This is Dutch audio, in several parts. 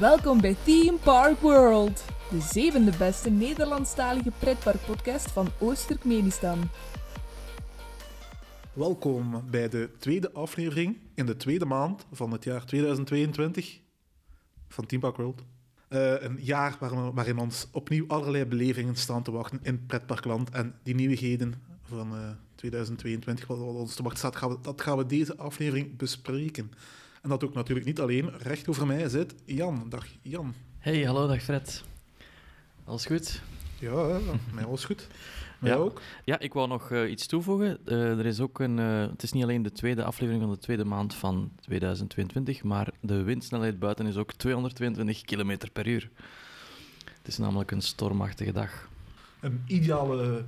Welkom bij Theme Park World, de zevende beste Nederlandstalige pretparkpodcast van Oost-Turkmenistan. Welkom bij de tweede aflevering in de tweede maand van het jaar 2022 van Theme Park World. Eh, een jaar waarin, ons opnieuw allerlei belevingen staan te wachten in pretparkland. En die nieuwigheden van eh, 2022, wat ons te wachten staat, dat gaan we deze aflevering bespreken. En dat ook natuurlijk niet alleen. Recht over mij zit Jan. Dag Jan. Hey, hallo, dag Fred. Alles goed? Ja, mij alles goed. Mij Ja. ook. Ja, ik wou nog eh, iets toevoegen. Eh, er is ook een, eh, het is niet alleen de tweede aflevering van de tweede maand van 2022, maar de windsnelheid buiten is ook 222 km per uur. Het is namelijk een stormachtige dag. Een ideale,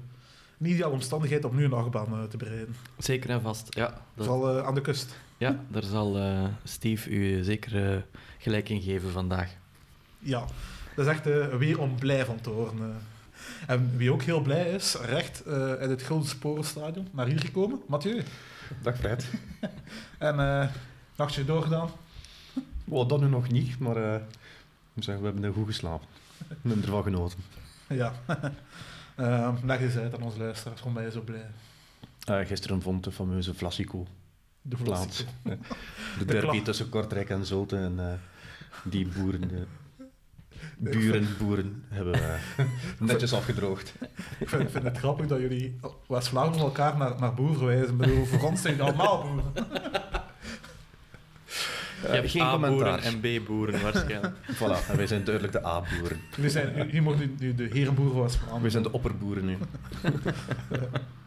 een ideale omstandigheid om nu een achtbaan te bereiden. Zeker en vast, ja. Dat, Vooral aan de kust. Ja, daar zal eh, Steve u zeker eh, gelijk in geven vandaag. Ja, dat is echt eh, weer om blij van te horen. eh. En wie ook heel blij is, recht eh in het Gulden Sporenstadion naar hier gekomen, Mathieu. Dag Fred. En eh nachtje doorgedaan. Oh, dat nu nog niet, maar eh, ik moet zeggen, we hebben er goed geslapen. We hebben ervan genoten. Ja. Leg eens uit aan onze luisteraars, waarom ben je zo blij? Gisteren vond de fameuze Vlassico De. Eh, De De derby tussen Kortrijk en Zulte. En eh, die boeren, de buren, boeren, hebben we netjes afgedroogd. Ik vind, het grappig dat jullie West-Vlaanderen elkaar naar, naar boer verwijzen. Ik bedoel, voor ons zijn jullie allemaal boeren. Je hebt geen A-boeren en B-boeren waarschijnlijk. Voilà, en wij zijn duidelijk de A-boeren. Jullie zijn, hier mogen nu- nu de herenboer van We West-Vlaanderen. zijn de opperboeren nu.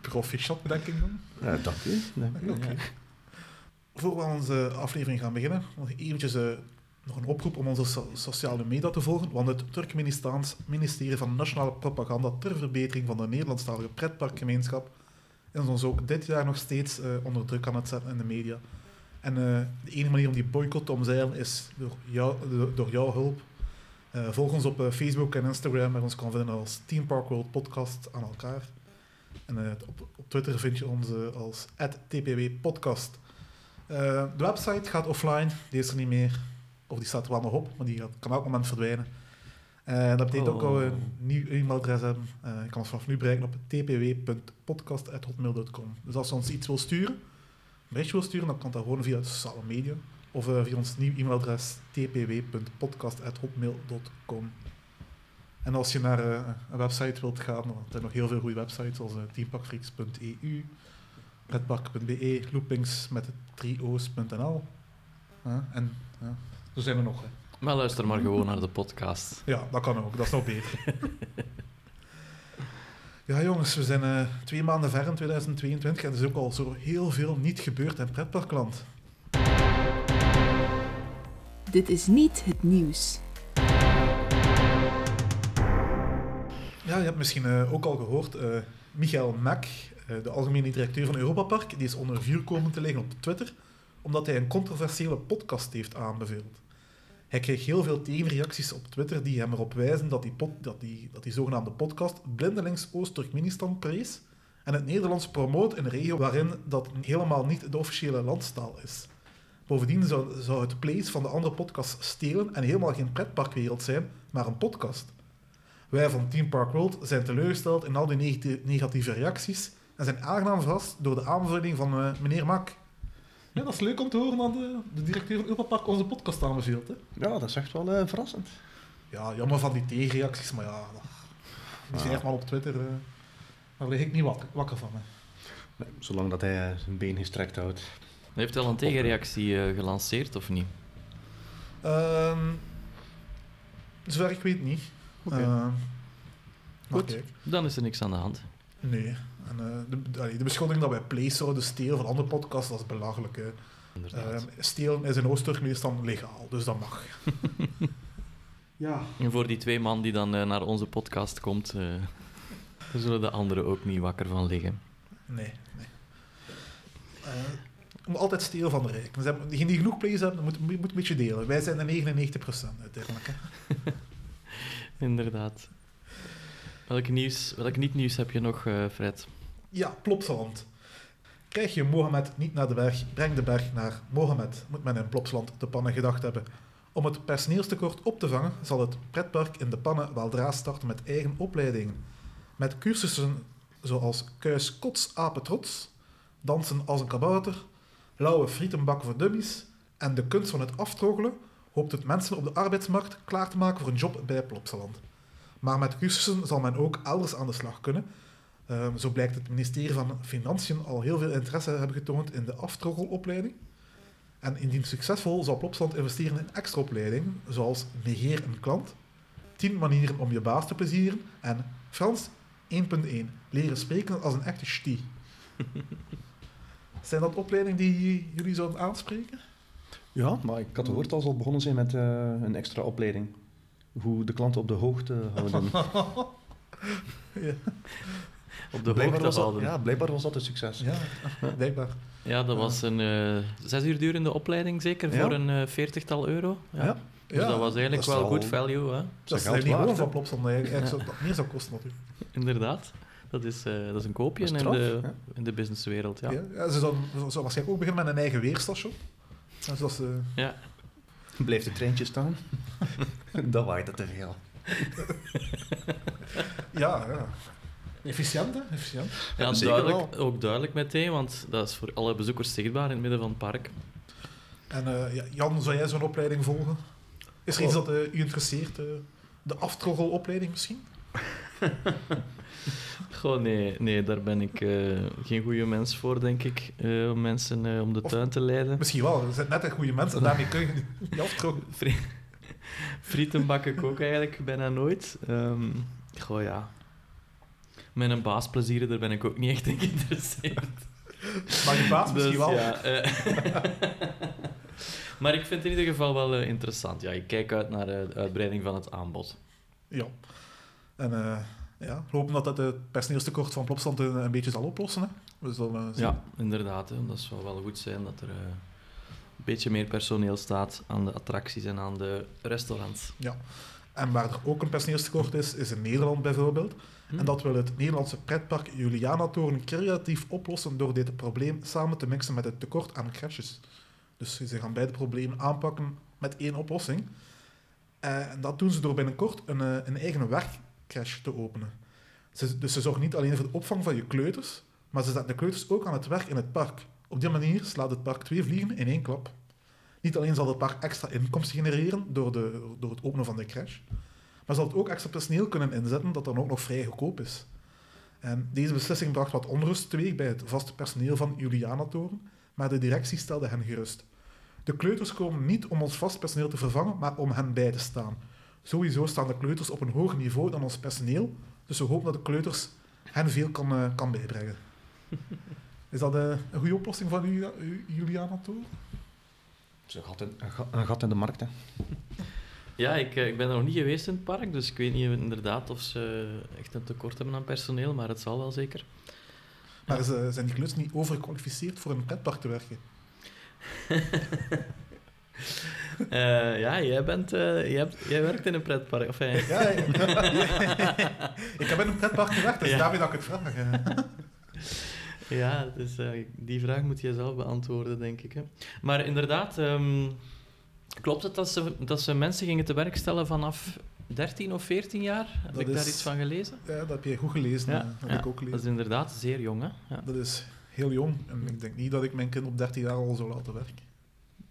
Proficiat, denk ik dan. Ja, dank u. Dank u. Oké. Voor we onze aflevering gaan beginnen, nog eventjes eh, nog een oproep om onze so- sociale media te volgen, want het Turkmenistaans ministerie van Nationale Propaganda ter verbetering van de Nederlandstalige pretparkgemeenschap is ons ook dit jaar nog steeds eh, onder druk aan het zetten in de media. En eh, de enige manier om die boycott te omzeilen is door, jou, door, jouw hulp. Volg ons op Facebook en Instagram, waar ons kan vinden als Team Park World Podcast aan elkaar. En op, op Twitter vind je ons als @tpwpodcast. Eh, de website gaat offline, die is er niet meer. Of die staat er wel nog op, maar die gaat, kan elk moment verdwijnen. Eh, dat betekent ook dat we Oh. een nieuw e-mailadres hebben. Eh, je kan ons vanaf nu bereiken op tpw.podcast.hotmail.com. Dus als je ons iets wil sturen, een berichtje wil sturen, dan kan dat gewoon via de sociale media. Of via ons nieuw e-mailadres tpw.podcast.hotmail.com. En als je naar een website wilt gaan, dan zijn er nog heel veel goede websites, zoals uh, redpark.be, loopings met trio's.nl. Ja, en ja, zo zijn er nog. Hè. Maar luister maar gewoon naar de podcast. Ja, dat kan ook. Dat is nog beter. ja, jongens, we zijn eh, twee maanden ver in 2022 en er is ook al zo heel veel niet gebeurd in pretparkland. Dit is niet het nieuws. Ja, je hebt misschien eh, ook al gehoord, eh, Michael Mack, de algemene directeur van Europa Park, die is onder vuur komen te liggen op Twitter, omdat hij een controversiële podcast heeft aanbeveeld. Hij kreeg heel veel tegenreacties op Twitter die hem erop wijzen dat die, dat die, dat die zogenaamde podcast blindelings Oost-Turkmenistan prees en het Nederlands promoot in een regio waarin dat helemaal niet de officiële landstaal is. Bovendien zou, zou het place van de andere podcast stelen en helemaal geen pretparkwereld zijn, maar een podcast. Wij van Team Park World zijn teleurgesteld in al die negati- negatieve reacties en zijn aangenaam verrast door de aanbeveling van eh, meneer Mak. Ja, dat is leuk om te horen dat de, de directeur van Europa Park onze podcast aanbeveelt. Hè? Ja, dat is echt wel eh, verrassend. Ja, jammer van die tegenreacties, maar ja, die zijn Ja. echt maar op Twitter. eh, daar lig ik niet wakker, wakker van. Hè. Nee, zolang dat hij eh, zijn been gestrekt houdt. Hij heeft al een tegenreactie eh, gelanceerd, of niet? Ehm zover ik weet niet. Oké. Ehm, Goed. Dan is er niks aan de hand. Nee. En, eh, de, de, beschuldiging dat wij Place zouden stelen van andere podcasts, dat is belachelijk. Ehm, stelen is in Oost-Turkmenistan legaal, dus dat mag. ja. En voor die twee man die dan eh, naar onze podcast komt, eh, daar zullen de anderen ook niet wakker van liggen. Nee, nee. Eh, je moet altijd stelen van de rijken. Dus hebben- Degene die genoeg plays hebben, moet, moet, moet een beetje delen. Wij zijn de 99% uiteindelijk. Hè. Inderdaad. Welk, nieuws, welk niet-nieuws heb je nog, eh, Fred? Ja, Plopsaland. Krijg je Mohammed niet naar de berg, breng de berg naar Mohammed, moet men in Plopsaland te pannen gedacht hebben. Om het personeelstekort op te vangen, zal het pretpark in de pannen weldra starten met eigen opleidingen. Met cursussen zoals kuis kots apen trots, dansen als een kabouter, lauwe frietenbak voor dummies en de kunst van het aftroggelen hoopt het mensen op de arbeidsmarkt klaar te maken voor een job bij Plopsaland. Maar met cursussen zal men ook elders aan de slag kunnen. Ehm, zo blijkt het ministerie van Financiën al heel veel interesse hebben getoond in de aftroggelopleiding. En indien succesvol zal Plopsaland investeren in extra opleidingen, zoals negeer een klant, 10 manieren om je baas te plezieren en Frans 1.1, leren spreken als een echte stie. Zijn dat opleidingen die jullie zouden aanspreken? Ja, maar ik had gehoord dat ze al begonnen zijn met eh, een extra opleiding. Hoe de klanten op de hoogte houden. ja, Op de blijkbaar, hoogte was dat, houden. ja, blijkbaar was dat een succes. ja blijkbaar. Ja, dat was een eh, zes uur durende opleiding, zeker, Ja. voor een eh, veertigtal euro. Ja. Ja. Dus Ja, dat was eigenlijk dat wel good value, hè? Dat is geld niet gewoon waard, van hè? Plopsaland, dat eigenlijk zou dat meer zou kosten natuurlijk. inderdaad. Dat is, eh, dat is een koopje Dat is in, de, in de businesswereld, ja. Ja. Ja, ze zouden waarschijnlijk ook beginnen met een eigen weerstation. Ja. Blijft het treintje staan? dat waait het te veel. ja, ja. Efficiënt, hè? Efficiënt. Ja, duidelijk, ook duidelijk meteen, want dat is voor alle bezoekers zichtbaar in het midden van het park. En eh, ja, Jan, zou jij zo'n opleiding volgen? Is er iets Oh. dat eh, u interesseert? eh, de aftroggelopleiding misschien? Goh, nee, nee, daar ben ik eh, geen goede mens voor, denk ik, eh, om mensen eh, om de Of- tuin te leiden. Misschien wel. Er zijn net een goede mensen en daarmee kun je niet aftroggelen. Fri- Frieten bak ik ook eigenlijk bijna nooit. Ehm goh, ja. Met een baas plezieren, daar ben ik ook niet echt in geïnteresseerd. Maar je baas misschien Dus wel. ja, eh. maar ik vind het in ieder geval wel eh, interessant. Ja, ik kijk uit naar eh, de uitbreiding van het aanbod. Ja. En eh, ja, hopen dat dat het personeelstekort van Plopstand een, een beetje zal oplossen. Hè. We zullen zien. Ja, inderdaad. Hè. Dat zou wel goed zijn dat er een beetje meer personeel staat aan de attracties en aan de restaurants. En waar er ook een personeelstekort is, is in Nederland bijvoorbeeld. Hm. En dat wil het Nederlandse pretpark Juliana-toren creatief oplossen door dit probleem samen te mixen met het tekort aan crashes. Dus ze gaan beide problemen aanpakken met één oplossing. Eh, en dat doen ze door binnenkort een, eh, een eigen werkcrash te openen. Dus ze zorgen niet alleen voor de opvang van je kleuters, maar ze zetten de kleuters ook aan het werk in het park. Op die manier slaat het park twee vliegen in één klap. Niet alleen zal het park extra inkomsten genereren door, de, door het openen van de crash, maar zal het ook extra personeel kunnen inzetten dat dan ook nog vrij goedkoop is. En deze beslissing bracht wat onrust teweeg bij het vaste personeel van Juliana-toren, maar de directie stelde hen gerust. De kleuters komen niet om ons vast personeel te vervangen, maar om hen bij te staan. Sowieso staan de kleuters op een hoger niveau dan ons personeel, dus we hopen dat de kleuters hen veel kan, eh, kan bijbrengen. Is dat eh, een goede oplossing van u, u- Juliana-toren? Het is een gat in, een gat in de markt, hè. Ja, ik, eh, ik ben nog niet geweest in het park, dus ik weet niet inderdaad of ze echt een tekort hebben aan personeel, maar het zal wel zeker. Maar ze- zijn die kleuters niet overgekwalificeerd voor een pretpark te werken? Eh, ja, jij, bent, eh, jij, hebt, jij werkt in een pretpark. Of, Ja, ja. ik heb in een pretpark gewerkt, dus daarmee dat ik het vraag. eh. ja, dus die vraag moet je zelf beantwoorden, denk ik. Hè. Maar inderdaad, ehm, klopt het dat ze, dat ze mensen gingen te werk stellen vanaf 13 of 14 jaar? Heb Dat ik daar iets van gelezen? Ja, dat heb jij goed gelezen. Ja, eh, dat heb ja, ik ook Dat is gelezen. inderdaad zeer jong, hè? Ja. Dat is heel jong. En ik denk niet dat ik mijn kind op 13 jaar al zou laten werken.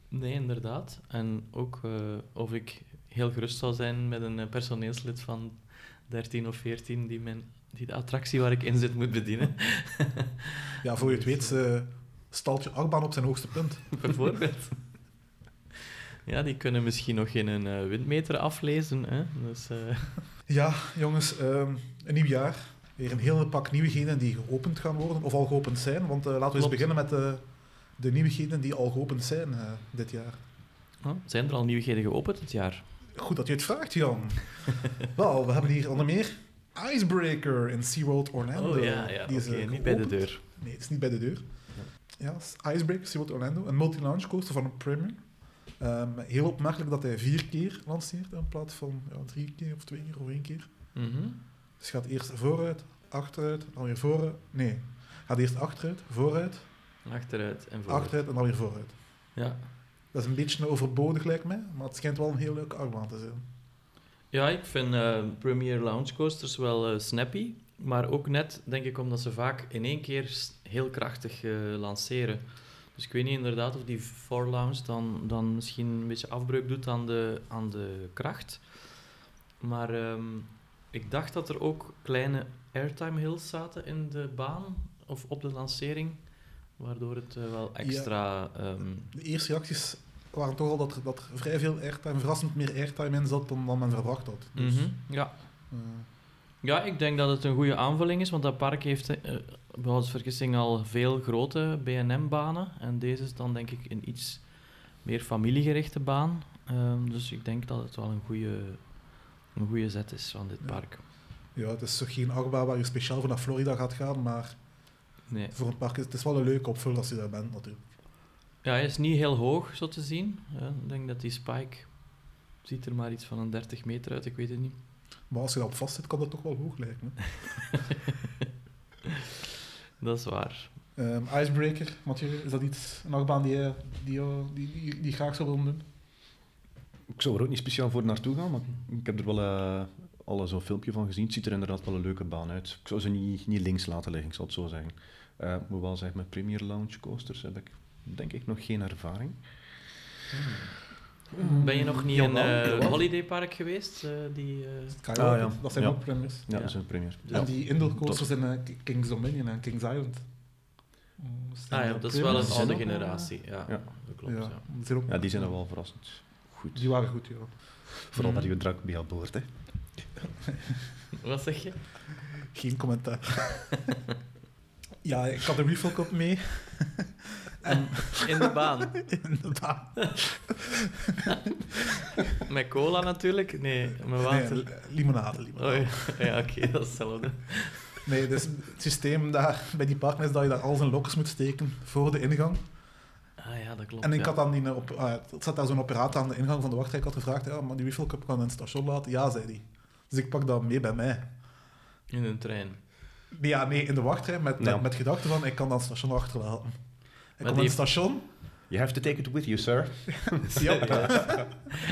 Nee, inderdaad. En ook eh, of ik heel gerust zal zijn met een eh, personeelslid van 13 of 14 die, mijn, die de attractie waar ik in zit moet bedienen. Ja, voor je het weet, eh, stalt je achtbaan op zijn hoogste punt. Bijvoorbeeld. Ja, die kunnen misschien nog in een eh, windmeter aflezen. Hè? Dus, eh, Ja, jongens, ehm, een nieuw jaar. Weer een hele pak nieuwigheden die geopend gaan worden, of al geopend zijn. Want eh, laten we eens Klopt. beginnen met de, de nieuwigheden die al geopend zijn dit jaar. oh, zijn er al nieuwigheden geopend dit jaar? Goed dat je het vraagt, Jan. Wel, we hebben hier onder meer Icebreaker in SeaWorld Orlando. oh ja, ja Die is, niet bij de deur. Nee, het is niet bij de deur. Ja, Icebreaker, SeaWorld Orlando. Een multi-launch coaster van een Premier. Ehm, heel opmerkelijk dat hij vier keer lanceert in plaats van ja, drie keer of twee keer of één keer. Mhm. Dus gaat eerst vooruit, achteruit, dan weer vooruit. Nee, gaat eerst achteruit, vooruit, Achteruit en voor. achteruit en dan weer vooruit. Ja. Dat is een beetje overbodig, lijkt mij. Maar het schijnt wel een heel leuke achtbaan te zijn. Ja, ik vind eh, Premier Lounge Coasters wel eh, snappy. Maar ook net, denk ik, omdat ze vaak in één keer heel krachtig eh, lanceren. Dus ik weet niet inderdaad of die Four Lounge dan, dan misschien een beetje afbreuk doet aan de, aan de kracht. Maar ehm, ik dacht dat er ook kleine airtime hills zaten in de baan of op de lancering. Waardoor het eh, wel extra... ehm, De eerste reacties waren toch al dat er, dat er vrij veel airtime, verrassend meer airtime in zat dan, dan men verwacht had. Dus, mhm, ja. eh, Ja, ik denk dat het een goede aanvulling is, want dat park heeft uh, behouden vergissing al veel grote B&M-banen. En deze is dan denk ik een iets meer familiegerichte baan. Ehm, dus ik denk dat het wel een goede, een goede zet is van dit Ja. park. ja, het is toch geen achtbaan waar je speciaal voor naar Florida gaat gaan, maar Nee. voor een park is het is wel een leuke opvulling als je daar bent natuurlijk. Ja, hij is niet heel hoog, zo te zien. Ja, ik denk dat die spike ziet er maar iets van een 30 meter uit, ik weet het niet. Maar als je daarop vast zit, kan dat toch wel hoog lijken. Dat is waar. Ehm, Icebreaker, Mathieu, is dat iets, een achtbaan die je, die, je- die, die, die graag zou willen doen? Ik zou er ook niet speciaal voor naartoe gaan, maar ik heb er wel eh, al een filmpje van gezien. Het ziet er inderdaad wel een leuke baan uit. Ik zou ze niet, niet links laten liggen, ik zal het zo zeggen. Eh, moet wel zeggen, met Premier Lounge coasters heb ik denk ik nog geen ervaring. Ben je nog niet in eh jawel. holidaypark geweest? eh, die, eh, Ah, ja. dat zijn Ja. ook premiers. Ja, Ja. dat is een premier. Ja. En die indoor coasters in Kings Dominion en Kings Island. Zijn Ah ja, dat is wel een premiers? oude generatie. Ja, ja. dat klopt. Ja, Ja. die zijn ook- Ja, die zijn er wel verrassend goed. Die waren goed, ja. Vooral Mhm. met je drank bij aan boord. Hè. Wat zeg je? Geen commentaar. ja, ik had de refill cup mee. en In de baan. Met cola natuurlijk? Nee, met water. Nee, limonade, Oh, limonade. ja, ja oké, dat is hetzelfde. Nee, dus het systeem daar bij die parken is dat je daar al zijn lokkers moet steken voor de ingang. Ah ja, dat klopt. En ik ja. had dan die, op, ah, er zat daar zo'n operator aan de ingang van de wachtrij. Ik had gevraagd, ja, maar die refill cup kan in het station laten. Ja, zei hij. Dus ik pak dat mee bij mij. In een trein. Ja, nee, in de wachtrij met, Ja. met, met gedachte van, ik kan dat station achterlaten. Ik kom het station. You have to take it with you, sir. Ja,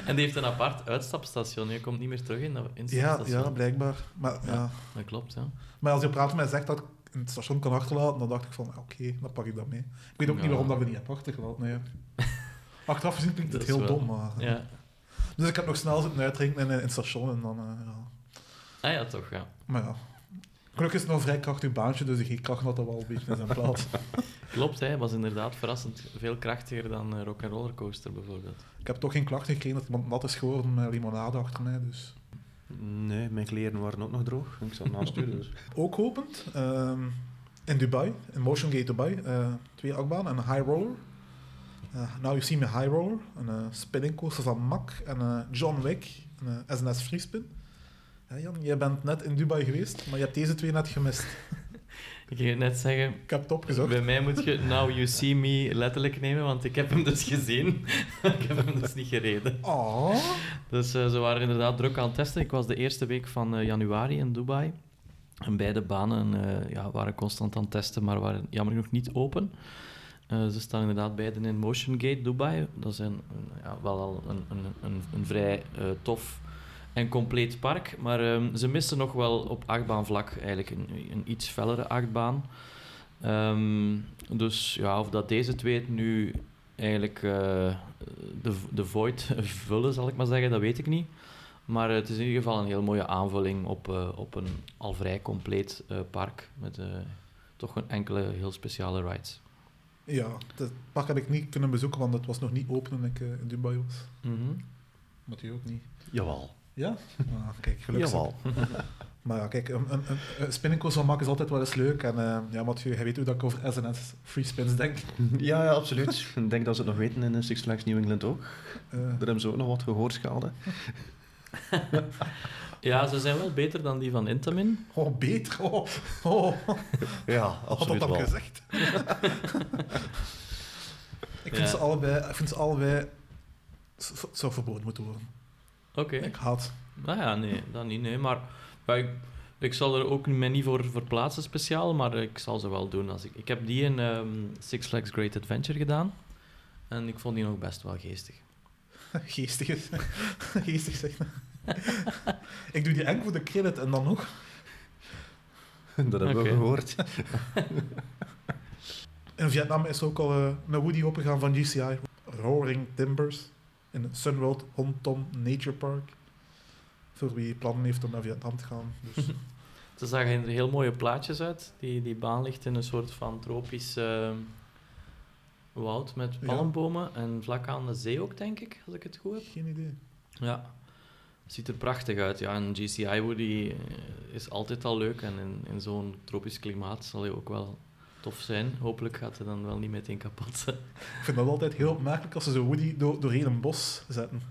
En die heeft een apart uitstapstation. Je komt niet meer terug in dat ja, instapstation. ja, blijkbaar. Maar, ja. Ja. Dat klopt, ja. maar als die operator mij zegt dat ik in het station kan achterlaten, dan dacht ik van, oké, dan pak ik dat mee. Ik weet ook niet waarom dat we niet hebben achtergelaten. Nee. Achteraf gezien klinkt het heel wel- dom, maar... ja. Dus ik heb nog snel zitten uitdrinken in, in het station en dan... eh, ja. Ah ja, toch, ja. Maar ja. Gelukkig is het nog een vrij krachtig baantje, dus de G-kracht had dat wel een beetje in zijn plaats. Klopt, hij was inderdaad verrassend veel krachtiger dan uh, Rock'n'Roller Coaster bijvoorbeeld. Ik heb toch geen klachten gekregen dat iemand nat is geworden met limonade achter mij, dus... Nee, mijn kleren waren ook nog droog. Ik zat naast u, dus... Ook opend, ehm, in Dubai, in Motion Gate Dubai, eh, twee achtbanen en een high roller. Uh, now you see me high roller, een uh, spinning coaster van Mack en uh, John Wick, een uh, SNS Freespin. Ja, Jan, jij bent net in Dubai geweest, maar je hebt deze twee net gemist. Ik ging net zeggen... Ik heb het opgezocht. Bij mij moet je Now You See Me letterlijk nemen, want ik heb hem dus gezien. ik heb hem dus niet gereden. Oh. Dus uh, ze waren inderdaad druk aan het testen. Ik was de eerste week van uh, januari in Dubai. En beide banen uh, ja, waren constant aan het testen, maar waren jammer genoeg niet open. Ze staan inderdaad beiden in Motion Gate Dubai. Dat is een, ja, wel al een, een, een, een vrij tof en compleet park. Maar um, ze missen nog wel op achtbaanvlak eigenlijk een, een iets fellere achtbaan. Um, dus ja, of dat deze twee het nu eigenlijk uh, de, de void vullen, zal ik maar zeggen, dat weet ik niet. Maar het is in ieder geval een heel mooie aanvulling op, uh, op een al vrij compleet uh, park. Met uh, toch een enkele heel speciale rides. Ja, het park heb ik niet kunnen bezoeken, want het was nog niet open toen ik uh, in Dubai was. Mm -hmm. Maar ook niet. Jawel. Ja? Ah, kijk, gelukkig. Jawel. maar ja, kijk, een, een, een spinningcoaster van maken is altijd wel eens leuk. En uh, ja, Mathieu, jij weet hoe dat ik over SNS Free Spins denk. Ja, ja, absoluut. Ik denk dat ze het nog weten in Six Flags New England ook. Uh, Daar hebben ze ook nog wat gehoorschade. ja, ze zijn wel beter dan die van Intamin. Oh, beter? Oh, oh. Ja, absoluut Had dat wel. gezegd? ik, vind ja. ze allebei, ik vind ze allebei... Het zou verboden moeten worden. Oké. Okay. Ik haat. Nou ja, nee, dat niet, nee. Maar ja, ik, ik zal er ook mij niet voor verplaatsen speciaal, maar ik zal ze wel doen. Als ik, ik heb die in um, Six Flags Great Adventure gedaan. En ik vond die nog best wel geestig. Geestig is. Geestig zeg. ik doe die enkel voor de credit en dan nog. Dat hebben we gehoord. In Vietnam is ook al eh, een Woody opengegaan van GCI. Roaring Timbers. In Sunworld Hontom Nature Park. Voor wie plannen heeft om naar Vietnam te gaan. Dus Ze zagen er heel mooie plaatjes uit. Die, die baan ligt in een soort van tropisch eh, woud met Ja. palmbomen. En vlak aan de zee ook, denk ik, als ik het goed heb. geen idee. Ja, ziet er prachtig uit. Ja, een GCI Woody is altijd al leuk. En in, in zo'n tropisch klimaat zal hij ook wel tof zijn. Hopelijk gaat hij dan wel niet meteen kapot. Ik vind dat altijd heel opmerkelijk als ze zo Woody door, doorheen een bos zetten.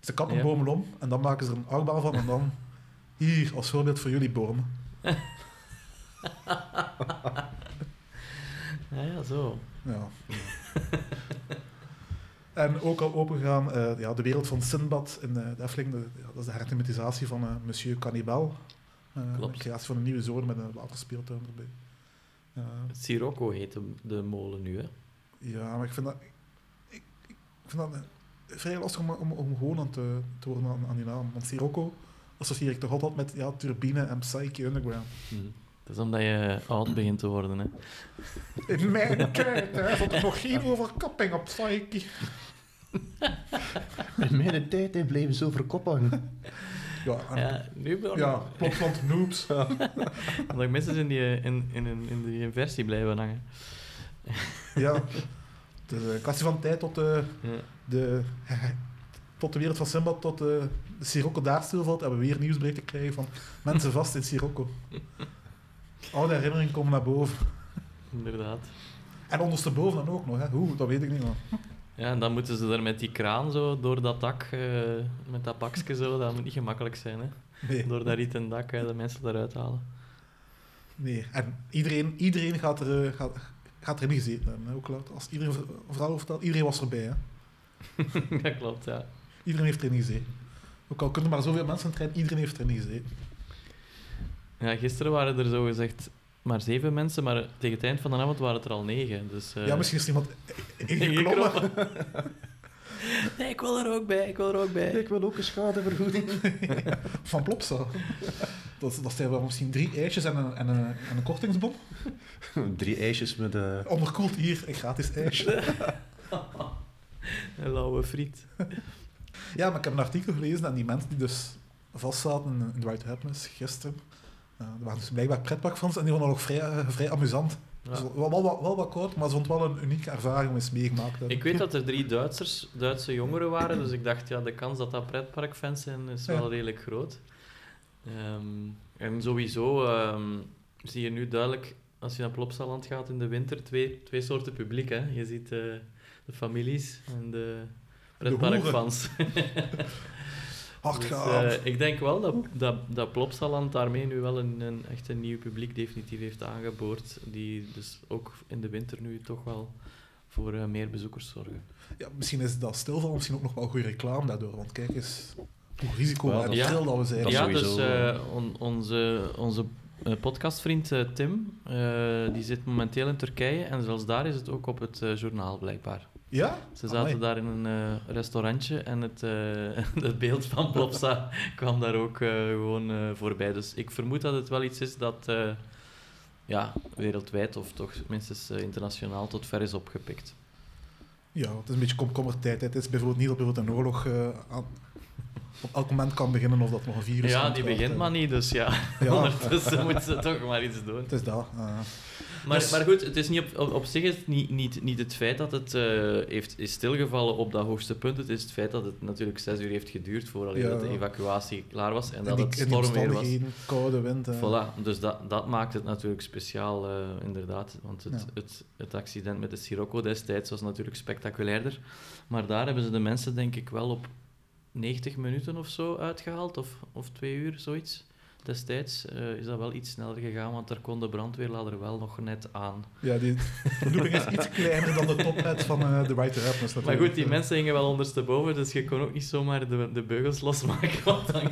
Ze kappen Ja. bomen om en dan maken ze er een achtbaan van en dan hier als voorbeeld voor jullie bomen. ja, ja, zo. Ja. en ook al opengegaan, eh ja, de wereld van Sinbad in eh, de Efteling. De, ja, dat is de herthematisatie van eh, Monsieur Cannibal. Eh, Klopt. Een creatie van een nieuwe zoon met een waterspeeltuin erbij. Ja, Sirocco heet de, de molen nu, hè. ja, maar ik vind dat, ik, ik vind dat vrij lastig om, om, om gewoon aan te, te worden aan, aan die naam. Want Sirocco associeer ik toch altijd met ja, Turbine en Psyche Underground. Het is omdat je oud begint te worden, hè. In mijn tijd hè, zat er nog geen overkapping op Psyche. In mijn tijd hè, bleven ze over kop hangen. Ja, en- Ja, nu ben ja Plopland Noobs. Omdat mensen in die, in, in, in, die versie blijven hangen. Ja, een kwestie van tijd tot de, Ja. de, tot de wereld van Simba, tot de, de Sirocco daar stilvalt en we weer nieuwsberichten krijgen van mensen vast in Sirocco. Oude herinneringen komen naar boven. Inderdaad. En ondersteboven dan ook nog, hè. Hoe, dat weet ik niet, maar... Ja, en dan moeten ze er met die kraan zo door dat dak, eh, met dat pakje zo, dat moet niet gemakkelijk zijn, hè. Nee, Door dat rieten dak, hè, de mensen eruit halen. nee. En iedereen, iedereen gaat, er, eh, gaat, gaat erin gezeten hebben, hè, ook laat. Als iedereen verhaal vertelt, iedereen was erbij, hè. dat klopt, ja. Iedereen heeft erin gezeten. Ook al kunnen maar zoveel mensen in de trein, iedereen heeft erin gezeten. Ja, gisteren waren er zo gezegd maar zeven mensen, maar tegen het eind van de avond waren het er al negen. Dus, eh, Ja, misschien is er iemand ingeklommen. Nee, ik wil er ook bij, ik wil er ook bij. Ik wil ook een schadevergoeding. Van Plopsa. Dat, dat zijn wel misschien drie ijsjes en een, en een, en een kortingsbon. Drie ijsjes met... eh Onderkoeld hier, een gratis ijsje. Een lauwe friet. Ja, maar ik heb een artikel gelezen en die mensen die dus vastzaten in, in White Happiness gisteren, uh, er waren dus blijkbaar pretparkfans en die vonden dat ook vrij, eh, vrij amusant. Ja. Dus wel, wel, wel, wel wat koud, maar ze vond het wel een unieke ervaring om eens meegemaakt te hebben. Ik weet dat er drie Duitsers, Duitse jongeren waren, dus ik dacht, ja, de kans dat dat pretparkfans zijn is wel Ja. redelijk groot. Ehm, en sowieso ehm, zie je nu duidelijk, als je naar Plopsaland gaat in de winter, twee, twee soorten publiek. Hè. Je ziet eh, de families en de pretparkfans. Hard Dus, eh, ik denk wel dat, dat, dat Plopsaland daarmee nu wel een, een echt een nieuw publiek definitief heeft aangeboord, die dus ook in de winter nu toch wel voor eh, meer bezoekers zorgen. Ja, misschien is dat stilval misschien ook nog wel goede reclame daardoor, want kijk eens hoe risico en dat- stil dat we zijn. Dat ja, sowieso, dus eh, eh. on- onze, onze eh, podcastvriend eh, Tim, eh, die zit momenteel in Turkije en zelfs daar is het ook op het eh, journaal blijkbaar. Ja? Ze zaten Amai. daar in een eh, restaurantje en het, eh, het beeld van Plopsa kwam daar ook eh, gewoon voorbij. Dus ik vermoed dat het wel iets is dat ja, wereldwijd of toch minstens internationaal tot ver is opgepikt. Ja, het is een beetje komkommertijd. Het is bijvoorbeeld niet dat bijvoorbeeld een oorlog aan, op elk moment kan beginnen of dat nog een virus Ja, komt die begint maar niet, dus ja, Ja. ondertussen moeten ze toch maar iets doen. Het is dat. Maar, Dus- maar goed, het is niet op, op, op zich is het niet, niet, niet het feit dat het eh, heeft, is stilgevallen op dat hoogste punt. Het is het feit dat het natuurlijk zes uur heeft geduurd voordat Ja. de evacuatie klaar was en dat die, het in die stormweer was. koude wind. Voilà, dus dat, dat maakt het natuurlijk speciaal, eh, inderdaad. Want het, Ja. het, het accident met de Sirocco destijds was natuurlijk spectaculairder. Maar daar hebben ze de mensen denk ik wel op 90 minuten of zo uitgehaald, of, of twee uur, zoiets. Destijds eh, is dat wel iets sneller gegaan, want daar kon de brandweerladder wel nog net aan. Ja, die de looping is iets kleiner dan de tophead van eh de Right to Happiness Maar goed, die mensen hingen wel ondersteboven, dus je kon ook niet zomaar de, de beugels losmaken, want dan,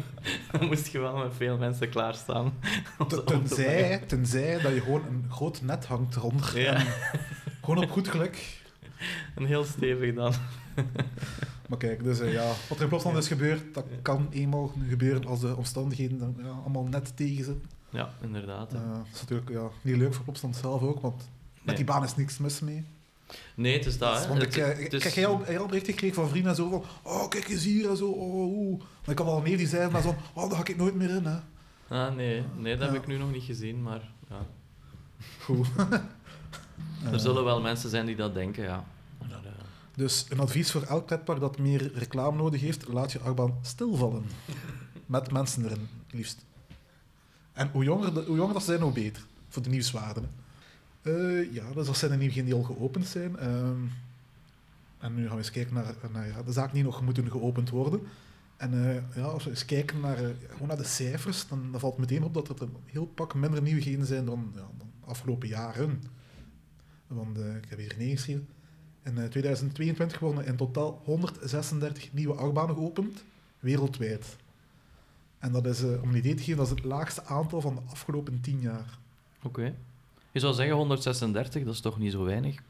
dan moest je wel met veel mensen klaarstaan. om Ten- ze op te Tenzij, tenzij dat je gewoon een groot net hangt eronder. Ja. Gewoon op goed geluk. Een heel stevig dan. Maar kijk, dus eh, ja, wat er in Plopsland is gebeurd, dat kan eenmaal gebeuren als de omstandigheden dan, ja, allemaal net tegenzitten. Ja, inderdaad. Eh, dat is natuurlijk ja, niet leuk voor Plopsland zelf ook, want met Nee. die baan is niks mis mee. Nee, het is dat. want Het- ik, het is- jij al, berichten gekregen van vrienden en zo van, oh kijk eens hier en zo, oh, oeh. Maar ik had al neef die zei maar zo, oh daar ga ik nooit meer in. Hè. Ah, nee, nee, dat Ja. heb ik nu nog niet gezien, maar ja. Goed. er zullen wel mensen zijn die dat denken, ja. Dus een advies voor elk pretpark dat meer reclame nodig heeft, laat je achtbaan stilvallen. Met mensen erin, liefst. En hoe jonger, hoe jonger dat ze zijn, hoe beter. Voor de nieuwswaarden. Eh, ja, dus dat zijn er niet die al geopend zijn. Ehm, en nu gaan we eens kijken naar, ja, de zaken die nog moeten geopend worden. En eh, ja, als we eens kijken naar, eh, gewoon naar de cijfers, dan, valt meteen op dat er een heel pak minder nieuwigheden zijn dan, ja, dan de afgelopen jaren. Want ik heb hier neergeschreven. In eh, 2022 worden in totaal 136 nieuwe achtbanen geopend, wereldwijd. En dat is, eh, om een idee te geven, dat is het laagste aantal van de afgelopen 10 jaar. Oké. Je zou zeggen 136, dat is toch niet zo weinig?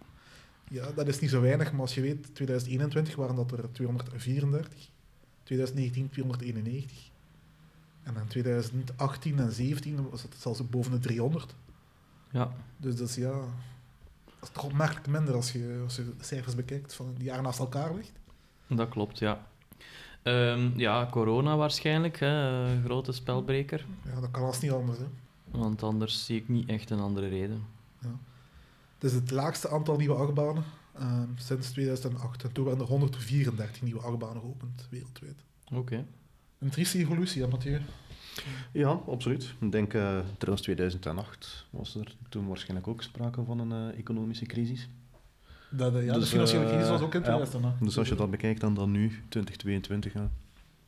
Ja, dat is niet zo weinig, maar als je weet, 2021 waren dat er 234, 2019 291. En in 2018 en 2017 was het zelfs boven de 300. Ja. Dus dat is ja... Dat is toch opmerkelijk minder als je, als je de cijfers bekijkt van die jaren naast elkaar ligt. Dat klopt, ja. Ehm, ja, corona waarschijnlijk, hè, grote spelbreker. Ja, dat kan als niet anders. Hè. Want anders zie ik niet echt een andere reden. Het is het laagste aantal nieuwe achtbanen ehm, sinds 2008. En toen werden er 134 nieuwe achtbanen geopend, wereldwijd. Oké. Een trieste evolutie, hè, Mathieu? Ja, absoluut. Ik denk, eh trouwens 2008 was er toen waarschijnlijk ook sprake van een eh, economische crisis. Dat, eh, ja, Dus, de financiële crisis was ook in ja. 2008. Dus als je dat bekijkt dan, dan nu, 2022, ja.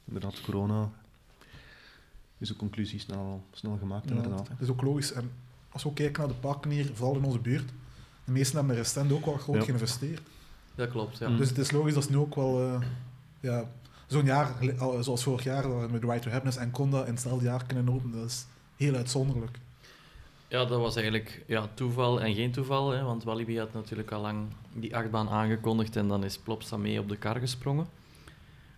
inderdaad, corona, is de conclusie snel, snel gemaakt, Ja, inderdaad. dat is ook logisch. En als we ook kijken naar de parken hier, vooral in onze buurt, de meesten hebben er recent ook wel groot Ja. geïnvesteerd. Dat klopt, ja. Mm. Dus het is logisch dat ze nu ook wel... eh, ja, Zo'n jaar, zoals vorig jaar, met Right to Happiness en Conda in hetzelfde jaar kunnen openen, dat is heel uitzonderlijk. Ja, dat was eigenlijk ja, toeval en geen toeval, hè, want Walibi had natuurlijk al lang die achtbaan aangekondigd en dan is Plopsa mee op de kar gesprongen.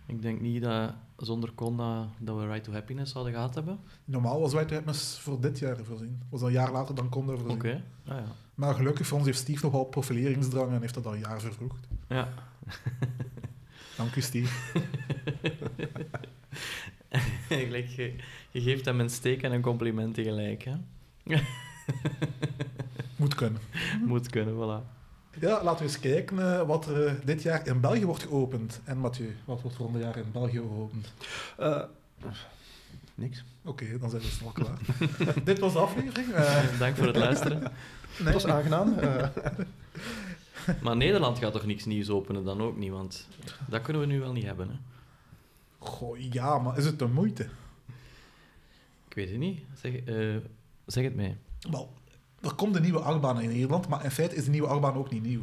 Ik denk niet dat zonder Conda dat we Right to Happiness zouden gehad hebben. Normaal was Right to Happiness voor dit jaar voorzien. Was al een jaar later dan Conda voorzien. Oké, ah, ja. Maar gelukkig voor ons heeft Steve nogal profileringsdrang en heeft dat al een jaar vervroegd. Ja. Dank u, Steve. Eigenlijk, je, je geeft hem een steek en een compliment tegelijk. Hè? Moet kunnen. Moet kunnen, voilà. Ja, laten we eens kijken eh, wat er eh, dit jaar in België wordt geopend. En Mathieu, wat wordt volgend jaar in België geopend? Eh, niks. Oké, dan zijn we snel klaar. dit was de aflevering. Dank voor het luisteren. nee. Het was aangenaam. Maar Nederland gaat toch niks nieuws openen dan ook niet, want dat kunnen we nu wel niet hebben. Hè? Goh, ja, maar is het de moeite? Ik weet het niet. Zeg, eh, zeg het mij. Wel, er komt een nieuwe achtbaan in Nederland, maar in feite is de nieuwe achtbaan ook niet nieuw.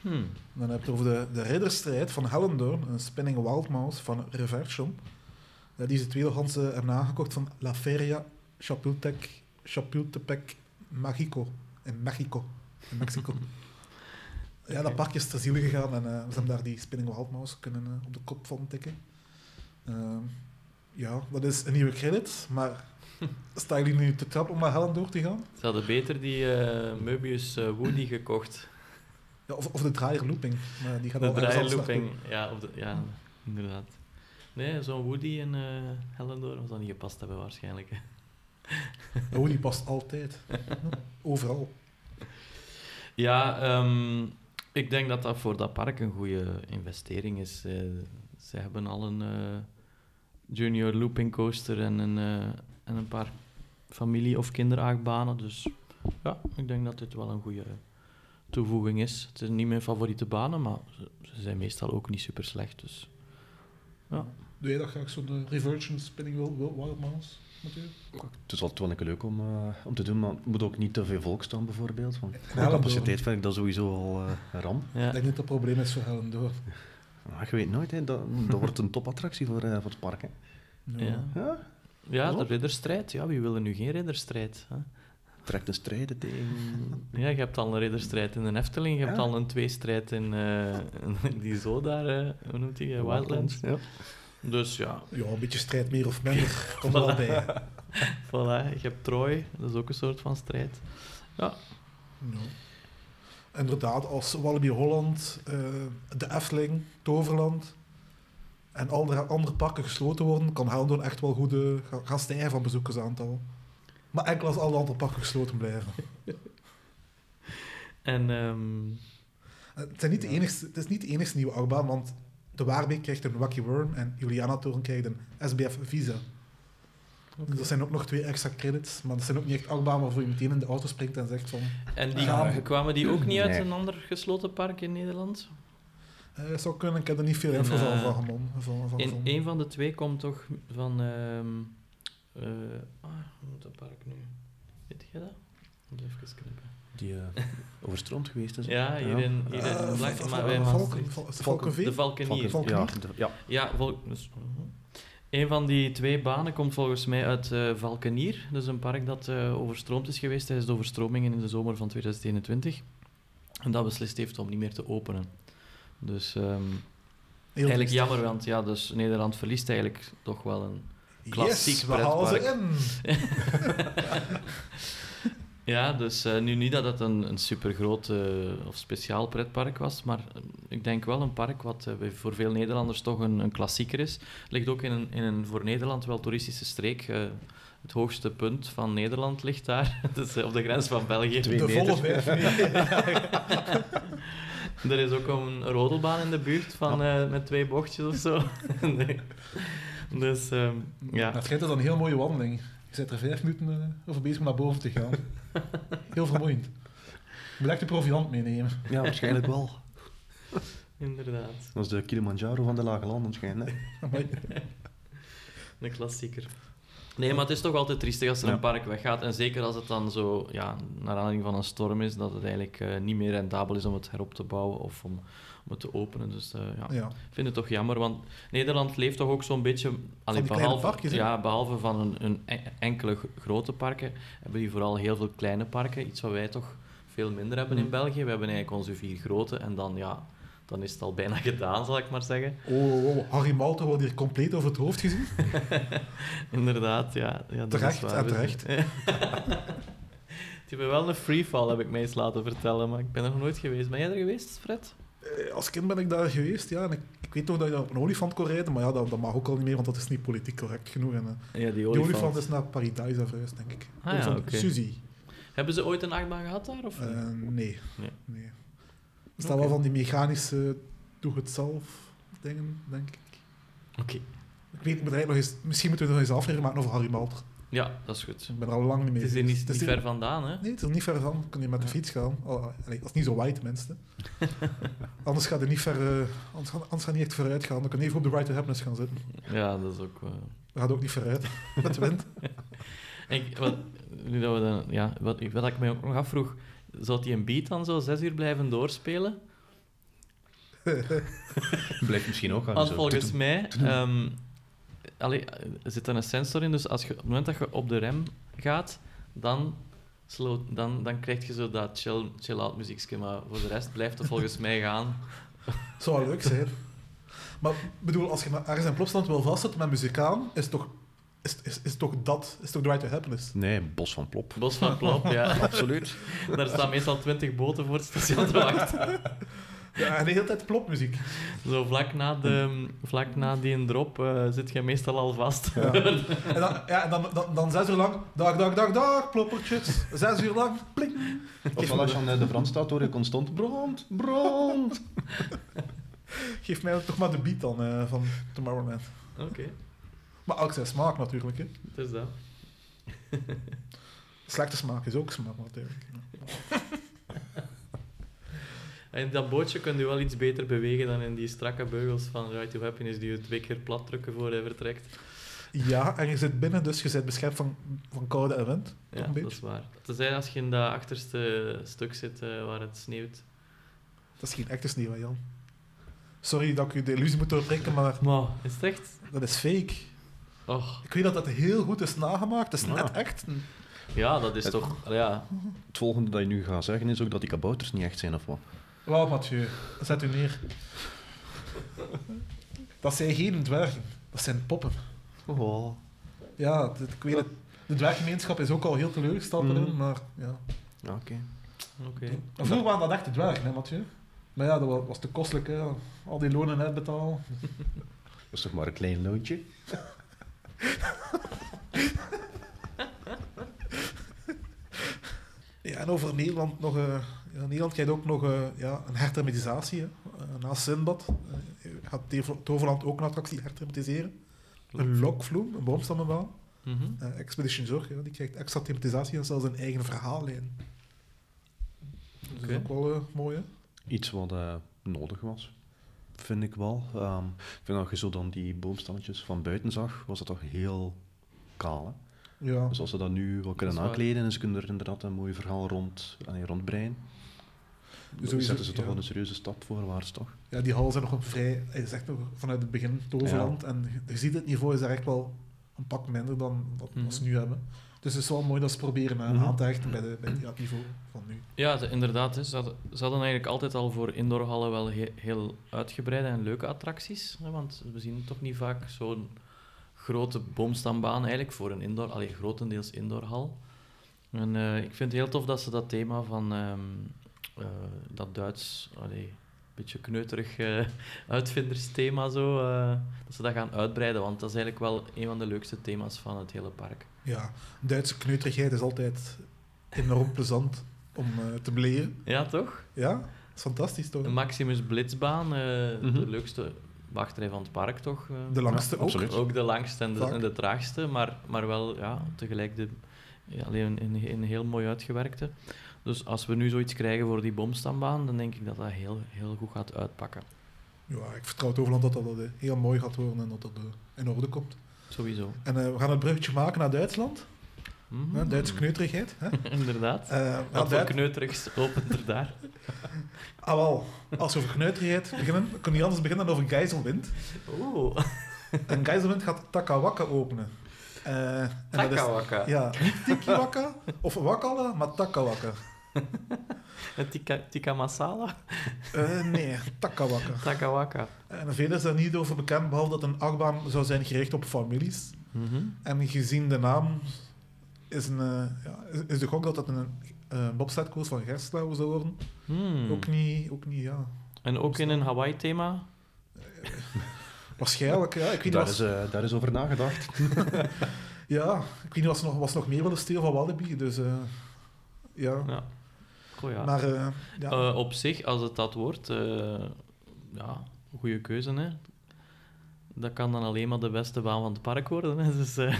Hmm. Dan heb je het over de, de ridderstrijd van Hellendoorn, een spinning wild mouse van Reversion. Die ze tweedehands eh, hebben aangekocht van La Feria Chapultec, Chapultepec Mexico. In Mexico. In Mexico. Ja, dat park is ter ziele gegaan en eh, we hebben daar die spinning wild mouse kunnen eh, op de kop van tikken. Ehm, ja, dat is een nieuwe credit, maar staan jullie nu te trappen om naar Hellendoorn te gaan? Ze hadden beter die eh Möbius Woody gekocht. Ja, of, of de draaier looping. Maar die gaat De draaierlooping. naartoe. Ja, of de, ja, inderdaad. Nee, zo'n Woody in eh Hellendoorn was dat niet gepast hebben waarschijnlijk. hè. Die past altijd. Overal. Ja, ehm, ik denk dat dat voor dat park een goede investering is. Eh, ze hebben al een eh, junior looping coaster en een, eh, en een paar familie- of kinderachtbanen. Dus ja, ik denk dat dit wel een goede toevoeging is. Het zijn niet mijn favoriete banen, maar ze, zijn meestal ook niet super slecht. Dus ja. Doe jij dat graag zo'n reversion spinning wild, wild, Mathieu? Het is altijd wel een keer leuk om, eh, om te doen, maar het moet ook niet te veel volk staan, bijvoorbeeld. Want Hellendoorn. capaciteit vind ik dat sowieso al eh, een ramp. Ja. Ik denk niet dat het probleem is voor Hellendoorn. Maar je weet nooit, hè, dat, dat wordt een topattractie voor, eh, voor het park. Hè. Ja. Ja? ja, de ridderstrijd. Ja, wie wil er nu geen ridderstrijd? Hè? Trekt een strijden tegen... Ja, je hebt al een ridderstrijd in de Efteling, je hebt Ja. al een tweestrijd in eh, in die zo daar, eh, hoe noemt die, eh, Wildlands. Ja. Dus ja, Ja, een beetje strijd meer of minder. Komt er wel bij. voilà. Je hebt Troy, dat is ook een soort van strijd. Ja. Inderdaad, als Walibi Holland, eh, de Efteling, Toverland en andere, andere parken gesloten worden, kan Helmond echt wel goed ga- gaan stijgen van bezoekersaantal. Maar enkel als alle andere parken gesloten blijven. en ehm, Het, zijn niet de enigste, het is niet de enige nieuwe achtbaan, want de Waarbeek krijgt een Wacky Worm en Juliana Toren krijgt een SBF Visa. Dus dat zijn ook nog twee extra credits, maar dat zijn ook niet echt achtbanen waarvoor je meteen in de auto springt en zegt van... en die, kwamen die ook niet uit Nee. een ander gesloten park in Nederland? eh zou kunnen, ik heb er niet veel info van, eh, van, van, van In, een van de twee komt toch van... ehm eh ah, hoe moet dat park nu? Weet je dat? Moet even knippen. Die eh, overstroomd geweest is. Ja, hier in, hier in maar Valken- Valkenveen? De Valkenier. Valken- Ja, de- ja. Ja, dus, een van die twee banen komt volgens mij uit eh, Valkenier. Dat is een park dat eh, overstroomd is geweest tijdens de overstromingen in de zomer van 2021. En dat beslist heeft om niet meer te openen. Dus ehm, eigenlijk jammer, want ja, dus Nederland verliest eigenlijk toch wel een... klassiek yes, we halen ze pretpark. in. Ja, dus eh, nu niet dat het een, een supergroot eh, of speciaal pretpark was, maar eh, ik denk wel een park wat eh, bij- voor veel Nederlanders toch een, een klassieker is. Ligt ook in een, in een voor Nederland wel toeristische streek. eh, het hoogste punt van Nederland ligt daar, dus op de grens van België. Twee De volle vijf. Er is ook een rodelbaan in de buurt van, eh, met twee bochtjes of zo. nee. Dus ehm, ja. Het schijnt dat een heel mooie wandeling. Zit er vijf minuten eh, over bezig om naar boven te gaan. Heel vermoeiend. Je moet echt de proviant meenemen. ja, waarschijnlijk wel. inderdaad. Dat is de Kilimanjaro van de lage landen, schijnt. Een klassieker. Nee, maar het is toch altijd triestig als er Ja. een park weggaat. En zeker als het dan zo, ja, naar aanleiding van een storm is, dat het eigenlijk eh, niet meer rendabel is om het herop te bouwen of om, te openen. Dus eh, ja, Ja. ik vind het toch jammer, want Nederland leeft toch ook zo'n beetje... allee, die kleine behalve, parkjes, ja, behalve van een, een en- enkele grote parken, hebben die vooral heel veel kleine parken. Iets wat wij toch veel minder hebben in Mm. België. We hebben eigenlijk onze vier grote en dan, ja, dan is het al bijna gedaan, zal ik maar zeggen. Oh, oh, oh, Harry Malten wordt hier compleet over het hoofd gezien. Inderdaad, ja. ja dat Terecht, is waar. en terecht. Die hebben wel een freefall, heb ik mij eens laten vertellen, maar ik ben er nog nooit geweest. Ben jij er geweest, Fred? Eh, Als kind ben ik daar geweest, ja. En ik, ik weet toch dat je op een olifant kon rijden, maar ja, dat, dat mag ook al niet meer, want dat is niet politiek correct genoeg. En, eh, Ja, die die olifant. is naar Paradise verhuisd, denk ik. Ah, ja. Suzy. Hebben ze ooit een achtbaan gehad daar? Of? Eh, nee. Nee. nee. Er staan wel van die mechanische doe-het-zelf dingen, denk ik. Oké. Ik weet, er eigenlijk nog eens, misschien moeten we er nog eens een aflevering maken over Harry Malter. Ja, dat is goed. Ik ben er al lang niet meer Het is hier niet, Het is niet hier- ver vandaan, hè? Nee, het is er niet ver van. Kun je met de Ja. fiets gaan. Oh, allee, dat is niet zo wide, tenminste. anders gaat het niet ver... eh, anders, gaat- anders gaat niet echt vooruit gaan. Dan kun je even op de Right to Happiness gaan zitten. Ja, dat is ook... eh, Dat gaat ook niet vooruit. Met de wind. Ik, wat, nu dat we dan, ja, wat, ik- wat ik mij ook nog afvroeg, zou die een beat dan zo zes uur blijven doorspelen? Blijft misschien ook aan. Want zo. volgens mij ehm, allee, er zit er een sensor in, dus als je, op het moment dat je op de rem gaat, dan, slow, dan, dan krijg je zo dat chill, chill-out muziekje, maar voor de rest blijft het volgens mij gaan. Zou wel leuk zijn. Maar bedoel, als je maar ergens in plopstand wil vastzetten met muziek aan, is toch, is, is, is toch dat, is toch the Right to Happiness? Nee, bos van plop. Bos van Plop, ja. Absoluut. Daar staan meestal twintig boten voor het station te wachten. Ja, en de hele tijd plopmuziek. Zo vlak na, de, vlak na die drop eh, zit je meestal al vast. Ja. En dan, ja, dan, dan, dan zes uur lang, dag, dag, dag, dag, ploppertjes. Zes uur lang, pling. Of als je aan de brand staat, hoor je constant brand, brand. Geef mij toch maar de beat dan eh, van Tomorrowland. Oké, Maar elk zijn smaak natuurlijk. Hè. het is dat. Slechte smaak is ook smaak natuurlijk. En dat bootje kun je wel iets beter bewegen dan in die strakke beugels van Right to Happiness die je twee keer plat drukken voor hij vertrekt. Ja, en je zit binnen, dus je zit beschermd van, van koude en wind. Ja, een dat is waar. Tenzij als je in dat achterste stuk zit eh, waar het sneeuwt. Dat is geen echte sneeuw, Jan. Sorry dat ik u de illusie moet doorbreken, maar Maar, is het echt? dat is fake. Och, Ik weet dat dat heel goed is nagemaakt. Het is net Ja. echt. Ja, dat is Het- toch... Ja, Het volgende dat je nu gaat zeggen is ook dat die kabouters niet echt zijn, of wat? Wel, Mathieu, zet u neer. Dat zijn geen dwergen, dat zijn poppen. Oh. Ja, dit- ik weet het. De dwerggemeenschap is ook al heel teleurgesteld Mhm. erin, maar ja. Ja, oké. oké. En Vroeger waren dat echte dwergen, hè, Mathieu? Maar ja, dat wa- was te kostelijk, hè. Al die lonen uitbetalen. Dat is toch maar een klein loontje? Ja, en over Nederland nog... eh ja, Nederland krijgt ook nog eh, ja, een herthermetisatie, hè. Eh, naast Sinbad. eh, gaat Toverland ook een attractie herthermetiseren. Een lokvloem, een boomstammenbaan. Mhm. Eh, Expedition Zorg, ja, die krijgt extra thematisatie en zelfs een eigen verhaallijn. Dus dat is ook wel mooi, hè? Iets wat eh, nodig was, vind ik wel. Ehm, ik vind dat je zo dan die boomstammetjes van buiten zag, was dat toch heel kaal. Hè? Ja. Dus als ze dat nu wel kunnen aankleden en ze kunnen er inderdaad een mooi verhaal rond, allee, rondbreien, dan Sowieso, zetten ze toch ja. wel een serieuze stap voorwaarts, toch? ja, die hallen zijn nog een vrij... Is echt nog vanuit het begin Toverland. En je- ziet het niveau is daar echt wel een pak minder dan wat Mhm. ze nu hebben. Dus het is wel mooi dat ze proberen Mhm. aan te hechten bij, de, bij ja, het niveau van nu. Ja, ze- inderdaad. Hè. Ze, hadden, ze hadden eigenlijk altijd al voor indoorhallen wel he- heel uitgebreide en leuke attracties. Hè, want we zien toch niet vaak zo'n grote boomstambaan eigenlijk voor een indoor, allee, grotendeels indoorhal. En eh, ik vind het heel tof dat ze dat thema van ehm, eh, dat Duits, allee, beetje kneuterig eh, uitvindersthema zo, eh, dat ze dat gaan uitbreiden. Want dat is eigenlijk wel een van de leukste thema's van het hele park. Ja, Duitse kneuterigheid is altijd enorm plezant om eh, te beleven. Ja, toch? Ja, dat is fantastisch toch? De Maximus Blitzbaan, eh, Mhm. de leukste wachtrij van het park, toch? eh. De langste Ja, ook. absoluut. Ook de langste en de, Vaak. en de traagste, maar, maar wel ja, tegelijk de, ja, alleen een, een, een heel mooi uitgewerkte. Dus als we nu zoiets krijgen voor die bomstambaan, dan denk ik dat dat heel, heel goed gaat uitpakken. Ja, ik vertrouw het overland dat dat eh, heel mooi gaat worden en dat dat eh, in orde komt. Sowieso. En eh, we gaan het bruggetje maken naar Duitsland. Mhm. hè, Duitse kneuterigheid. Hè? Inderdaad. Eh, ja, Wat voor kneuterigs opent er daar? ah, wel. Als we over kneuterigheid beginnen, we niet anders beginnen dan over Geiselwind. Oeh, En Geiselwind gaat Takawaka openen. Eh, en dat is- Takawaka. Ja, niet Tikiwaka of Wakala, maar Takawaka. En tikka, tikka masala? Eh, nee, Takawaka. Takawaka. En veel is daar niet over bekend, behalve dat een achtbaan zou zijn gericht op families. Mhm. En gezien de naam is, een, eh, ja, is, is de gok dat het een uh, bobsledkoers van Gerstlauer zou worden. Hmm. Ook niet, ook niet, ja. En ook in een Hawaii-thema? Waarschijnlijk, ja. Ik weet niet Daar is, eh, daar is over nagedacht. ja, ik weet niet wat ze nog, wat ze nog meer willen sturen van Walibi, dus eh, ja. Ja. Goh, ja. Maar ja, Eh, op zich, als het dat wordt, eh, ja, goede keuze, hè. Dat kan dan alleen maar de beste baan van het park worden, hè. Dus, eh,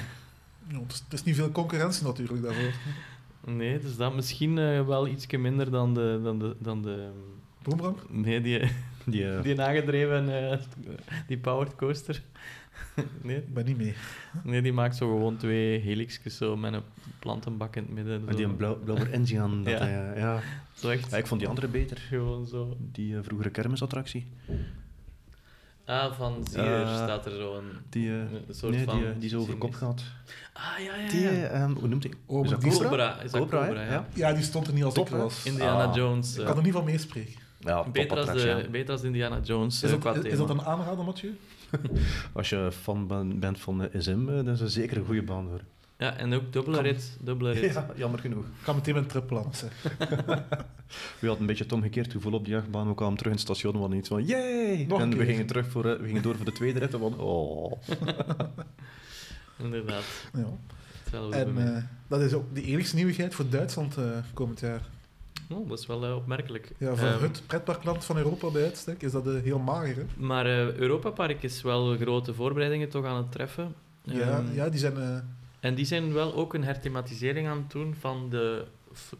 ja, het, is, het is niet veel concurrentie natuurlijk daarvoor. nee, dus dat misschien eh, wel ietsje minder dan de... Dan de, dan de Boomerang? nee, die, Die, eh, die aangedreven, eh, die powered coaster. nee, Ik ben niet mee. nee, die maakt zo gewoon twee helixjes zo met een plantenbak in het midden. met die zo. een blauw, blauwe engine aan. Dat Ja. hij, ja. Zo echt Ja, ik vond die andere beter. gewoon zo... Die vroegere kermisattractie. Ah, van Zier Eh, staat er zo een, Die, eh, een soort nee, van... die, eh, die zo over kop gaat. Ah, ja, ja, Die, ja. eh, ehm, hoe noemt hij? Is dat die Cobra? Cobra, is dat Cobra, ja. Ja, die stond er niet als Top, ik hè? was. Indiana Ah. Jones. Ik kan er niet van meespreken. Ja, beter, als de, beter als Indiana Jones Is dat, qua is, is dat thema. een aanrader, Mathieu? Als je fan ben- bent van de SM, dan is het zeker een goede baan hoor. Ja, en ook dubbele rit. Dubbele rit. Ja, jammer genoeg. Ik ga meteen mijn trip plannen. zeg. We hadden een beetje het omgekeerd. Toen volop die achtbaan, we kwamen terug in het station, we hadden iets van yay! Nog En we gingen, terug voor, eh, we gingen door voor de tweede rit en van oh. Inderdaad. Ja. En eh, dat is ook de enigste nieuwigheid voor Duitsland eh, komend jaar. Oh, dat is wel opmerkelijk. Ja, voor Ehm, het pretparkland van Europa bij uitstek is dat heel mager. Hè? Maar eh Europa Park is wel grote voorbereidingen toch aan het treffen. Ja, Ehm, ja, die zijn... En die zijn wel ook een herthematisering aan het doen van de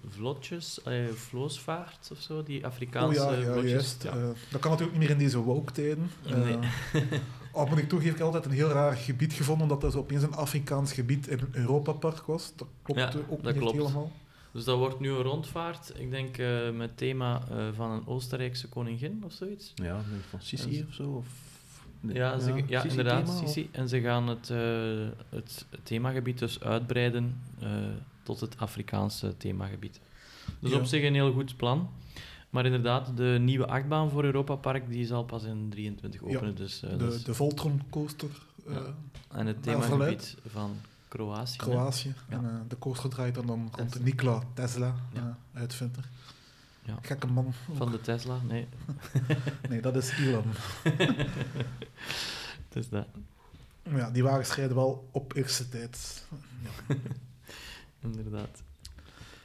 vlotjes, eh, vloosvaart of zo, die oh Afrikaanse ja, ja vlotjes. juist. Ja. Eh, dat kan natuurlijk niet meer in deze woke-tijden. Eh, Nee. al moet ik toegeven, ik heb altijd een heel raar gebied gevonden, omdat dat zo opeens een Afrikaans gebied in een Europa-park was. Dat klopt Ja, ook dat niet klopt. helemaal. Dus dat wordt nu een rondvaart, ik denk eh, met thema eh, van een Oostenrijkse koningin of zoiets. Ja, van Sissi of zo. Of, Ja, ze, ja, inderdaad, thema, Sissi. En ze gaan het, eh, het themagebied dus uitbreiden eh, tot het Afrikaanse themagebied. Dus Ja. op zich een heel goed plan. Maar inderdaad, de nieuwe achtbaan voor Europa Park die zal pas in 23 Ja, openen. Dus, eh, De, is- de Voltron coaster, eh, Ja. en het themagebied van Kroatië. Kroatië. Ja. En eh, de coaster draait er dan rond Tesla. Nikola Tesla, Ja. uitvinder. Ja. Gekke man. Van de Tesla, nee. Nee, dat is Elon. Het is dat, Ja, die wagens rijden wel op eerste tijd. Ja. inderdaad.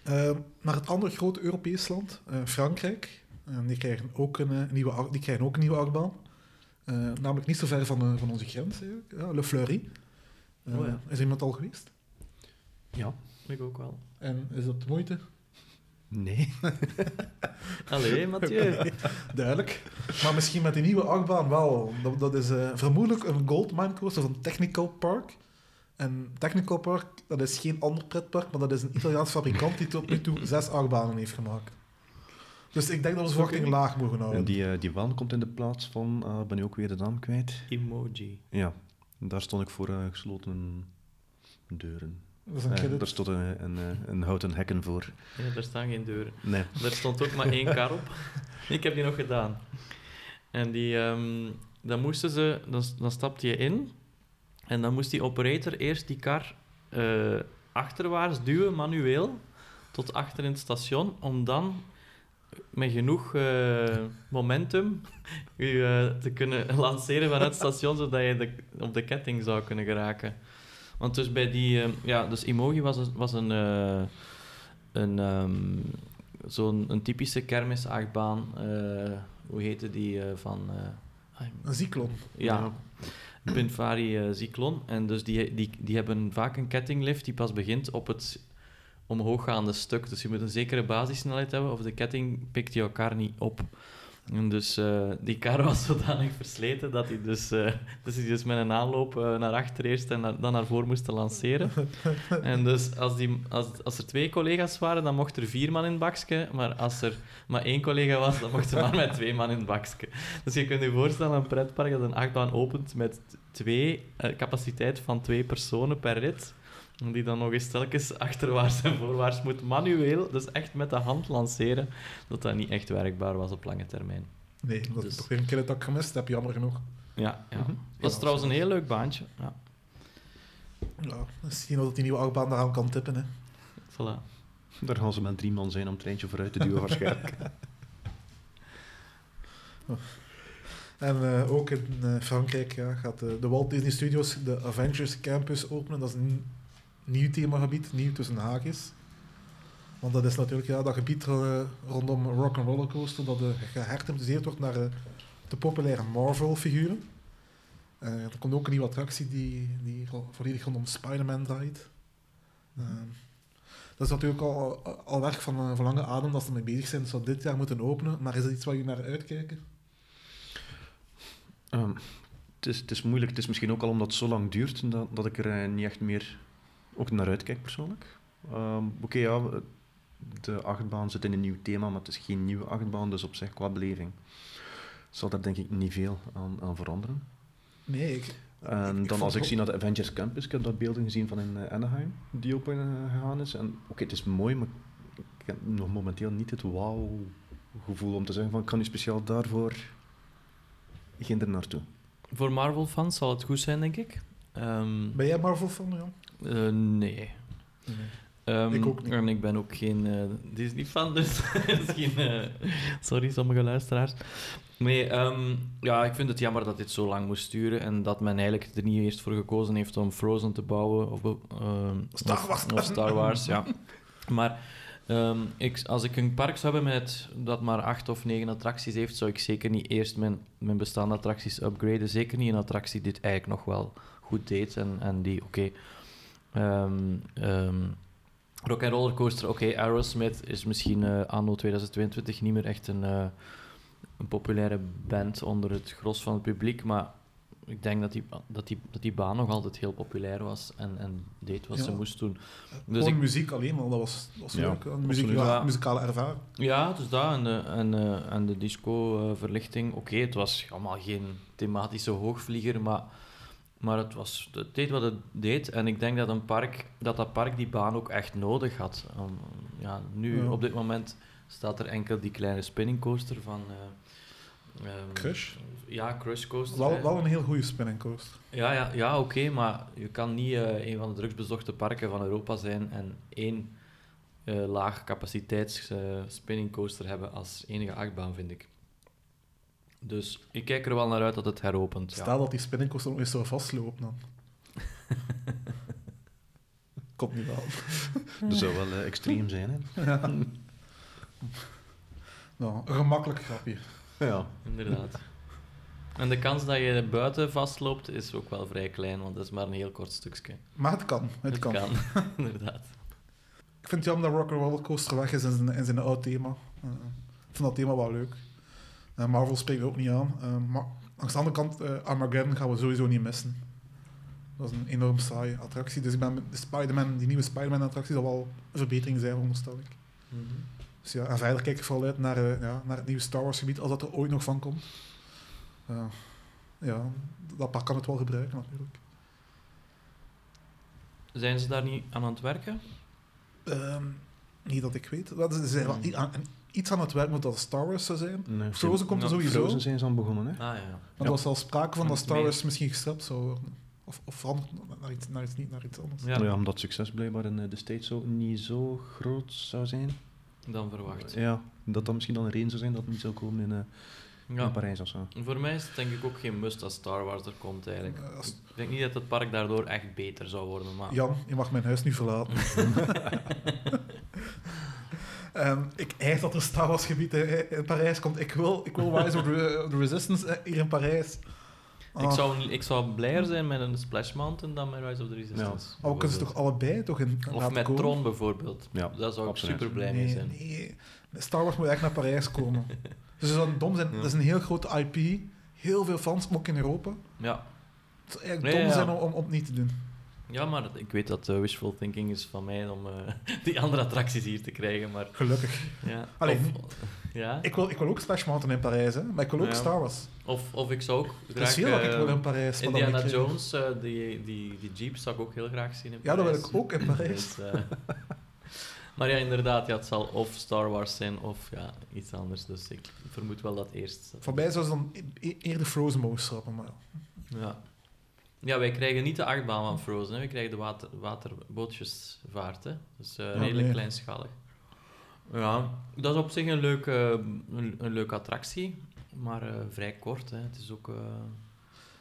Eh, naar het andere grote Europees land, eh, Frankrijk. En die, krijgen ook een, eh, nieuwe, die krijgen ook een nieuwe achtbaan. Eh, namelijk niet zo ver van, eh, van onze grens. Ja, Le Fleury. Oh ja. Is iemand al geweest? Ja. Ik ook wel. En is dat de moeite? Nee. Allee, Mathieu. Duidelijk. Maar misschien met die nieuwe achtbaan wel. Dat, dat is eh, vermoedelijk een Goldmine coaster van Technical Park. En Technical Park, dat is geen ander pretpark, maar dat is een Italiaans fabrikant die tot nu toe zes achtbanen heeft gemaakt. Dus ik denk dat we de verwachtingen laag mogen houden. En die, eh, die waan komt in de plaats van, ah, ben nu ook weer de naam kwijt. Emoji. Ja, daar stond ik voor eh, gesloten deuren. Dat is een Eh, daar stond een, een, eh, een houten hekken voor. Ja, daar staan geen deuren. Nee. Er stond ook maar één kar op. Ik heb die nog gedaan. En die, ehm, dan moesten ze, dan, dan stapte je in en dan moest die operator eerst die kar eh, achterwaarts duwen, manueel, tot achter in het station, om dan met genoeg eh, momentum u te kunnen lanceren vanuit het station, zodat je de, op de ketting zou kunnen geraken. Want dus bij die, eh, ja, dus Emoji was een, was een, eh, een ehm, zo'n een typische kermisachtbaan. eh hoe heette die eh, van... Een cyclon. ja, Pinfari eh Cyclone. En dus die, die, die hebben vaak een kettinglift die pas begint op het omhooggaande stuk. Dus je moet een zekere basissnelheid hebben of de ketting pikt je elkaar niet op. En dus eh, die kar was zodanig versleten dat hij dus, dus, hij dus met een aanloop eh, naar achter eerst en naar- dan naar voor moest lanceren. En dus als, die, als, als er twee collega's waren, dan mocht er vier man in het bakje. Maar als er maar één collega was, dan mocht er maar met twee man in het bakje. Dus je kunt je voorstellen, een pretpark dat een achtbaan opent met twee, capaciteit van twee personen per rit. Die dan nog eens telkens achterwaarts en voorwaarts moet manueel, dus echt met de hand lanceren, dat dat niet echt werkbaar was op lange termijn. Nee, dat Dus- is toch weer een keer dat ik gemist heb, jammer genoeg. Ja, ja. Mhm. Dat is trouwens een heel leuk baantje. Ja, Ja, misschien dat die nieuwe achtbaan daaraan kan tippen. Hè. voilà. Daar gaan ze met drie man zijn om het treintje vooruit te duwen waarschijnlijk. En eh, ook in eh, Frankrijk ja, gaat de, de Walt Disney Studios de Avengers Campus openen. Dat is een nieuw themagebied, nieuw tussen haakjes. Want dat is natuurlijk ja, dat gebied eh, rondom Rock and Roller Coaster dat uh, wordt naar eh, de populaire Marvel-figuren. Er komt ook een nieuwe attractie die, die volledig rondom Spider-Man draait. Dat is natuurlijk al, al werk van, van lange adem dat ze ermee bezig zijn. Dat zou dit jaar moeten openen. Maar is dat iets waar je naar uitkijken? Ehm, het, is, is moeilijk. Het is misschien ook al omdat het zo lang duurt dat, dat ik er niet echt meer ook naar uitkijk persoonlijk. Ehm, Oké, ja, de achtbaan zit in een nieuw thema, maar het is geen nieuwe achtbaan, dus op zich qua beleving zal daar denk ik niet veel aan, aan veranderen. Nee, ik, En ik dan als ik zie naar de Avengers Campus, ik heb daar beelden gezien van in eh, Anaheim, die open eh, gegaan is. En oké, het is mooi, maar ik heb nog momenteel niet het wauw-gevoel om te zeggen van ik kan nu speciaal daarvoor geen er naartoe. Voor Marvel-fans zal het goed zijn, denk ik. Ehm, Ben jij Marvel-fan, Jan? eh, nee. Ehm, Ik ook niet. En ik ben ook geen eh, Disney-fan, dus misschien... eh, sorry, sommige luisteraars. Nee, ehm, ja, ik vind het jammer dat dit zo lang moest duren en dat men eigenlijk er niet eerst voor gekozen heeft om Frozen te bouwen of, ehm, Star Wars. Of, Star Wars, ja. Maar ehm, ik, als ik een park zou hebben met, dat maar acht of negen attracties heeft, zou ik zeker niet eerst mijn, mijn bestaande attracties upgraden. Zeker niet een attractie die dit eigenlijk nog wel goed deed en, en die, oké... Rock and Roller Coaster, oké, Aerosmith is misschien eh, anno 2022 niet meer echt een, eh, een populaire band onder het gros van het publiek, maar ik denk dat die, dat die, dat die baan nog altijd heel populair was en, en deed wat ze moest doen. Dus Dus ik, muziek alleen, maar dat was, dat was Ja. Een muziek, Ja. muzikale ervaring. ja, dus dat en de, en, eh, en de disco-verlichting, oké, het was allemaal geen thematische hoogvlieger, maar Maar het, was, het deed wat het deed. En ik denk dat, een park, dat dat park die baan ook echt nodig had. Um, ja, nu, Ja. op dit moment, staat er enkel die kleine spinning coaster van... eh, ehm, Crush? Ja, Crush Coaster. Wel, een heel goede spinning coaster. Ja, ja, ja oké, maar je kan niet eh, een van de drugsbezochte parken van Europa zijn en één eh, laag capaciteits eh, spinning coaster hebben als enige achtbaan, vind ik. Dus ik kijk er wel naar uit dat het heropent. Ja. Stel dat die spinning coaster nog eens zou vastloopt dan. Komt niet wel. Dat zou wel eh, extreem zijn, hè? Ja. nou, een gemakkelijk grapje. Ja. Inderdaad. En de kans dat je buiten vastloopt is ook wel vrij klein, want dat is maar een heel kort stukje. Maar het kan. Het, kan. inderdaad. Ik vind het jammer dat Rock'n'Roller Coaster weg is in zijn, in zijn oud thema. Eh, ik vind dat thema wel leuk. Eh, Marvel spreekt ook niet aan. Eh, maar langs de andere kant, eh Armageddon gaan we sowieso niet missen. Dat is een enorm saaie attractie. Dus ik ben met de Spider-Man, die nieuwe Spider-Man-attractie zal wel een verbetering zijn, veronderstel ik. Dus ja, en verder kijk ik vooral uit naar, ja, naar het nieuwe Star Wars gebied, als dat er ooit nog van komt. Eh, ja, dat park kan het wel gebruiken natuurlijk. Zijn ze daar niet aan aan het werken? Ehm, niet dat ik weet. Dat is, ze zijn wel i- aan- iets aan het werk moet dat Star Wars zou zijn. Nee, Frozen komt er Nou, sowieso. Frozen zijn ze aan begonnen, hè? Ah ja. Maar Ja. er was al sprake van dat Star Wars misschien geschrapt zou worden. Of, of veranderd naar iets, naar iets, niet naar iets anders. Ja, Ja. omdat succes blijkbaar in eh, de States ook niet zo groot zou zijn. dan verwacht. Ja, dat dat misschien dan een reden zou zijn dat het niet zou komen in, eh, Ja. in Parijs of zo. Voor mij is het denk ik ook geen must als Star Wars er komt eigenlijk. Eh, als- Ik denk niet dat het park daardoor echt beter zou worden, maar... Jan, je mag mijn huis nu verlaten. En ik eis dat er Star Wars gebied in, in Parijs komt. Ik wil, ik wil Rise of the, Resistance eh, hier in Parijs. Ik, Ah, zou, ik zou blijer zijn met een Splash Mountain dan met Rise of the Resistance. maar we kunnen ze toch allebei toch in Of met komen? Tron bijvoorbeeld. Ja, Daar zou ik absoluut. super blij nee, mee zijn. Nee, Star Wars moet echt naar Parijs komen. dus ze zouden dom zijn. Ja. Dat is een heel grote IP. Heel veel fans, ook in Europa. Ja. Het zou eigenlijk Nee, dom ja. zijn om, om, om het niet te doen. Ja, maar ik weet dat eh, wishful thinking is van mij om eh, die andere attracties hier te krijgen, maar... Gelukkig. Ja. Ik wil, ik wil ook Splash Mountain in Parijs, hè, maar ik wil ook Ja. Star Wars. Of, of ik zou ook graag... dat ik eh, wil in Parijs. Indiana ik- Jones, eh, die, die, die jeep zou ik ook heel graag zien in Ja, dat wil Parijs. ik ook in Parijs. Dus, eh, maar ja, inderdaad, ja, het zal of Star Wars zijn of ja, iets anders. Dus ik vermoed wel dat eerst. Voor mij zou ze dan e- e- eerder Frozen mogen schrappen, maar ja. Ja. wij krijgen niet de achtbaan van Frozen. Hè. We krijgen de water, waterbootjesvaart. Hè. Dus eh, Ja, redelijk nee. kleinschalig. Ja, dat is op zich een leuke, een, een leuke attractie. Maar eh, vrij kort. Hè. Het is ook... eh,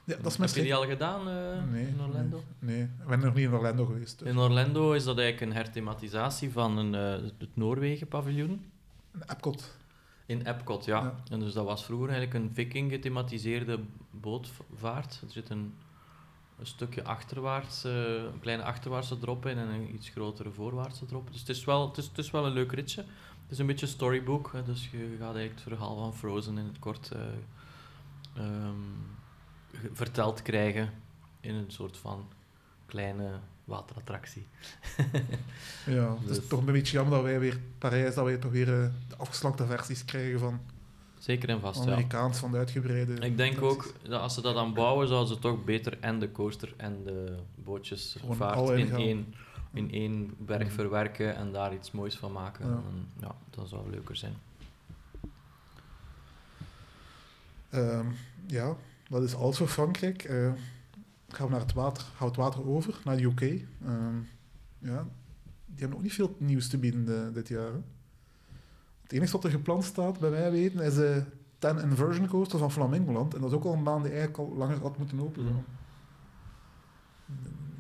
ja dat is heb je die al gedaan eh, Nee, in Orlando? Nee, nee, ik ben nog niet in Orlando geweest. dus. In Orlando is dat eigenlijk een herthematisatie van een, eh, het Noorwegen-paviljoen. In Epcot. In Epcot, ja. Ja. En dus dat was vroeger eigenlijk een viking gethematiseerde bootvaart. Er zit een, een stukje achterwaarts, een kleine achterwaartse drop in en een iets grotere voorwaartse drop. Dus het is wel, het is, het is wel een leuk ritje. Het is een beetje storybook, hè, dus je gaat eigenlijk het verhaal van Frozen in het kort eh, ehm, verteld krijgen in een soort van kleine waterattractie. Ja, het is Dus- toch een beetje jammer dat wij weer Parijs, dat wij toch weer eh, de afgeslankte versies krijgen van Zeker en vast, ja. Amerikaans, van de uitgebreide. Ik denk ook dat als ze dat aan bouwen, zouden ze toch beter en de coaster en de bootjesvaart in één, in één berg verwerken en daar iets moois van maken. Ja. En, ja, dat zou leuker zijn. Ehm, ja, dat is alles voor Frankrijk. Eh, gaan we naar het water, gaan we het water over, naar de UK. Ehm, ja, die hebben ook niet veel nieuws te bieden eh, dit jaar. hè. Het enige wat er gepland staat, bij mij weten, is de 10 Inversion Coaster van Flamingoland. En dat is ook al een baan die eigenlijk al langer had moeten open gaan.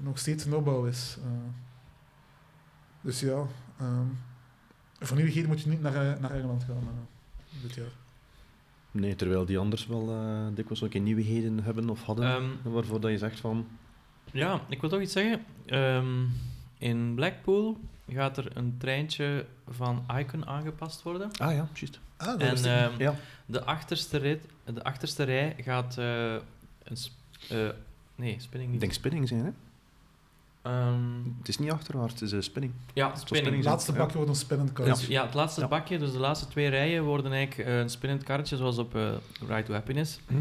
Nog steeds in opbouw is. eh. dus ja, ehm voor nieuwigheden moet je niet naar, eh, naar Engeland gaan eh, dit jaar. Nee, terwijl die anders wel eh, dikwijls ook in nieuwigheden hebben of hadden, Ehm, waarvoor dat je zegt van... ja, ik wil toch iets zeggen. Ehm, in Blackpool gaat er een treintje van Icon aangepast worden. Ah ja, juist. Ah, dat En ik ehm, Ja. de, achterste rit, de achterste rij gaat eh, een... sp- eh, nee, spinning Ik niet. denk spinning zijn, hè? Ehm, Het is niet achterwaarts, het is een spinning. ja, spinning. Het laatste Ja. bakje wordt een spinnend karretje. ja, het laatste Ja. bakje, dus de laatste twee rijen, worden eigenlijk eh, een spinnend karretje, zoals op eh Ride to Happiness. Hm.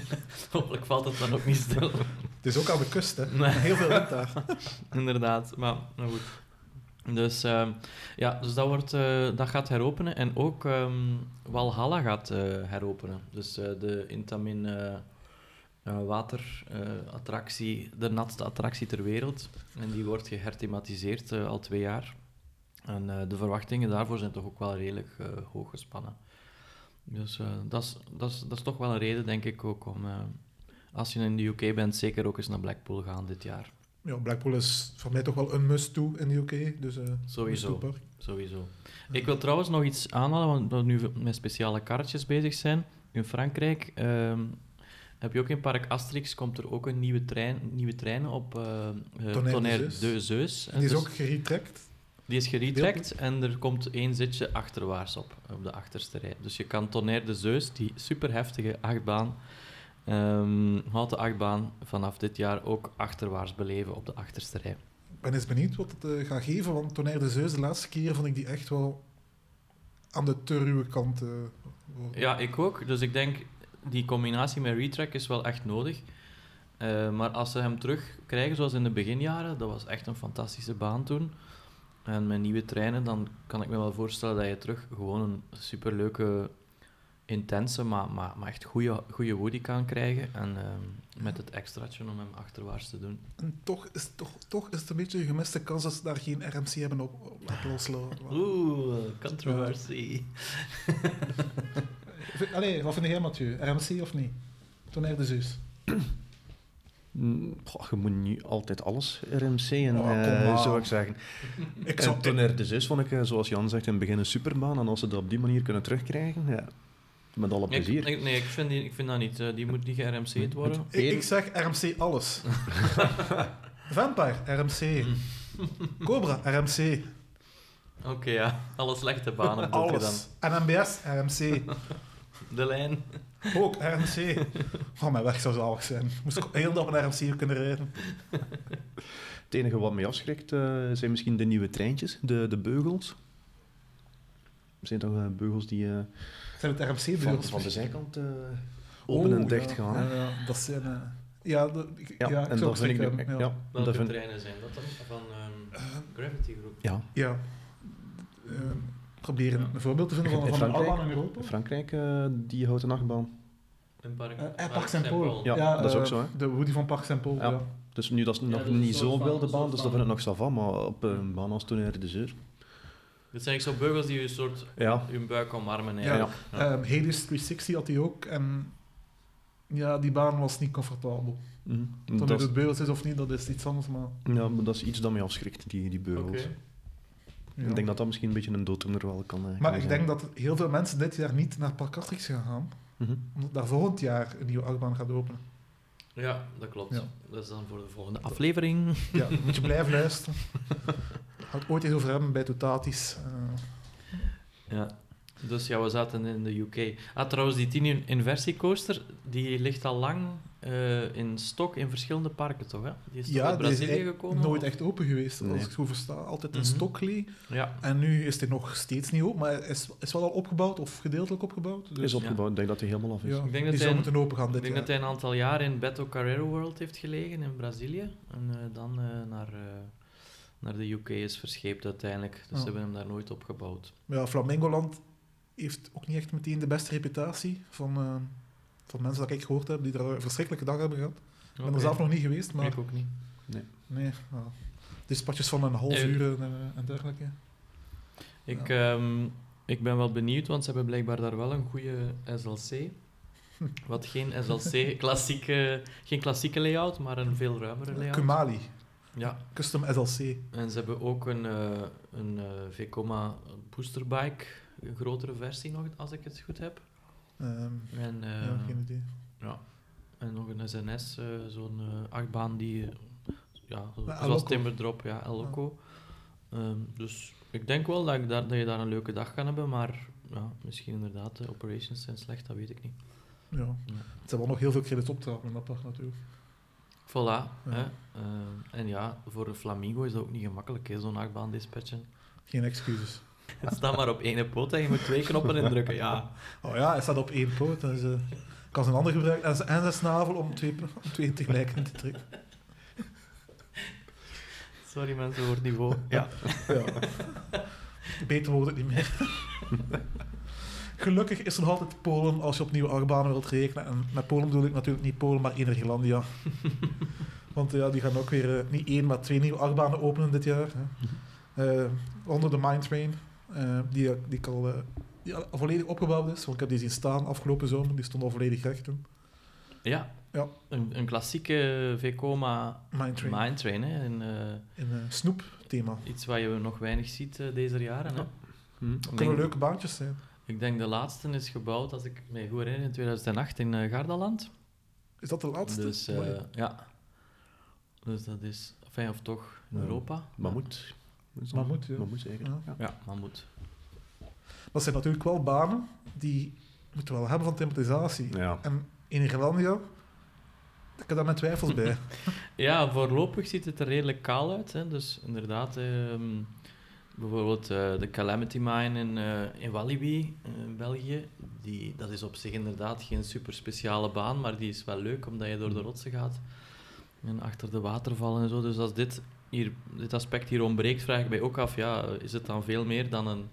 Hopelijk valt het dan ook niet stil. Het is ook aan de kust, hè. Nee. Heel veel wind daar. Inderdaad, maar nou goed. Dus, ehm, ja, dus dat, wordt, eh, dat gaat heropenen. En ook ehm, Walhalla gaat eh, heropenen. Dus eh, de Intamin eh waterattractie, de natste attractie ter wereld. En die wordt geherthematiseerd eh, al twee jaar. En eh, de verwachtingen daarvoor zijn toch ook wel redelijk eh, hoog gespannen. Dus dat is- dat is- dat is toch wel een reden, denk ik, ook om... als je in de UK bent, zeker ook eens naar Blackpool gaan dit jaar. Ja, Blackpool is voor mij toch wel een must-do in de UK. Dus, eh Sowieso. Sowieso. Ik wil trouwens nog iets aanhalen, want we nu met speciale karretjes bezig zijn. In Frankrijk ehm, heb je ook in Park Asterix, komt er ook een nieuwe trein, nieuwe trein op eh, Tonnerre de Zeus. die is Dus ook geretrekt. die is geretrekt en er komt één zitje achterwaarts op, op de achterste rij. Dus je kan Tonnerre de Zeus, die super heftige achtbaan, ehm houten achtbaan, vanaf dit jaar ook achterwaarts beleven op de achterste rij. Ik ben eens benieuwd wat het eh, gaat geven, want Tonnerre de Zeus, de laatste keer vond ik die echt wel aan de te ruwe kant. Ja, ik ook. Dus ik denk, die combinatie met retrack is wel echt nodig. Eh, maar als ze hem terug krijgen, zoals in de beginjaren, dat was echt een fantastische baan toen. En met nieuwe treinen, dan kan ik me wel voorstellen dat je terug gewoon een superleuke, intense, maar, maar, maar echt goede, goede Woody kan krijgen. En ehm, met het extraatje om hem achterwaarts te doen. En toch is, toch, toch is het een beetje een gemiste kans dat ze daar geen RMC hebben op, op laten loslaten. Oeh, controversie. Allee, wat vind jij, Mathieu? RMC of niet? Tonnerre de Zeus. Mm, goh, je moet niet altijd alles RMC en Oh, eh, aan. zou ik zeggen. Ik En zou, Tonnerre de Zeus vond ik, eh, zoals Jan zegt, in het begin een superbaan. En als ze dat op die manier kunnen terugkrijgen, ja, met alle plezier. ik- nee, ik vind, die, ik vind dat niet. Eh, die moet niet ge-RMC'd worden. ik, ik zeg RMC alles. Vampire, RMC. Cobra, RMC. Oké, ja. Alle slechte banen je dan. Alles. En MBS, RMC. De lijn. Ook RMC. Oh, mijn weg zou zalig zijn. Moest ik heel dag met RMC kunnen rijden. Het enige wat mij afschrikt eh, zijn misschien de nieuwe treintjes, de, de beugels. Er zijn toch eh, beugels die eh, Zijn het van, RMC-beugels? van de zijkant eh, open en dicht ja. gaan. Ja, ja, dat zijn... ja, de, ik, Ja, ja, ik en zou dat vind ik nu- ja. ja, Welke dat vind, treinen zijn dat dan? Van ehm, Gravity Group. ja, Ja. Eh, proberen Ja. een voorbeeld te vinden van, van een achtbaan in Europa. Frankrijk, eh, die houdt een achtbaan. In Park, Eh, eh, Park Saint-Paul. Ja, dat is eh, ook zo, hè. De Woody van Park Saint-Paul, Ja. ja. Dus nu, dat is nog dat is een niet soort zo'n van- wilde een baan, soort dus dat van- vind ik nog savant, maar op een baan als Tonnerre de Zeur. Dit zijn eigenlijk zo beugels die je soort Ja, je buik omarmen. Ja. Ja. Ehm, Hades 360 had hij ook. En ja, die baan was niet comfortabel. mhm. Toen dat, het beugels is of niet, dat is iets anders. Maar ja, maar dat is iets dat mij afschrikt, die, die beugels. Oké. Ja. Ik denk dat dat misschien een beetje een dooddoener wel kan eh, Maar kan ik zijn. denk dat heel veel mensen dit jaar niet naar Park Asterix gaan gaan. Mhm. Omdat daar volgend jaar een nieuwe achtbaan gaat openen. Ja, dat klopt. Ja. Dat is dan voor de volgende aflevering. Ja, moet je blijven luisteren. Gaat het ooit eens over hebben bij Totatis. Eh, Ja. Dus ja, we zaten in de UK. Ah, trouwens, die 10 inversie coaster, die ligt al lang eh, in stok in verschillende parken, toch? Hè? Die is toch ja, uit is Brazilië gekomen? nooit echt open geweest, als Nee. ik het goed versta. Altijd in Mhm. Stockley. Ja. En nu is hij nog steeds niet open, maar is, is wel al opgebouwd of gedeeltelijk opgebouwd. Dus, is opgebouwd, ik denk dat hij helemaal af is. ja, Ik denk dat hij moeten open gaan Ik dit denk jaar. dat hij een aantal jaar in Beto Carrero World heeft gelegen in Brazilië. En eh, dan eh, naar, eh, naar de UK is verscheept uiteindelijk. Dus ze hebben hem daar nooit opgebouwd. Ja, Flamingoland heeft ook niet echt meteen de beste reputatie van, eh, van mensen dat ik gehoord heb, die er een verschrikkelijke dag hebben gehad. Ik ben er Oké. zelf nog niet geweest, maar Ik ook niet. nee. Ja. Dispatches van een half Eh, uur en, eh, en dergelijke. Ik, ehm, ik ben wel benieuwd, want ze hebben blijkbaar daar wel een goede SLC. Wat geen SLC, klassieke, geen klassieke layout, maar een veel ruimere layout. Kumali, Ja, custom SLC. en ze hebben ook een, eh een Vekoma boosterbike, een grotere versie nog, als ik het goed heb. Ehm, En, eh, ja, geen idee. ja. en nog een SNS, eh, zo'n eh, achtbaan die, eh, ja, El zoals. Timberdrop, ja, El Loco. Ehm, dus ik denk wel dat, ik daar, dat je daar een leuke dag kan hebben, maar ja, misschien inderdaad, de operations zijn slecht, dat weet ik niet. Ja. Ja. Het zijn wel nog heel veel credits op te halen in dat park natuurlijk. Voilà. Hè. Eh, en ja, voor een flamingo is dat ook niet gemakkelijk, hè, zo'n achtbaan dispatchen. Geen excuses. Het staat maar op één poot en je moet twee knoppen indrukken. Ja, Oh ja, hij staat op één poot. Dus, eh, kan zijn ander gebruiken en zijn, en zijn snavel om twee, om twee tegelijk in te trekken. sorry mensen voor het niveau. Ja. Ja. Beter wordt het niet meer. Gelukkig is er nog altijd Polen als je opnieuw achtbanen wilt rekenen. En met Polen bedoel ik natuurlijk niet Polen, maar Enerlandia. Want ja, die gaan ook weer eh, niet één, maar twee nieuwe achtbanen openen dit jaar. Hè. Eh, onder de Mine Train, eh, die, die, ik al, eh, die al volledig opgebouwd is. Want ik heb die zien staan afgelopen zomer, die stond al volledig recht toen. Ja, Ja. Een, een klassieke Vekoma Mine Train. Mine Train. Hè. En, eh, In eh, snoep thema. iets wat je nog weinig ziet eh, deze jaren. Hè. Ja. Hm. Ik Dat kunnen denk, leuke baantjes zijn. ik denk de laatste is gebouwd, als ik me goed herinner, in 2008 in Gardaland. Is dat de laatste? Dus ja. Dus dat is, fijn of toch, in Ja. Europa. Mammoet. Is ja. Mammoet zeker. Ja. Ja. Ja, maar moet. Dat zijn natuurlijk wel banen die moeten wel hebben van thematisatie. Ja. En in Irlandia, ik heb daar mijn twijfels bij. Ja, voorlopig ziet het er redelijk kaal uit. Hè. Dus inderdaad, ehm, bijvoorbeeld eh, de Calamity Mine in, eh in Walibi, eh, in België. Die, dat is op zich inderdaad geen super speciale baan, maar die is wel leuk omdat je door de rotsen gaat. En achter de watervallen en zo. Dus als dit, hier, dit aspect hier ontbreekt, vraag ik mij ook af, ja, is het dan veel meer dan een,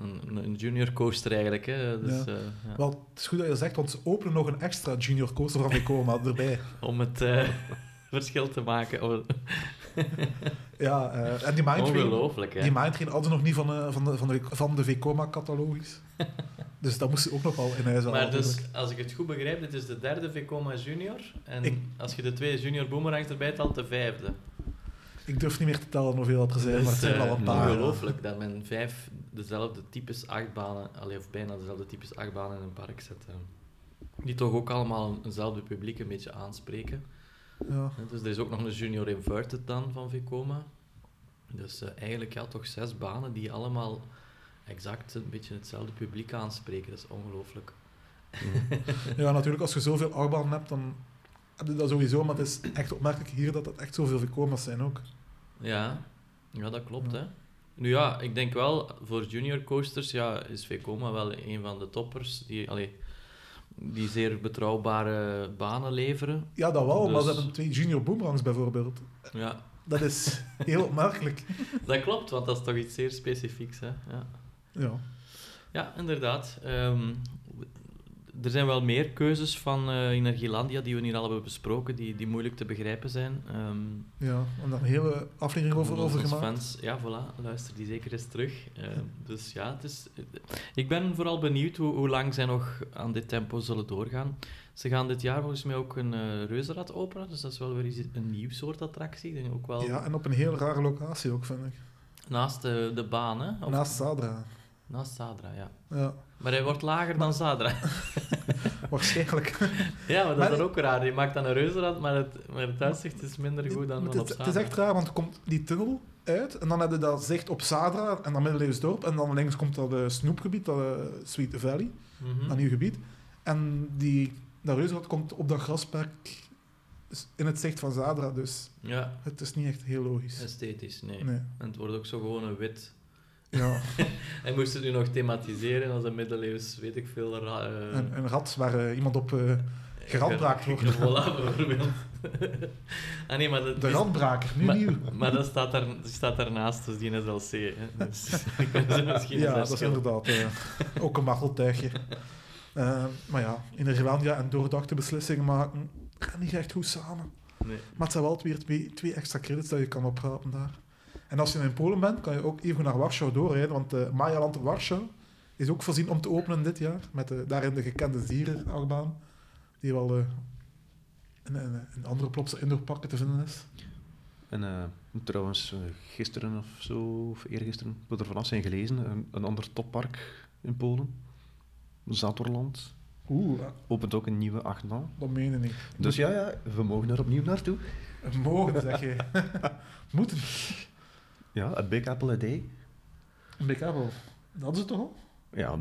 een, een junior coaster eigenlijk? Hè? Dus, Ja. eh, ja. Wel, het is goed dat je zegt, want ze openen nog een extra junior coaster van Vekoma erbij. Om het eh, verschil te maken. Ja, eh, en die Mine Train, Ongelooflijk, hè? die Mine Train hadden nog niet van, eh, van de, van de, van de Vekoma-catalogus. dus dat moest ze ook nog wel in huis halen. Maar dus, als ik het goed begrijp, dit is de derde Vekoma Junior. En Ik- als je de twee Junior Boomerangs erbij telt, de vijfde. Ik durf niet meer te tellen hoeveel dat er zijn, maar het zijn eh, wel een paar. Ongelooflijk dat men vijf dezelfde types achtbanen, allee, of bijna dezelfde types achtbanen in een park zet. hè. Die toch ook allemaal eenzelfde publiek een beetje aanspreken. Ja. Dus er is ook nog een Junior Inverted dan van Vekoma. Dus eh, eigenlijk ja, toch zes banen die allemaal exact een beetje hetzelfde publiek aanspreken. Dat is ongelooflijk. ja, natuurlijk, als je zoveel achtbanen hebt, dan heb je dat sowieso. Maar het is echt opmerkelijk hier dat het echt zoveel Vekoma's zijn ook. Ja, ja dat klopt. Ja. Hè. Nu ja, ik denk wel, voor junior coasters ja, is Vekoma wel een van de toppers die, allee, die zeer betrouwbare banen leveren. Ja, dat wel, maar Dus- ze hebben twee junior boomerangs bijvoorbeeld. Ja, Dat is heel opmerkelijk. dat klopt, want dat is toch iets zeer specifieks. Hè? Ja. Ja. ja, inderdaad. Ehm, er zijn wel meer keuzes van eh Energielandia die we hier al hebben besproken, die, die moeilijk te begrijpen zijn. Ehm, Ja, en daar een hele aflevering over, over gemaakt. Fans, ja, voilà, luister die zeker eens terug. Eh, dus ja, het is, ik ben vooral benieuwd hoe, hoe lang zij nog aan dit tempo zullen doorgaan. Ze gaan dit jaar volgens mij ook een uh, reuzenrad openen, dus dat is wel weer iets- een nieuw soort attractie. Ik denk ook wel Ja, en op een heel rare locatie ook, vind ik. naast de, de baan, hè? Of- Naast Sadra. naast Zadra, ja. Ja, Maar hij wordt lager dan Zadra. waarschijnlijk. ja, maar dat Maar- is dan ook raar. Je maakt dan een reuzenrad, maar het, maar het uitzicht is minder goed dan het, van op het Zadra. is echt raar, want komt die tunnel uit en dan heb je dat zicht op Sadra en dan Middeleeuwsdorp en dan links komt dat eh, snoepgebied, dat eh, Sweet Valley, Mhm. dat nieuw gebied. En die, dat reuzenrad komt op dat grasperk in het zicht van Zadra, dus Ja, het is niet echt heel logisch. esthetisch, nee. Nee. En het wordt ook zo gewoon een wit Ja, En moest het nu nog thematiseren als een middeleeuws, weet ik veel, eh, een, een rat waar eh, iemand op... eh, geradbraakt ge- wordt. Voilà, bijvoorbeeld. ah nee, maar dat, de randbraker, nu maar, nieuw. maar dat staat, daar, staat daarnaast, dus die SLC. Hè. Dus misschien Ja, dat is inderdaad eh, ook een marteltuigje. Eh, maar ja, in Nederlandia en doordachte beslissingen maken gaat niet echt goed samen. Nee. Maar het zijn wel weer twee, twee extra credits dat je kan oprapen daar. En als je in Polen bent, kan je ook even naar Warschau doorrijden, want de Mayaland Warschau is ook voorzien om te openen dit jaar, met de, daarin de gekende Zieren-achtbaan, die wel eh, in, in, in andere plopse indoorparken te vinden is. En eh, trouwens, eh, gisteren of zo, of eergisteren, we er vanaf zijn gelezen, een, een ander toppark in Polen, Zatorland, Oeh, opent ook een nieuwe achtbaan. dat meen je niet. Dus ja, ja, we mogen er opnieuw naartoe. Mogen, zeg je. Moeten. Ja, het Big Apple a Day. Een Big Apple. Dat is het toch al? Ja,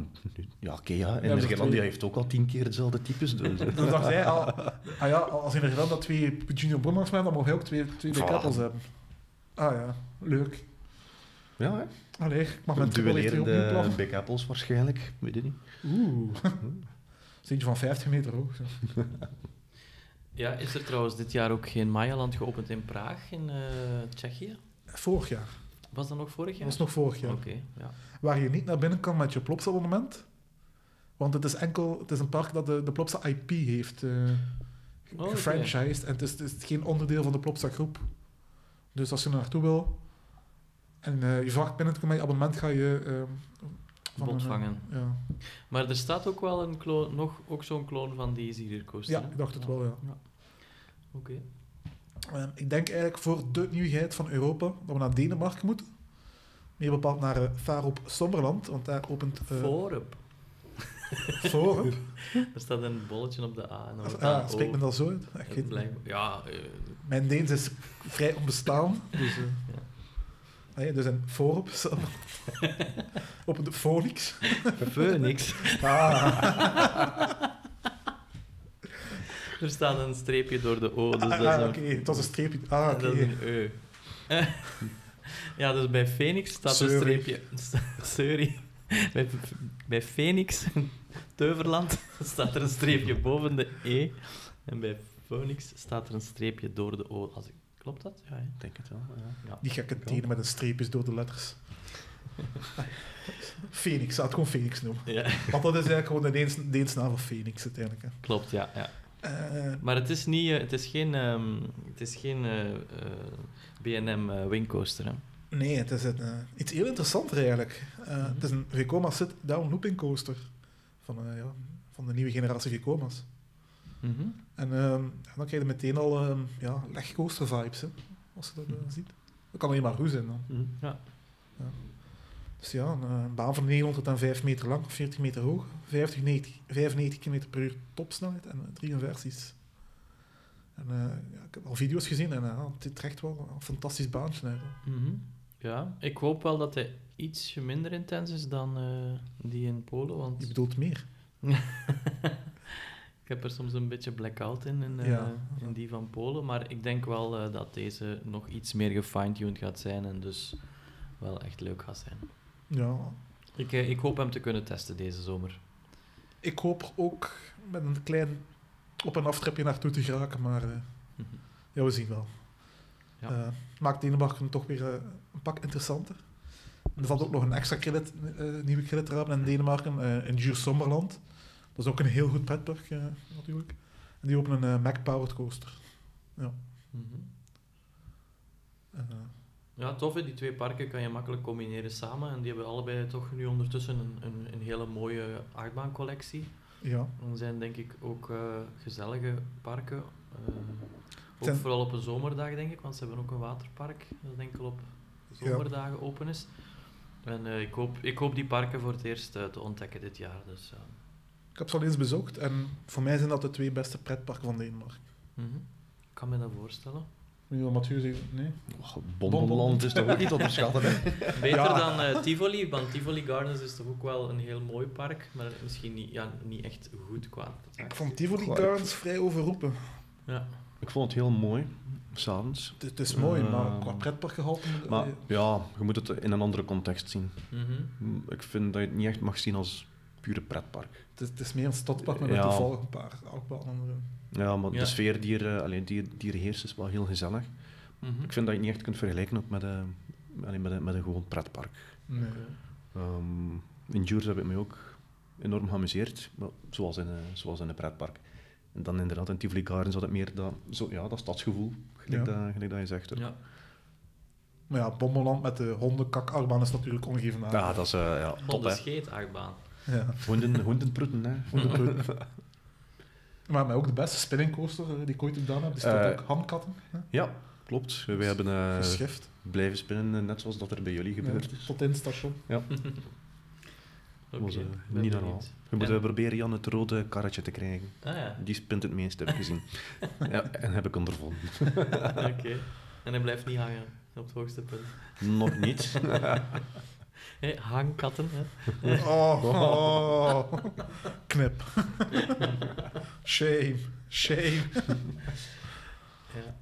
ja oké, ja. En Ja, dat heeft ook al tien keer dezelfde types. Dus. Dan dacht hij al, ah ja, als in Nederland dat twee junior bomma's zijn, dan mag hij ook twee, twee Big Voilà. Apples hebben. Ah ja, leuk. ja, hè. Allee, ik mag opnieuw Duellerende. Big Apples waarschijnlijk, weet je niet. Oeh. is eentje van 50 meter hoog. zo. Ja, is er trouwens dit jaar ook geen Mayaland geopend in Praag, in eh, Tsjechië? Vorig jaar. Was dat nog vorig Dat jaar? was nog vorig jaar. Oké, ja. Waar je niet naar binnen kan met je Plopsa-abonnement. Want het is enkel, het is een park dat de, de Plopsa IP heeft Oh, oké. gefranchised. En het is, het is geen onderdeel van de Plopsa groep. Dus als je er naartoe wil en eh, je vraagt binnen te komen met je abonnement, ga je... eh, van Bod een, vangen. ja. Maar er staat ook wel een kloon, nog ook zo'n kloon van die Easy Coaster. ja, ik dacht het wel, ja. Oké. Ik denk eigenlijk voor de nieuwigheid van Europa dat we naar Denemarken moeten. Meer bepaald naar uh, Sommerland, want daar opent... eh Voorup. Forum. Er staat een bolletje op de A. En Ah, dat spreekt men dat zo uit? Ik weet Ja, eh, Mijn Deens is vrij onbestaan. Dus, eh, Ja. ja, dus een Forum. op de Phoenix. Phoenix. Ah, Er staat een streepje door de O. Dus ah, dat is ah, een, oké. Het was een streepje. Ah, oké. dat is een E. ja, dus bij Phoenix staat een Sorry. streepje... Sorry. Bij, bij Phoenix, Teuverland, staat er een streepje boven de E. En bij Phoenix staat er een streepje door de O. Als ik, klopt dat? Ja? Ik denk het wel. Ja. ja. Die gekke tenen met een streepjes door de letters. Phoenix, zou het gewoon Phoenix noemen. ja. Want dat is eigenlijk gewoon de Deens, Deens naam van Phoenix uiteindelijk. hè. Klopt, ja. ja. Eh, Maar het is, niet, eh, het is geen, ehm, het is geen eh, B&M eh, wingcoaster, hè? nee, het is een, iets heel interessanter eigenlijk. Eh, Het is een Vekoma sit-down looping coaster van, ja, van de nieuwe generatie Vekoma's. Mhm. En ehm, dan krijg je meteen al ehm, ja, legcoaster vibes, hè, als je dat eh, ziet. Dat kan alleen maar goed zijn dan. Mhm. Ja. Dus ja, een, eh, baan van 905 meter lang, 40 meter hoog, 50, 90, 95 km per uur topsnelheid en eh, drie inversies. En, eh, ja, ik heb al video's gezien en eh, het echt wel een fantastisch baantje. Mhm. Ja, ik hoop wel dat hij ietsje minder intens is dan die in Polen, want Je bedoelt meer. ik heb er soms een beetje blackout in, in, Ja. in die van Polen. Maar ik denk wel dat deze nog iets meer gefine-tuned gaat zijn en dus wel echt leuk gaat zijn. Ja, Ik, eh, ik hoop hem te kunnen testen deze zomer. ik hoop ook met een klein op- en aftrapje naartoe te geraken, maar Mhm. ja, we zien wel. Ja. Eh, maakt Denemarken toch weer een pak interessanter. En er valt ook nog een extra credit, nieuwe creditraam in Denemarken, in Sommerland. Dat is ook een heel goed pretpark, natuurlijk. En die openen een uh, Mac-powered coaster. Ja. Mhm. Ja, tof. hè. Die twee parken kan je makkelijk combineren samen. En die hebben allebei toch nu ondertussen een, een, een hele mooie achtbaancollectie. ja. En zijn denk ik ook eh, gezellige parken. Eh, ook vooral op een zomerdag, denk ik, want ze hebben ook een waterpark dat enkel op zomerdagen open is. En eh, ik, hoop, ik hoop die parken voor het eerst te ontdekken dit jaar. Dus, Ik heb ze al eens bezocht en voor mij zijn dat de twee beste pretparken van Denemarken. mhm. Ik kan me dat voorstellen. Nu wil Mathieu zeggen, nee. Bonbonland is toch ook niet te onderschatten, hè? Beter Ja. dan eh, Tivoli, want Tivoli Gardens is toch ook wel een heel mooi park, maar misschien niet, ja, niet echt goed qua Ik vond Tivoli Goh, Gardens vrij overroepen. Ja. Ik vond het heel mooi, s'avonds. Het, het is mooi, maar Ehm, qua pretparkgehalte... moet- Maar eh, ja, je moet het in een andere context zien. Mhm. Ik vind dat je het niet echt mag zien als pure pretpark. het, is, het is meer een stadpark met Ja. toevallig een paar achtbanen. erin. Ja, maar Ja. de sfeer die er, eh, alleen die, die er heerst is wel heel gezellig. Mhm. Ik vind dat je het niet echt kunt vergelijken ook met, een allee, met, een, met een gewoon pretpark. Nee. Ehm, in Jures heb ik me ook enorm geamuseerd, maar zoals, in, een- zoals in een pretpark. En dan inderdaad in Tivoli Gardens had het meer dat, zo, ja, dat stadsgevoel, gelijk, Ja. dat, gelijk dat je zegt. Ja. Maar ja, Bommeland met de hondenkakachtbaan is natuurlijk ongevenaard. Ja, dat is eh, ja, top, hè. Ja. Honden, hondenproeten, hè. Maar met ook de beste spinningcoaster die ik ooit gedaan heb, die staat Eh, ook hamkatten. hè, Ja, klopt. Wij hebben eh, Geschrift. blijven spinnen, eh, net zoals dat er bij jullie gebeurd Ja, is. tot in het station. Ja, was, ben niet normaal. We moeten En- proberen Jan het rode karretje te krijgen. Ah ja, Die spint het meest, heb ik gezien. ja, en heb ik ondervonden. oké. En hij blijft niet hangen op het hoogste punt. Nog niet. Hangkatten. Hè. Oh, oh. knip. Shame, shame. Ja.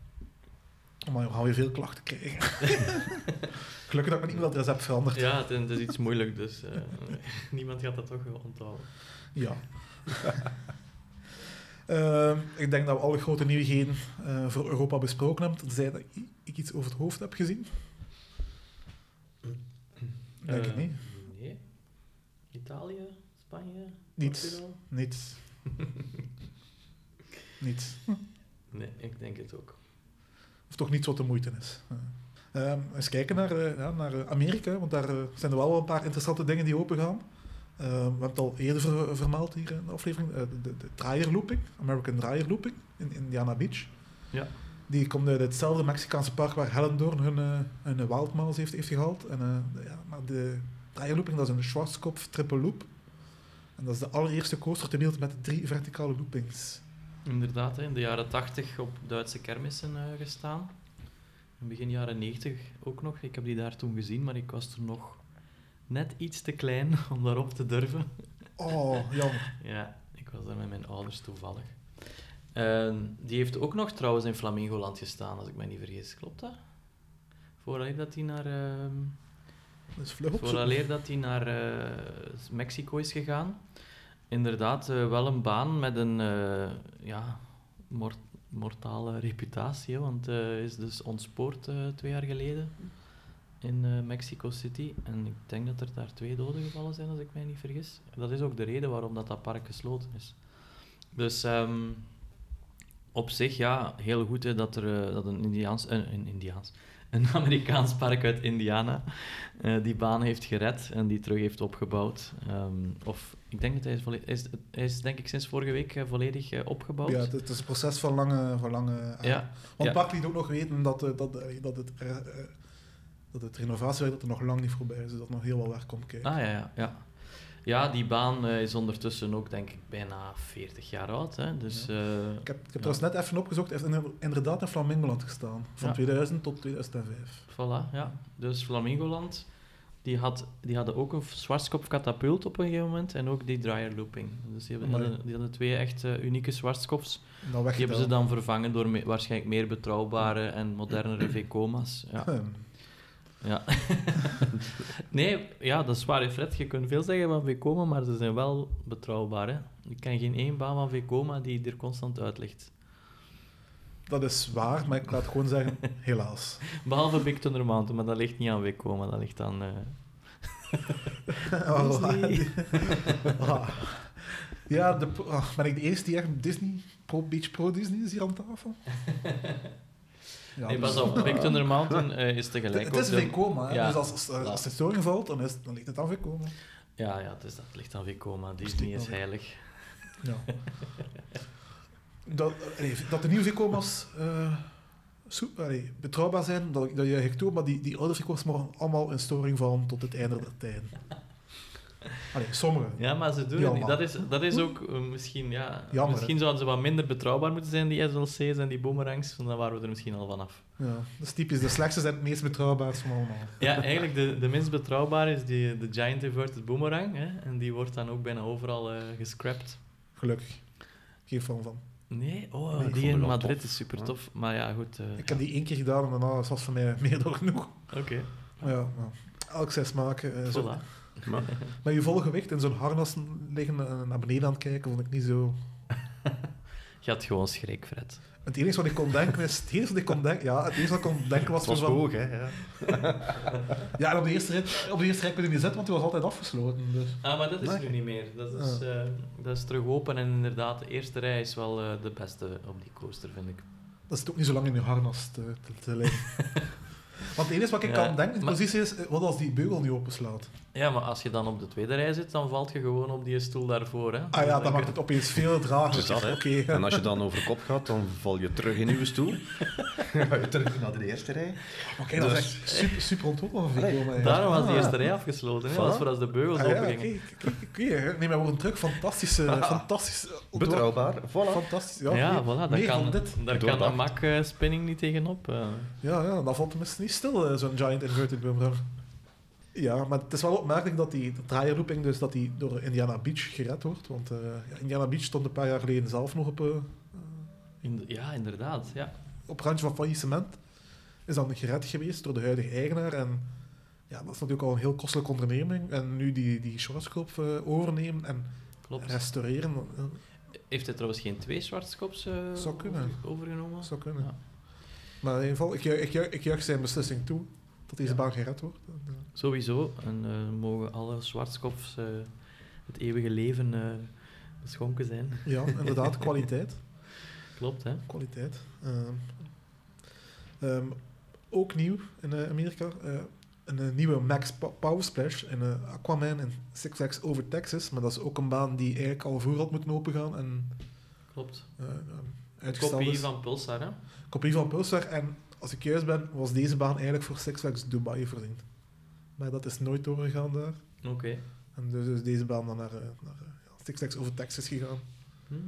Maar we gaan weer veel klachten krijgen. Gelukkig dat ik mijn e-mailadres heb veranderd. Ja, het, het is iets moeilijk, dus eh, niemand gaat dat toch wel onthouden. Ja. Ehm, ik denk dat we alle grote nieuwigheden eh, voor Europa besproken hebben. Tenzij dat ik iets over het hoofd heb gezien. Denk ik Eh, niet. Nee. Italië, Spanje, Niets. Niets. Niets. Nee, ik denk het ook. Of toch niets wat de moeite is. Ehm, eens kijken naar, eh, ja, naar Amerika, want daar zijn er wel een paar interessante dingen die open gaan. we hebben het al eerder ver- vermeld hier in de aflevering. de, de, de dryer looping, American dryer looping in Indiana Beach. Ja. Die komt uit hetzelfde Mexicaanse park waar Hellendoorn hun, eh hun heeft, heeft gehaald. En, eh, de- ja, maar de dryer looping dat is een Schwarzkopf triple loop. En dat is de allereerste coaster ter wereld met drie verticale loopings. Inderdaad, in de jaren 80 op Duitse kermissen eh, gestaan. In begin jaren 90 ook nog. Ik heb die daar toen gezien, maar ik was toen nog net iets te klein om daarop te durven. Oh, jammer. Ja, ik was daar met mijn ouders toevallig. Ehm, die heeft ook nog trouwens in Flamingoland gestaan, als ik me niet vergis. Klopt dat? Vooraleer dat hij naar, ehm Dat is vlug op vooraleer dat hij naar eh, Mexico is gegaan. Inderdaad, eh, wel een baan met een eh, ja, mor- mortale reputatie. Want hij is dus ontspoord twee jaar geleden in Mexico City. En ik denk dat er daar twee doden gevallen zijn, als ik mij niet vergis. Dat is ook de reden waarom dat, dat park gesloten is. Dus ehm, op zich, ja, heel goed hè, dat er eh, dat een Indiaans, een Indiaans, een Amerikaans park uit Indiana eh, die baan heeft gered en die terug heeft opgebouwd. Ehm, of ik denk dat hij is, is, is denk ik sinds vorige week eh, volledig opgebouwd. Ja, het, het is een proces van lange... Van lange Ja, Want ja. Park liet ook nog weten dat, dat, dat, het, dat het renovatiewerk dat er nog lang niet voorbij is. Dus dat nog heel wat werk komt kijken. Ah ja, ja. ja. Ja, die baan eh, is ondertussen ook denk ik bijna 40 jaar oud. Hè? Dus, eh, Ik heb, ik heb Ja. trouwens net even opgezocht. Hij heeft in- inderdaad in Flamingoland gestaan. Van Ja. 2000 tot 2005. Voilà, ja. Dus Flamingoland, die, had, die hadden ook een Schwarzkopf katapult op een gegeven moment en ook die dryer looping. Dus die, hebben, hadden, die hadden twee echt eh, unieke weg Die hebben ze dan vervangen door me- waarschijnlijk meer betrouwbare en modernere V-coma's. Ja. Ja. nee, ja, dat is waar, Fred. Je kunt veel zeggen van Vekoma, maar ze zijn wel betrouwbaar. Hè. Ik ken geen één baan van Vekoma die er constant uit ligt. Dat is waar, maar ik laat gewoon zeggen, helaas. Behalve Big Thunder Mountain, maar dat ligt niet aan Vekoma, dat ligt aan... eh, Oh. Ja, de, ah, ben ik de eerste die echt Disney, Pro Beach Pro Disney is hier aan tafel? Ja, nee, dus- pas op, Big Thunder Mountain eh, is tegelijk Het is hè. Ja. dus als, als, als de storing valt, dan, is, dan ligt het aan Vekoma. Ja, ja dus dat ligt aan Vekoma. Disney is heilig. Ja. dat, dat de nieuwe Vekoma's allee, betrouwbaar zijn, dat, dat je maar die, die oude Vekoma's mogen allemaal in storing vallen tot het einde der tijden. Allee, sommige. Ja, maar ze doen het niet. Dat is, dat is ook eh, misschien, ja... Jammer, misschien zouden ze wat minder betrouwbaar moeten zijn, die SLC's en die boomerangs. want Dan waren we er misschien al vanaf. Ja, dat is typisch. De slechtste zijn het meest betrouwbaarste van allemaal. Ja, eigenlijk de, de minst betrouwbare is die, de Giant Inverted Boomerang. Hè? En die wordt dan ook bijna overal eh gescrapt. Gelukkig. Geen fan van. Nee, oh, Nee, die in Madrid tof. is super Ja. tof. Maar ja, goed. eh, Ik heb die één keer gedaan en daarna was voor mij meer dan genoeg. Oké, Maar ja, ja. elk zes voilà. Maar, Met je volle gewicht in zo'n harnas liggen en naar beneden aan het kijken, vond ik niet zo... Je had gewoon schrik, Fred. Het enige wat ik kon denken is... Het enige wat ik kon denken... Ja, het enige wat ik kon denken was... het was van, hoog, hè. Ja. Ja, en op de eerste rit, op de eerste rij kon je niet zitten, want die was altijd afgesloten. Dus. Ah, maar dat is Nee. nu niet meer. Dat is, eh, dat is terug open. En inderdaad, de eerste rij is wel eh, de beste op die coaster, vind ik. Dat zit ook niet zo lang in je harnas te, te, te liggen. Want het enige wat ik Ja, kan denken, maar- precies is, eh, wat als die beugel niet openslaat? Ja, maar als je dan op de tweede rij zit, dan valt je gewoon op die stoel daarvoor. Hè? Ah ja, dan maakt het opeens veel drager. Dus dat. Oké. En als je dan over kop gaat, dan val je terug in je stoel. Ga je terug naar de eerste rij. Kijk, dat is Dus- echt super, super ontwikkeld. Daarom was die Ah. eerste rij afgesloten. Hè? Dat was Voilà. voor als de beugels Ah, ja, open oké, gingen. oké, oké, oké. Neem maar woorden terug. Fantastische, fantastische... ontworpen. Betrouwbaar. Voilà. Fantastisch. Ja, Ja, nee, voilà, daar kan, daar kan Doordacht. een mak eh, spinning niet tegenop. eh. Ja, ja, dan valt tenminste niet stil, eh, zo'n giant inverted boomerang. Ja, maar het is wel opmerkelijk dat die draaierlooping dus dat die door Indiana Beach gered wordt. Want eh, ja, Indiana Beach stond een paar jaar geleden zelf nog op, eh, In- ja, inderdaad. Ja. op het randje van faillissement. Is dan gered geweest door de huidige eigenaar. En ja, dat is natuurlijk al een heel kostelijke onderneming. En nu die, die Schwarzkopf eh, overnemen en Klopt. restaureren, Heeft hij trouwens geen twee zwartskops eh, Zou kunnen. over- overgenomen? zou kunnen. Maar in ieder geval, ik, juich- ik, juich- ik juich zijn beslissing toe dat deze Ja. baan gered wordt. En, eh, Sowieso. En eh, mogen alle zwartskops eh, het eeuwige leven beschonken zijn. ja, inderdaad, kwaliteit. Klopt, hè? kwaliteit. Ehm, ehm, ook nieuw in Amerika. een nieuwe Max Power Splash in Aquaman en Six Flags Over Texas. Maar dat is ook een baan die eigenlijk al voor had moeten opengaan en Klopt. eh, ehm, Kopie is. van Pulsar, hè? Kopie van Pulsar. En als ik juist ben, was deze baan eigenlijk voor Six Flags Dubai voorzien. Maar dat is nooit doorgegaan daar. Oké. En dus is deze baan dan naar, eh, naar eh, ja, Six Flags Over Texas gegaan. Hmm.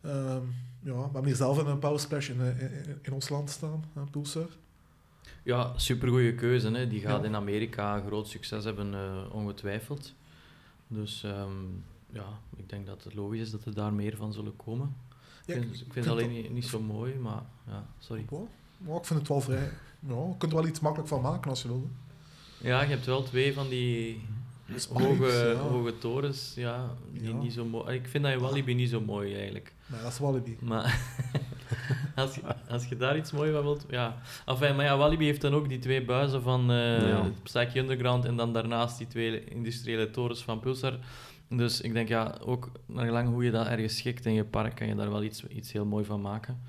Ehm, ja, we hebben hier zelf een Power Splash in, eh, in, in ons land staan, uh, Pulsar. Ja, supergoeie keuze. Hè. Die gaat Ja. in Amerika groot succes hebben, ongetwijfeld. Dus ehm, ja, ik denk dat het logisch is dat er daar meer van zullen komen. Ja, ik vind, ik vind het alleen niet, niet zo mooi, maar ja, sorry. Wow. Maar ik vind het wel vrij. Ja, je kunt er wel iets makkelijk van maken als je wil. Ja, je hebt wel twee van die Spikes, hoge, ja. hoge torens, ja, die Ja. niet zo mooi... Ik vind dat in Walibi niet zo mooi, eigenlijk. Nee, dat is Walibi. Maar als, je, als je daar iets moois van wilt... Ja. Enfin, maar ja, Walibi heeft dan ook die twee buizen van eh Ja. Psyche Underground en dan daarnaast die twee industriële torens van Pulsar. Dus ik denk, ja, ook naar gelang hoe je dat ergens schikt in je park, kan je daar wel iets, iets heel mooi van maken.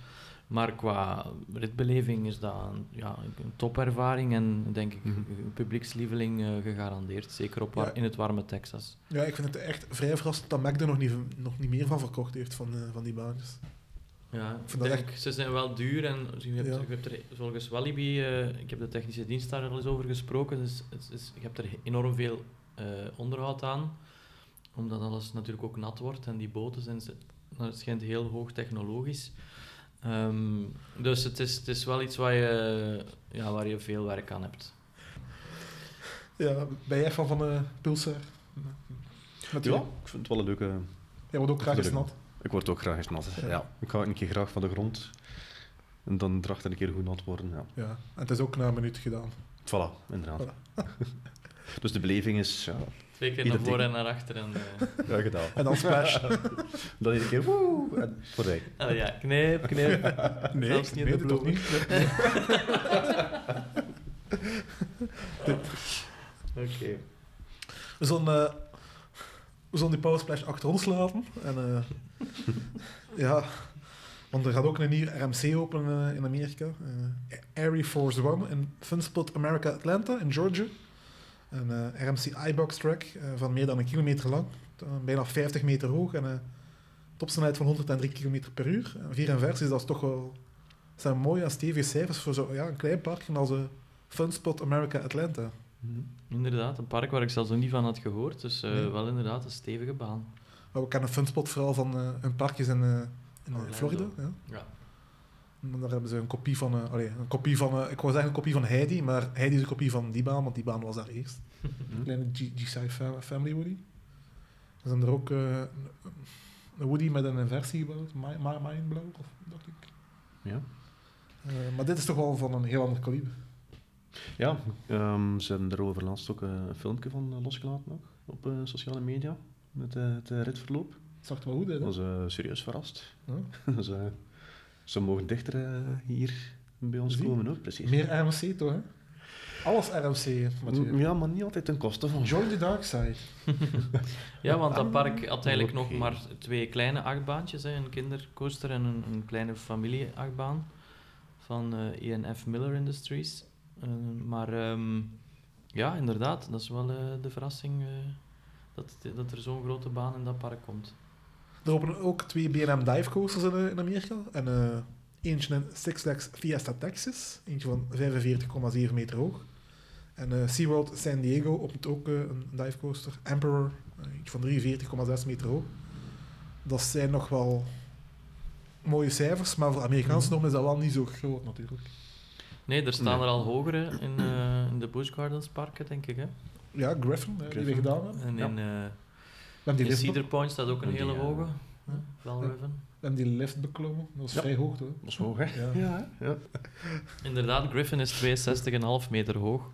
Maar qua ritbeleving is dat een, ja, een topervaring en denk ik Mhm. een publiekslieveling eh, gegarandeerd. Zeker op Ja. in het warme Texas. Ja, ik vind het echt vrij verrassend dat Mac er nog niet, nog niet meer van verkocht heeft van, eh, van die baantjes. Ja, ik vind dat denk, ze zijn wel duur en je hebt, Ja. je hebt er volgens Walibi, eh, ik heb de technische dienst daar al eens over gesproken, dus het is, je hebt er enorm veel onderhoud aan, omdat alles natuurlijk ook nat wordt en die boten zijn, ze- nou, het schijnt heel hoog technologisch. Ehm, dus het is, het is wel iets waar je, ja, waar je veel werk aan hebt. Ja, ben jij fan van eh Pulsar? Met Ja, ik vind het wel een leuke... Jij wordt ook graag eens nat. Ik word ook graag eens nat. Ja. Ja. Ik ga een keer graag van de grond. En dan dracht een keer goed nat worden. Ja. Ja, en het is ook na een minuut gedaan. Voilà, inderdaad. dus de beleving is ja, Twee keer naar voren en naar achter en... eh, ja gedaan. En dan splash. Dan iedere keer woe, en voorbij. oh ja, knip, knip. nee, Zelfs niet in nee, de niet? Oké. We zullen, eh, we zullen die Power Splash achter ons laten. En, eh, ja, want er gaat ook een nieuw RMC open eh, in Amerika. Air Force One in Funspot America Atlanta in Georgia. Een eh, RMC iBox track eh, van meer dan een kilometer lang. eh, bijna 50 meter hoog en een topsnelheid van 103 km per uur. En vier en vers is dat toch wel... Zijn mooie en stevige cijfers voor zo, ja, een klein parkje als eh, Funspot America Atlanta. Inderdaad, een park waar ik zelfs nog niet van had gehoord. Dus Nee. wel inderdaad een stevige baan. Maar we kennen Funspot vooral van hun parkjes in, in. Florida. Ja. Ja. Daar hebben ze een kopie van, allee, een kopie van, eh, ik wou zeggen een kopie van Heidi, maar Heidi is een kopie van die baan, want die baan was daar eerst. Een kleine G- G-Side fa- Family Woody. Er zijn er ook eh, een- Woody met een versie gebouwd, Mi- Mi- Mindblow, of dacht ik. Ja. Maar dit is toch wel van een heel ander kaliber. Ja, ehm, ze hebben er over laatst ook een filmpje van losgelaten nog, op sociale media. Met het ritverloop. Het zag er wel goed uit, hè? was serieus verrast. Ja. dus, ze mogen dichter eh, hier bij ons Zie. komen ook, precies. Meer RMC toch, hè? Alles RMC, Mathieu. Ja, maar niet altijd ten koste van... Join the dark side. ja, want dat park had eigenlijk nog maar twee kleine achtbaantjes. Hè, een kindercoaster en een, een kleine familieachtbaan van eh ENF Miller Industries. Eh, maar ehm, ja, inderdaad, dat is wel eh, de verrassing eh, dat, dat er zo'n grote baan in dat park komt. Er openen ook twee B&M dive coasters in, eh, in Amerika. En eh, eentje in Six Flags Fiesta Texas. Eentje van 45,7 meter hoog. En eh, SeaWorld San Diego opent ook een dive coaster. Emperor, eentje van 43,6 meter hoog. Dat zijn nog wel mooie cijfers, maar voor Amerikaanse Mhm. normen is dat wel niet zo groot natuurlijk. Nee, er staan Nee. er al hogere in, eh, in de Busch Gardens parken, denk ik. Hè? Ja, Griffin, eh, die we Griffin. gedaan hebben. En Ja. in, eh, hebben die Cedar Point staat ook een En die, hele eh, hoge. hè, Val Ja. Riven. we hebben die lift beklommen. Dat was Ja. vrij hoog, hoor. Dat is hoog, hè? Ja. Ja, ja. Inderdaad, Griffin is 62,5 meter hoog.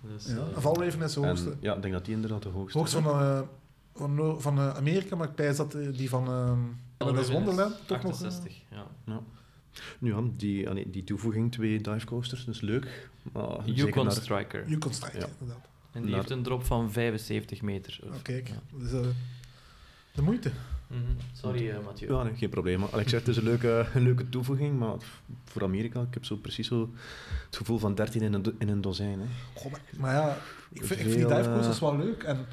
Dus, Ja. eh, Valreven is de hoogste. En, ja, ik denk dat die inderdaad de hoogste hoogste is. van, eh, van, eh, Amerika, maar ik pijs dat die van ehm is Wonderland toch nog... eh, 68, ja. Nu ja, die, ah nee, die toevoeging, twee divecoasters, dat is leuk. Maar Yukon naar- Striker. Yukon Strike, Ja. inderdaad. En die Naar- heeft een drop van 75 meter. Oh, kijk, Ja. dus, eh, de moeite. Mhm. Sorry, eh, Mathieu. Ja, nee, geen probleem. Zeg, het is een leuke, een leuke toevoeging, maar voor Amerika, ik heb zo precies zo het gevoel van 13 in een, do- in een dozijn. Hè. Goh, maar, maar ja, ik vind, ik vind die Veel, eh, divecoasters wel leuk. En,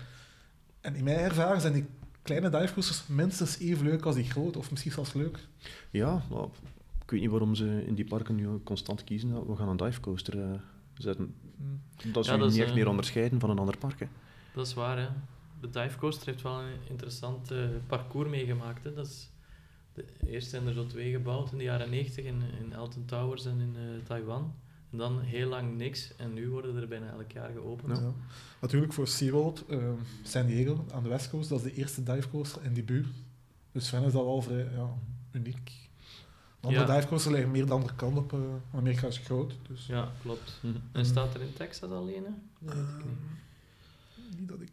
en in mijn ervaring zijn die kleine divecoasters minstens even leuk als die grote, of misschien zelfs leuk. Ja, maar ik weet niet waarom ze in die parken nu constant kiezen. We gaan een divecoaster eh, zetten. Hm. Dat is Ja, nu dat is, niet echt eh, meer onderscheiden van een ander park. Hè. Dat is waar, hè. De divecoaster heeft wel een interessant eh, parcours meegemaakt. Hè. Dat is de, eerst zijn er zo twee gebouwd in de jaren 90 in, in Alton Towers en in eh, Taiwan. En dan heel lang niks. En nu worden er bijna elk jaar geopend. Ja. Natuurlijk voor SeaWorld, eh, San Diego aan de westcoast, dat is de eerste divecoaster in die buurt. Dus hen is dat wel vrij ja, uniek. De andere Ja. divecoasters liggen meer de andere kant op. eh, Amerika is groot, dus... Ja, klopt. Mhm. En staat er in Texas alleen, hè? Dat weet ik niet. Ehm, niet dat ik...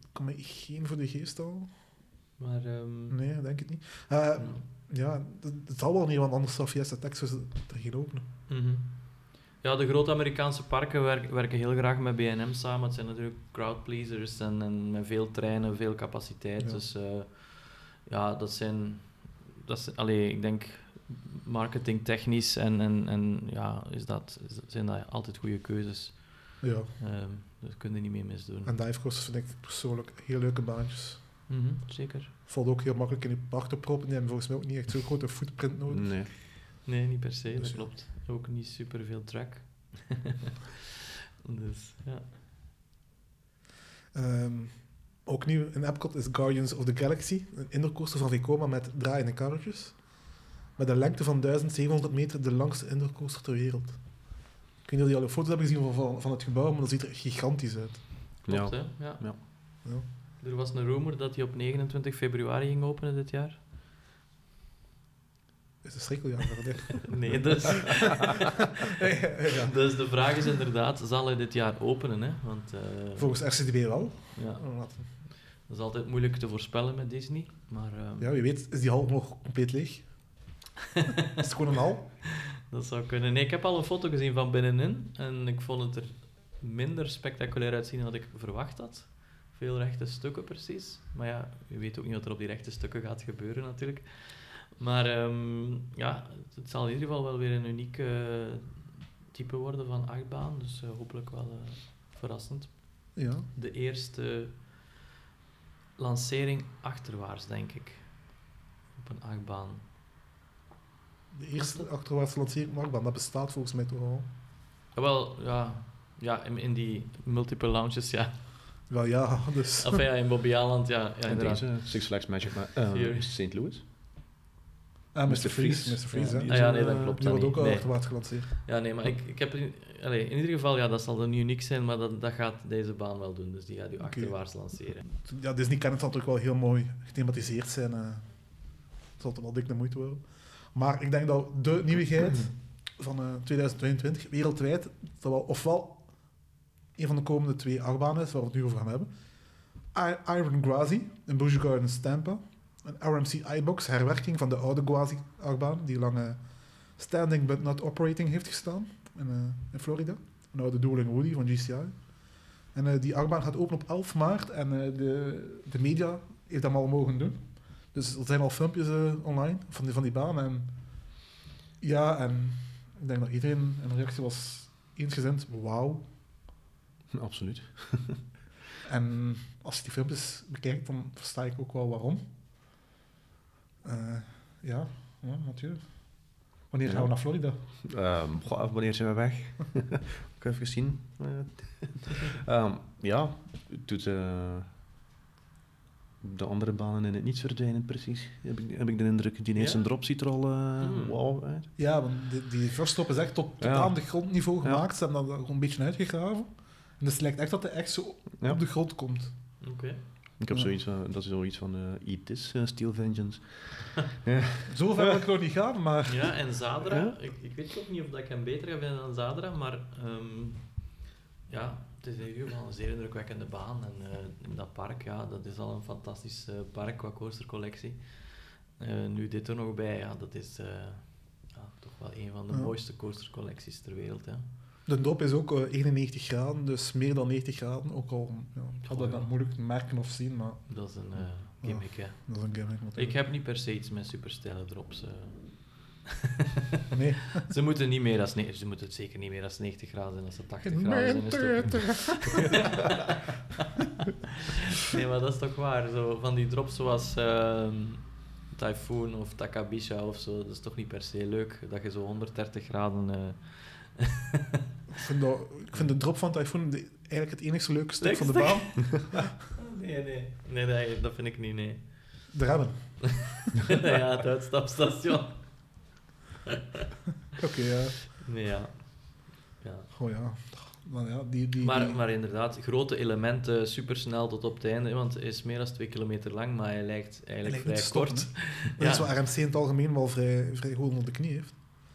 Ik kan me geen voor de geest al. Maar, ehm, Nee, denk ik niet. Eh, ja. ja, het het zal wel niet, want anders zou Fiesta Texas er geen openen. Mhm. Ja, de grote Amerikaanse parken werken, werken heel graag met BNM samen. Het zijn natuurlijk crowdpleasers en, en met veel treinen, veel capaciteit. Ja. Dus eh, ja, dat zijn, dat is, allee, ik denk marketingtechnisch en, en, en ja, is dat, is- zijn dat altijd goede keuzes. Ja, Ehm dat kun je niet meer misdoen. en divecoasters vind ik persoonlijk heel leuke baantjes. Mhm, zeker. Valt ook heel makkelijk in je park te proppen. Die hebben volgens mij ook niet echt zo'n grote footprint nodig. Nee. Nee, niet per se, Dus dat ja. klopt. Ook niet super veel track. dus ja. Ehm, ook nieuw in Epcot is Guardians of the Galaxy. Een indoorcoaster van Vekoma met draaiende karretjes. Met een lengte van 1700 meter de langste indoorcoaster ter wereld. Ik weet niet of jullie al foto's hebben gezien van, van, van het gebouw, maar dat ziet er gigantisch uit. Klopt, Ja. hè? Ja. Ja. Er was een rumor dat hij op 29 februari ging openen dit jaar. Het is een schrikkeljager. hè. Nee, dus, ja. dus de vraag is inderdaad, zal hij dit jaar openen? Hè? Want eh, Volgens RCDB wel. ja, Laten- dat is altijd moeilijk te voorspellen met Disney. Maar ehm, Ja, wie weet is die hal nog compleet leeg. is het gewoon een hal? dat zou kunnen. Nee, ik heb al een foto gezien van binnenin en ik vond het er minder spectaculair uitzien dan ik verwacht had. Veel rechte stukken precies. Maar ja, je weet ook niet wat er op die rechte stukken gaat gebeuren natuurlijk. Maar ehm, ja, het zal in ieder geval wel weer een uniek type worden van achtbaan. Dus eh, hopelijk wel eh, verrassend. Ja. De eerste lancering achterwaarts, denk ik. Op een achtbaan. De eerste van achtbaan, dat bestaat volgens mij toch al. Ah, Wel, ja, ja in, in die multiple launches, ja. Wel ja, dus... Of ja, in Bobby Aland, ja, ja inderdaad. deze, Six Flags Magic Ma- eh. St. Louis. Ah, Mr. Freeze. Mr. Freeze, Ja, hè. Ah, ja, nee, dat eh, klopt. Die wordt ook al Nee. achterwaarts gelanceerd. Ja, nee, maar ik, ik heb... in- Allee, in ieder geval, ja, dat zal dan uniek zijn, maar dat, dat gaat deze baan wel doen. Dus die gaat u achterwaarts lanceren. Ja, Disney Kenneth zal toch wel heel mooi gethematiseerd zijn. eh. Het zal toch wel dik de moeite worden. Maar ik denk dat de nieuwigheid van eh, 2022 wereldwijd, dat wel ofwel een van de komende twee achtbanen is, waar we het nu over gaan hebben. I- Iron Gwazi in Busch Gardens Tampa. Een RMC iBox, herwerking van de oude Gwazi-achtbaan, die lang eh, standing but not operating heeft gestaan in, eh, in Florida. Een oude Dueling Woody van GCI. En eh, die achtbaan gaat open op 11 maart en eh, de, de media heeft dat al mogen doen. Dus er zijn al filmpjes eh, online van die, van die baan. En ja, en ik denk dat iedereen in de reactie was eensgezind, wauw. Absoluut. En als je die filmpjes bekijkt, dan versta ik ook wel waarom. Eh, ja, ja, natuurlijk. Wanneer gaan we Ja. naar Florida? Ehm, goh, wanneer zijn we weg? ik even zien. Eh, ehm, ja, het doet, eh, de andere banen in het niets verdwijnen, precies. Heb ik, heb ik de indruk. Die eerste Ja? drop ziet er al eh Hmm. wauw uit. Ja, want die, die first stop is echt tot, tot Ja. aan de grondniveau Ja. gemaakt. Ze hebben dat gewoon een beetje uitgegraven. En dus het lijkt echt dat hij echt zo Ja. op de grond komt. Oké. Ik heb Ja. zoiets van, dat is zoiets van eh Eat This, eh, Steel Vengeance. Zo ver wil ik nog niet gaan, maar Ja, en Zadra, Ja? ik, ik weet ook niet of dat ik hem beter ga vinden dan Zadra, maar ehm, ja, het is ieder geval een zeer indrukwekkende baan. En eh, in dat park, ja, dat is al een fantastisch eh, park qua coastercollectie. Eh, nu dit er nog bij, ja, dat is ja, toch wel een van de Ja. mooiste coastercollecties ter wereld. Hè. de dop is ook eh, 91 graden, dus meer dan 90 graden. Ook al ja, ik had dat dan moeilijk merken of zien, maar Dat is een gimmick, hè. dat is een gimmick. Ik natuurlijk. heb niet per se iets met superstijle drops. Nee. ze moeten niet meer als ze moeten het zeker niet meer als 90 graden zijn als ze 80 graden zijn. Nee, maar dat is toch waar. Zo, van die drops zoals ehm, Typhoon of Takabisha of zo, dat is toch niet per se leuk dat je zo 130 graden. eh, Ik vind, dat, ik vind de drop van Typhoon de- eigenlijk het enigste leuke stuk van de baan. nee, nee, nee, nee, dat vind ik niet, nee. De remmen. ja, het uitstapstation. Oké, ja. Nee, ja. ja. Oh ja. Maar ja, die, die, Maar, die- maar inderdaad, grote elementen, supersnel tot op het einde, want hij is meer dan 2 kilometer lang, maar hij lijkt hij eigenlijk lijkt vrij stoppen, kort. Dat is wat RMC in het algemeen wel vrij, vrij goed onder de knie heeft.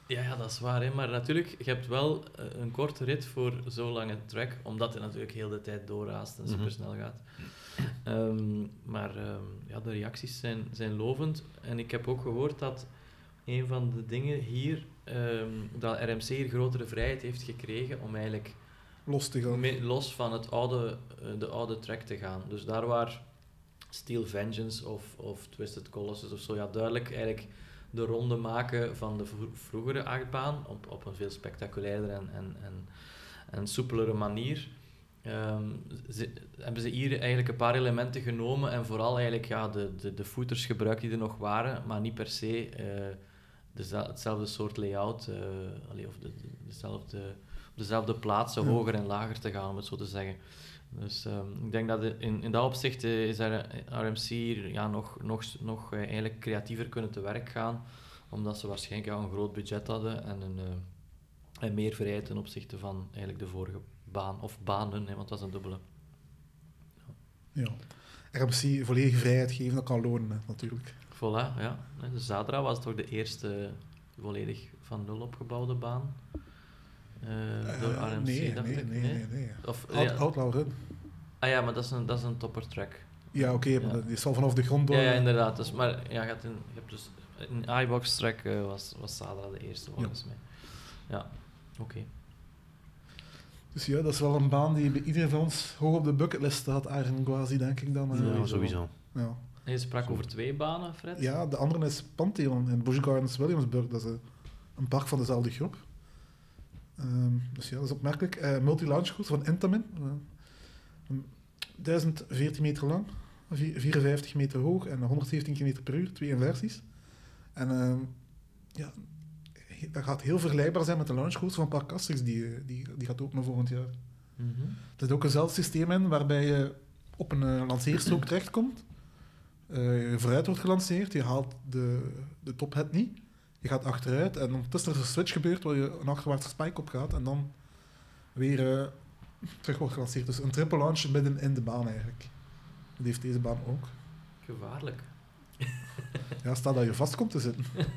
Ja, ja, dat is waar. Hè. Maar natuurlijk, je hebt wel eh, een korte rit voor zo'n lange track, omdat hij natuurlijk heel de tijd doorraast en Mhm. supersnel gaat. Ehm, maar ehm, ja, de reacties zijn, zijn lovend. En ik heb ook gehoord dat een van de dingen hier, ehm, dat RMC hier grotere vrijheid heeft gekregen om eigenlijk Los te gaan. los van het oude, eh, de oude track te gaan. Dus daar waar Steel Vengeance of, of Twisted Colossus of zo, ja, duidelijk eigenlijk de ronde maken van de vro- vroegere achtbaan op, op een veel spectaculairder en, en, en, en soepelere manier. ehm, ze- hebben ze hier eigenlijk een paar elementen genomen en vooral eigenlijk ja, de, de, de footers gebruikt die er nog waren, maar niet per se eh, hetzelfde soort layout, eh, allee, of de, de- dezelfde, op dezelfde plaatsen, Ja. hoger en lager te gaan, om het zo te zeggen. Dus ehm, ik denk dat in, in dat opzicht eh, is er, RMC hier ja, nog, nog, nog eh, eigenlijk creatiever kunnen te werk gaan, omdat ze waarschijnlijk ja, een groot budget hadden en, een, eh, en meer vrijheid ten opzichte van eigenlijk de vorige baan, of banen, hè, want dat was een dubbele. Ja. RMC volledige vrijheid geven, dat kan lonen, hè, natuurlijk. Voilà, ja. De Zadra was toch de eerste volledig van nul opgebouwde baan? Eh, door Eh, RMC, nee, dacht nee, ik. nee, nee, nee. Of, Out, ja. Outlaw Run. Ah ja, maar dat is een, dat is een topper track. Ja, oké, maar Ja. dat- die zal vanaf de grond door. Ja, ja, inderdaad. Dus, maar ja, je, hebt een, je hebt dus een iBox track eh, was, was Zadra de eerste volgens mij. Ja, oké. Dus ja, dat is wel een baan die bij iedereen van ons hoog op de bucketlist staat, Gwazi, denk ik dan. eh. Ja, Sowieso. sowieso. Ja. En je sprak Zo. over twee banen, Fred? ja, de andere is Pantheon in Busch Gardens, Williamsburg. Dat is eh, een park van dezelfde groep. Ehm, dus ja, dat is opmerkelijk. Eh Multi-launch course van Intamin. Eh, een 1014 meter lang, vi- 54 meter hoog en 117 km per uur, twee inversies. En ehm, ja, dat gaat heel vergelijkbaar zijn met de launchcourse van Park Asterix, die, eh, die, die gaat openen volgend jaar. Mhm. Er zit ook eenzelfde systeem in waarbij je op een eh, lanceerstrook terechtkomt. Je vooruit wordt gelanceerd, je haalt de, de tophead niet. Je gaat achteruit en ondertussen is er een switch gebeurd waar je een achterwaartse spike op gaat en dan weer eh, terug wordt gelanceerd. Dus een triple launch midden in de baan eigenlijk. Dat heeft deze baan ook. Gevaarlijk. Ja, stel dat je vast komt te zitten.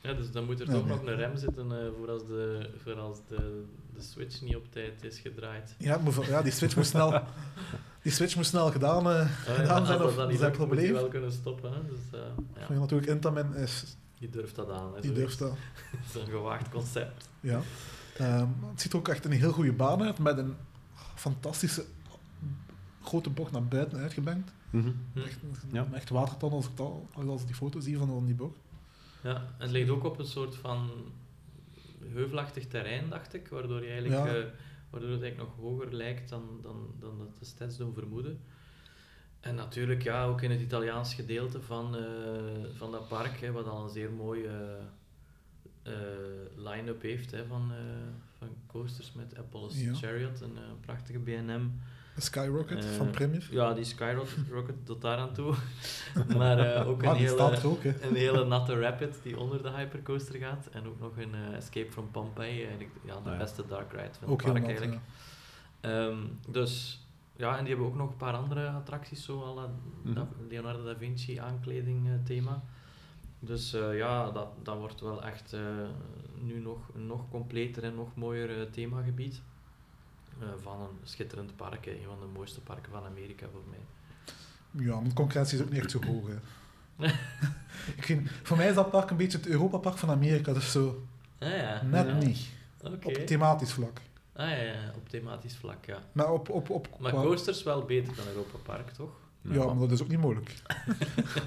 Ja, dus dan moet er toch nee. nog een rem zitten eh, voor als, de, voor als de, de switch niet op tijd is gedraaid. Ja, het moet ja die, switch moest snel, die switch moest snel gedaan, Eh, gedaan als zijn dat of niet dat lukt, moet je probleem. wel kunnen stoppen. Hè? Dus, eh, ja, Ja, natuurlijk, Intamin is, die durft dat aan. Hè, die durft dat. Dat is een gewaagd concept. Ja. Ehm, het ziet er ook echt een heel goede baan uit, met een fantastische grote bocht naar buiten uitgebankt. Mhm. Hm. Echt, Ja. echt waterton als ik, al, als ik die foto's zie van, van die bocht. Ja, en het ligt ook op een soort van heuvelachtig terrein, dacht ik, waardoor, je eigenlijk, Ja. eh, waardoor het eigenlijk nog hoger lijkt dan, dan, dan dat de stats doen vermoeden. En natuurlijk, ja, ook in het Italiaans gedeelte van, eh, van dat park, hè, wat al een zeer mooie eh, line-up heeft hè, van, van coasters met Apollo's Ja. Chariot, een prachtige BNM. De Skyrocket Eh, van Premier. Ja, die Skyrocket rocket tot daar aan toe. maar eh, ook een Ah, staat hele, ook, hè. een hele natte rapid die onder de hypercoaster gaat. En ook nog een eh, Escape from Pompeii. Eigenlijk ja, de Ah, ja. beste dark ride van Ook het park eigenlijk. Ehm, dus ja, en die hebben ook nog een paar andere attracties, zo al Mhm. Leonardo da Vinci aankleding eh, thema. Dus eh, ja, dat, dat wordt wel echt eh, nu nog een nog completer en nog mooier themagebied. Eh, van een schitterend park, hè. een van de mooiste parken van Amerika voor mij. Ja, maar de concurrentie is ook niet echt zo hoog. Hè. ik vind, voor mij is dat park een beetje het Europa-park van Amerika. Dus zo Ah ja. net ja. niet. Oké. Op thematisch vlak. Ah ja, ja, op thematisch vlak, ja. Maar op... op, op Maar qua- coasters wel beter dan Europa Park, toch? Ja, maar dat is ook niet moeilijk.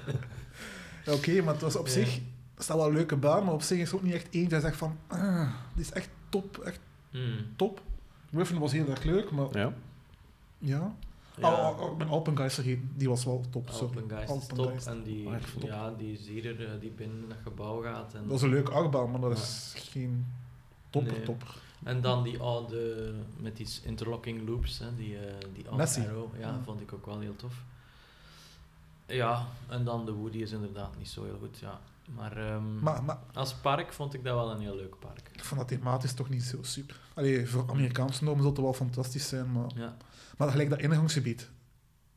Oké, maar het was op Ja. zich... Het staat wel een leuke baan, maar op zich is er ook niet echt eentje dat zegt van... Ah, dit is echt top, echt Hmm. top. Griffin was heel erg leuk, maar Ja. ja. Ja. Mijn Alpengeister, die was wel top. sorry. Alpengeist is top. En die, Oh, top. ja, die zierer eh, die binnen dat gebouw gaat. En, Dat is een leuke achtbaan, maar dat is geen topper, Nee. topper. en dan die oude, met die interlocking loops, hè, die, eh die oude. Arrow. Ja, Ja. vond ik ook wel heel tof. Ja, en dan de Woody is inderdaad niet zo heel goed, ja. Maar, ehm, Maar, maar als park vond ik dat wel een heel leuk park. ik vond dat thematisch toch niet zo super. Allee, voor Amerikaanse normen zal het wel fantastisch zijn, maar... Ja. Maar gelijk dat ingangsgebied.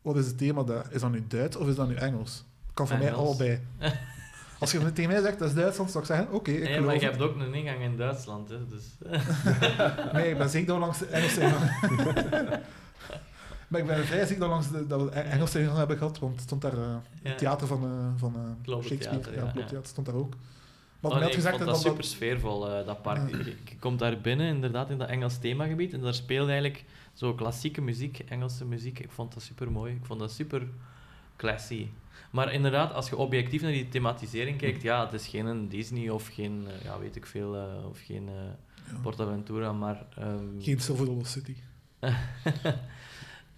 Wat is het thema daar? Is dat nu Duits of is dat nu Engels? Kan voor mij allebei. Als je tegen mij zegt dat is Duitsland, zou ik zeggen, oké, ik Nee, maar je het. hebt ook een ingang in Duitsland, hè, dus... Nee, ik ben zeker langs de Engelse ingang... maar ik ben vrij zeker dat, langs de, dat we Engelse ingang hebben gehad, want het stond daar eh, het theater van, eh van eh, Shakespeare. ja, Ja, ja. Stond daar ook. Maar Oh, nee, had gezegd ik dat dat super sfeervol, dat park. Je, je komt daar binnen, inderdaad, in dat Engels themagebied. En daar speelde eigenlijk zo klassieke muziek, Engelse muziek. Ik vond dat super mooi. Ik vond dat super classy. Maar inderdaad, als je objectief naar die thematisering kijkt, ja, het is geen een Disney of geen, ja, weet ik veel, of geen Ja. Portaventura, maar... ehm, Geen Silver Dollar City.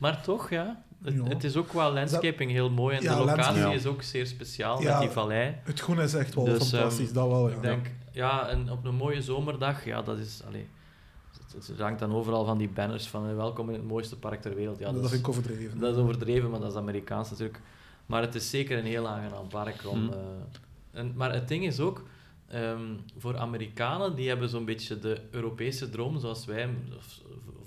maar toch, ja. Het, Ja. het is ook qua landscaping heel mooi en Ja, de locatie is ook zeer speciaal Ja. met die vallei. Het groen is echt wel Dus, fantastisch, ehm, dat wel, ja. Ik denk, ja, en op een mooie zomerdag, ja, dat is, allee, het, het hangt dan overal van die banners van eh, welkom in het mooiste park ter wereld. Ja, dat, dat, vind is, ik overdreven. dat is overdreven, maar dat is Amerikaans natuurlijk. Maar het is zeker een heel aangenaam park om... Hmm. eh, en, maar het ding is ook, ehm, voor Amerikanen, die hebben zo'n beetje de Europese droom, zoals wij of,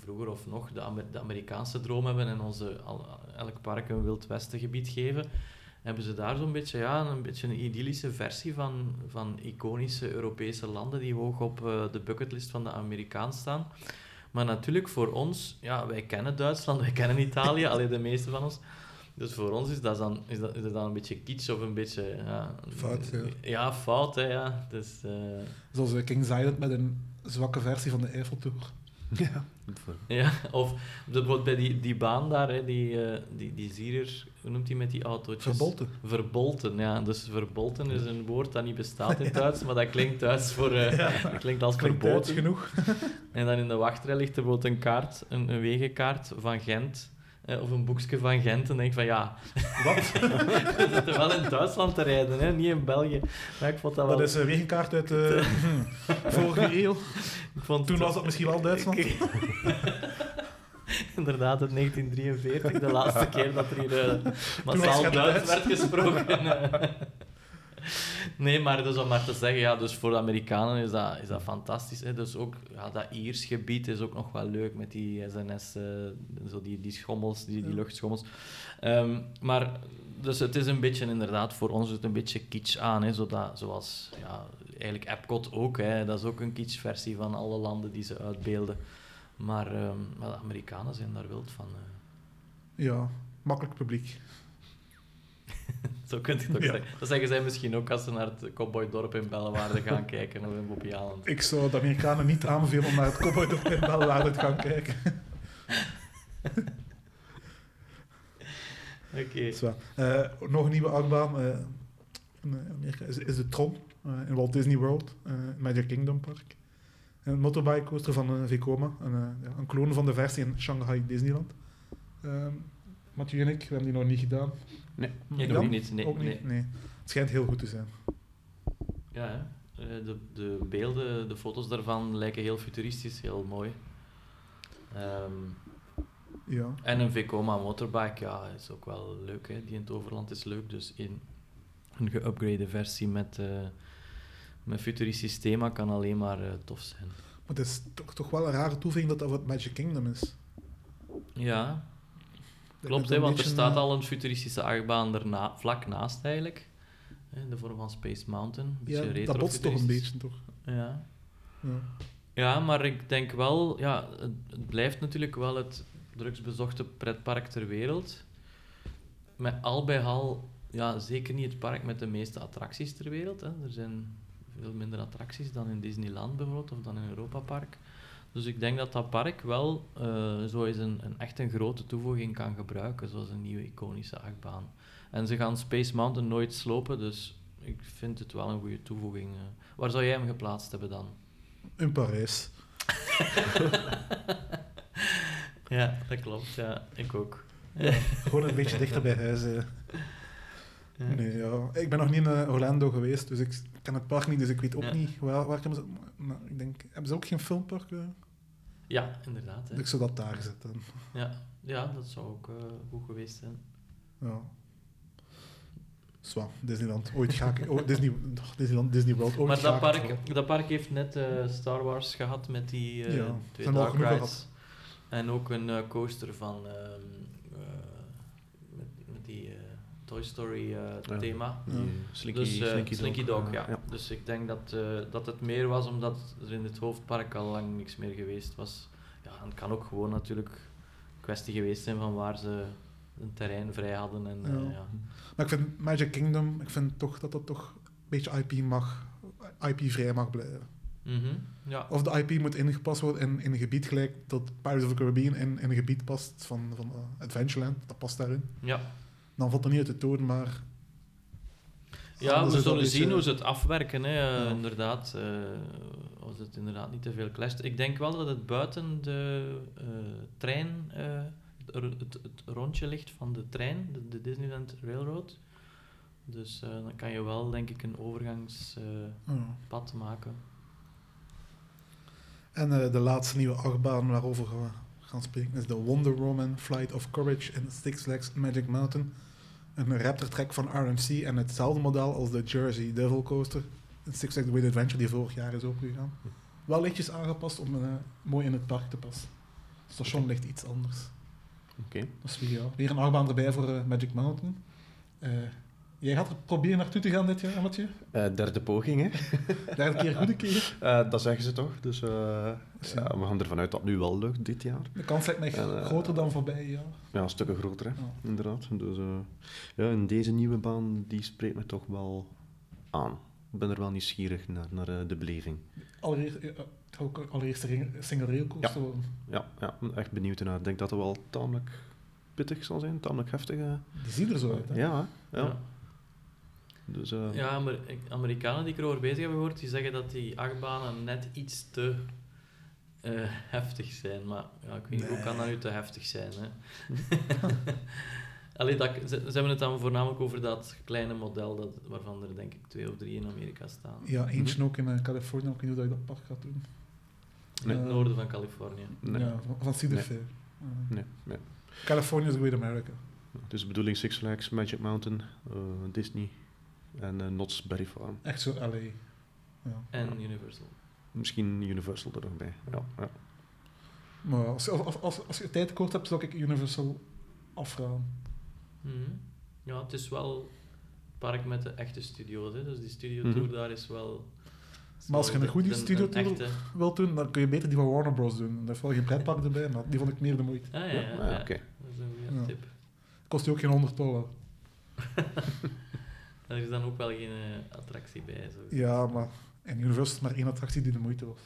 vroeger of nog de, Amer- de Amerikaanse droom hebben en onze, al, elk park een Wild Westen gebied geven, hebben ze daar zo'n beetje, ja, een beetje een idyllische versie van, van iconische Europese landen die hoog op eh, de bucketlist van de Amerikaan staan. Maar natuurlijk voor ons, ja, wij kennen Duitsland, wij kennen Italië, alleen de meeste van ons. Dus voor ons is dat dan, is dat, is dat dan een beetje kitsch of een beetje... Ja, Fout, ja. Ja, fout, hè, ja. Dus, eh, Zoals eh, King's Island met een zwakke versie van de Eiffeltour. Ja. ja, of bijvoorbeeld bij die, die baan daar, hè, die, eh, die, die zierer, hoe noemt hij met die autootjes? Verbolten. Verbolten, ja. Dus verbolten is een woord dat niet bestaat in het Duits, maar dat klinkt Duits voor... eh, dat klinkt als Klinkt verboden. Genoeg. En dan in de wachtrij ligt er bijvoorbeeld een kaart, een, een wegenkaart van Gent. Eh, of een boekje van Gent. En denk van ja, Wat? we zitten wel in Duitsland te rijden, hè? niet in België. Maar ik vond dat wel... Dat is een wegenkaart uit de vorige eeuw. vond Toen was dat misschien wel Duitsland. Inderdaad, in 1943, de laatste keer dat er hier eh, massaal Duits Duits. werd gesproken. nee, maar dus om maar te zeggen, ja, dus voor de Amerikanen is dat, is dat fantastisch. Hè. Dus ook ja, dat Iers gebied is ook nog wel leuk met die SNS, eh, zo die, die schommels, die, die luchtschommels. Ehm, maar dus het is een beetje inderdaad, voor ons het een beetje kitsch aan, hè, zodat, zoals ja, eigenlijk Epcot ook. Hè, dat is ook een kitsch versie van alle landen die ze uitbeelden. Maar, ehm, maar de Amerikanen zijn daar wild van. eh. Ja, makkelijk publiek. Zo kunt je het ook Ja. zeggen. Dat zeggen zij misschien ook als ze naar het cowboydorp in Bellewaarde gaan kijken of in Bobby Island. Ik zou de Amerikanen niet aanbevelen om naar het Cowboy in Bellewaarde te gaan kijken. Oké. Eh, nog een nieuwe achtbaan eh, in eh, Amerika is, is de Tron in Walt Disney World, Magic Kingdom Park. Een motorbike coaster van Vekoma, een, ja, een kloon van de versie in Shanghai Disneyland. Ehm Mathieu en ik, we hebben die nog niet gedaan. Nee. Ik ook niet. Nee, Ook nee. niet? Nee. Het schijnt heel goed te zijn. Ja, hè. Eh, de, de beelden, de foto's daarvan lijken heel futuristisch, heel mooi. Ehm, Ja. En een Vekoma motorbike, ja, is ook wel leuk. Hè. Die in het overland is leuk. Dus in een geüpgrade versie met, eh met futuristisch thema kan alleen maar eh, tof zijn. Maar het is toch, toch wel een rare toevoeging dat dat wat Magic Kingdom is. Ja, klopt. Hè, want er staat eh, al een futuristische achtbaan erna, vlak naast eigenlijk. In de vorm van Space Mountain. Een Ja, dat botst toch een beetje, toch? Ja. Ja. Ja, maar ik denk wel, ja, het, het blijft natuurlijk wel het drugsbezochte pretpark ter wereld. Met al bij al, ja, zeker niet het park met de meeste attracties ter wereld. Hè. Er zijn veel minder attracties dan in Disneyland bijvoorbeeld, of dan in Europa Park. Dus ik denk dat dat park wel eh, zo eens een, een echt een grote toevoeging kan gebruiken, zoals een nieuwe iconische achtbaan. En ze gaan Space Mountain nooit slopen, dus ik vind het wel een goede toevoeging. eh. Waar zou jij hem geplaatst hebben dan? In Parijs. Ja, dat klopt. Ja, ik ook. Gewoon een beetje dichter bij huis. Ja. Nee, ja. Ik ben nog niet in eh, Orlando geweest, dus ik ken het park niet, dus ik weet ook Ja. niet waar, waar hebben ze... Ik denk, hebben ze ook geen filmpark? Ja, inderdaad. Hè. Ik zou dat daar zetten. Ja. ja, dat zou ook eh, goed geweest zijn. Ja. Zwa, Disneyland. Ooit ga ik... Oh, Disney, Disneyland, Disney World. Ooit maar ga dat ik park, dat park heeft net eh, Star Wars gehad met die eh, Ja, twee dark rides. En ook een coaster van ehm, eh, met, met die eh, Toy Story eh, Ja. thema. Ja. Slinky, dus eh, Slinky, Slinky Dog, ja. Dus ik denk dat, eh, dat het meer was omdat er in het hoofdpark al lang niks meer geweest was. Ja, en het kan ook gewoon natuurlijk een kwestie geweest zijn van waar ze een terrein vrij hadden. En, eh, Ja. ja. Maar ik vind Magic Kingdom, ik vind toch dat dat toch een beetje IP mag, IP-vrij mag blijven. Mhm, ja. Of de IP moet ingepast worden in, in een gebied gelijk dat Pirates of the Caribbean in, in een gebied past van, van Adventureland, dat past daarin. ja. Dan valt er niet uit de toon, maar... Ja, we zullen zien beetje- hoe ze het afwerken, hè, eh, Ja. inderdaad. eh, als het inderdaad niet te veel clasht. Ik denk wel dat het buiten de eh, trein, eh, het, het, het rondje ligt van de trein, de, de Disneyland Railroad. Dus eh, dan kan je wel, denk ik, een overgangspad ja. maken. En eh, de laatste nieuwe achtbaan waarover we gaan spreken is de Wonder Woman Flight of Courage in Six Flags Magic Mountain. Een Raptor track van RMC en hetzelfde model als de Jersey Devil Coaster in Six Flags Great Adventure die vorig jaar is opengegaan. Wel lichtjes aangepast om eh, mooi in het park te passen. Het station ligt iets anders. Oké. Dus weer, ja, weer een achtbaan erbij voor eh, Magic Mountain. Eh, jij gaat er proberen naartoe te gaan dit jaar, Mathieu? Eh, derde poging, hè? Derde keer, goede keer. Eh, dat zeggen ze toch. Dus eh, ja, we gaan ervan uit dat het nu wel lukt dit jaar. De kans lijkt mij groter dan voorbij jaar. Ja, stukken groter, hè? Ja. inderdaad. Dus ja, en deze nieuwe baan die spreekt me toch wel aan. Ik ben er wel nieuwsgierig naar, naar de beleving. Allereerst, ook allereerst een ring- single rail. Ja, ja, ben echt benieuwd naar. Ik denk dat het wel tamelijk pittig zal zijn, tamelijk heftig. Die zien er zo uit. Hè? Ja, hè? ja. Ja. Dus, eh, Ja, Amer- Amerikanen die ik erover bezig heb gehoord, die zeggen dat die achtbanen net iets te eh, heftig zijn. Maar ja, ik weet niet, hoe kan dat nu te heftig zijn? Hè? Allee, dat, ze, ze hebben het dan voornamelijk over dat kleine model, dat, waarvan er denk ik twee of drie in Amerika staan. Ja, eentje ook in eh, Californië. Ik weet niet hoe dat je dat park gaat doen. In het noorden van Californië. nee, Ja, van, van Cedar Nee. Fair. Eh, nee, nee. California is Great America. Dus de bedoeling Six Flags, Magic Mountain, eh, Disney en eh Knott's Berry Farm. Echt zo LA. Ja. En Universal. Misschien Universal er nog bij. Ja, ja. Maar als, je- als, als, als je tijd tekort hebt, zou ik Universal afraden. Mhm. Ja, het is wel een park met de echte studio's. Hè. Dus die studio Mhm. tour daar is wel... Maar als je een goede de- studiotour- echte- Wilt doen, dan kun je beter die van Warner Bros. doen. Daar heeft wel geen pretpark erbij, maar die vond ik meer de moeite. Ah, ja, Ja, ja, ah, ja. oké. Dat is een goede Ja. tip. Kost die ook geen 100 dollar. Er is dan ook wel geen eh, attractie bij. Zo. Ja, maar in Universal is maar één attractie die de moeite was.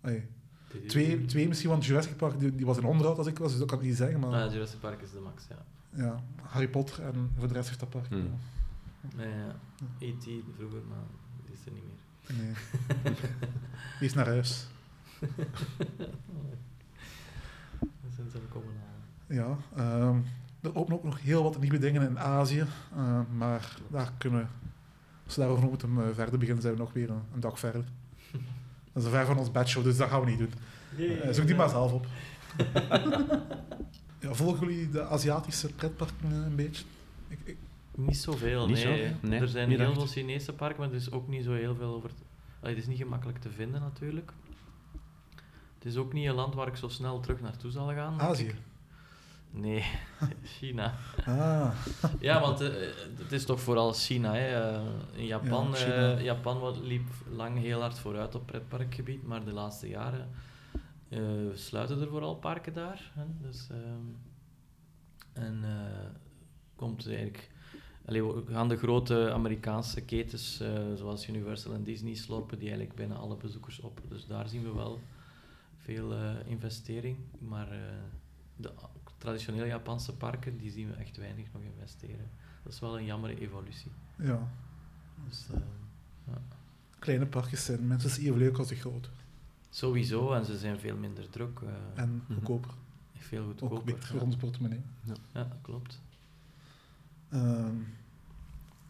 Allee, twee, twee misschien, want Jurassic Park die, die was in onderhoud als ik was, dus dat kan ik niet zeggen. Maar Ah, Jurassic Park is de max, ja. ja, Harry Potter en voor de rest heeft dat park. Hmm. ja. Nee, ja. E.T. vroeger, maar die is er niet meer. Nee. Die is naar huis. Dat zijn ze komen halen. Ja, ehm, er openen ook nog heel wat nieuwe dingen in Azië, eh, maar daar kunnen we, als we daarover moeten eh, verder beginnen, zijn we nog weer een, een dag verder. Dat is ver van ons bedshow, dus dat gaan we niet doen. Eh, zoek die maar zelf op. Ja, volgen jullie de Aziatische pretparken een beetje? Ik, ik- Niet zoveel, Niet nee. zo? Nee, er zijn niet heel echt. veel Chinese parken, maar er is ook niet zo heel veel over... Allee, het is niet gemakkelijk te vinden, natuurlijk. Het is ook niet een land waar ik zo snel terug naartoe zal gaan. Azië. Nee, China. Ah, Ja, want eh, het is toch vooral China. Hè. Eh, in Japan, Ja, eh. Japan liep lang heel hard vooruit op pretparkgebied, maar de laatste jaren sluiten er vooral parken daar. Hè. Dus, ehm, en komt eigenlijk... Allee, gaan de grote Amerikaanse ketens, zoals Universal en Disney, slorpen die eigenlijk bijna alle bezoekers op. Dus daar zien we wel veel investering. Maar de traditionele Japanse parken, die zien we echt weinig nog investeren. Dat is wel een jammere evolutie. ja. Dus, eh, Kleine parkjes zijn minstens even leuk als de grote. sowieso, en ze zijn veel minder druk. eh, En Mhm. goedkoper. veel Ook goedkoper. beter voor ja. onze portemonnee. Ja, klopt. Ehm,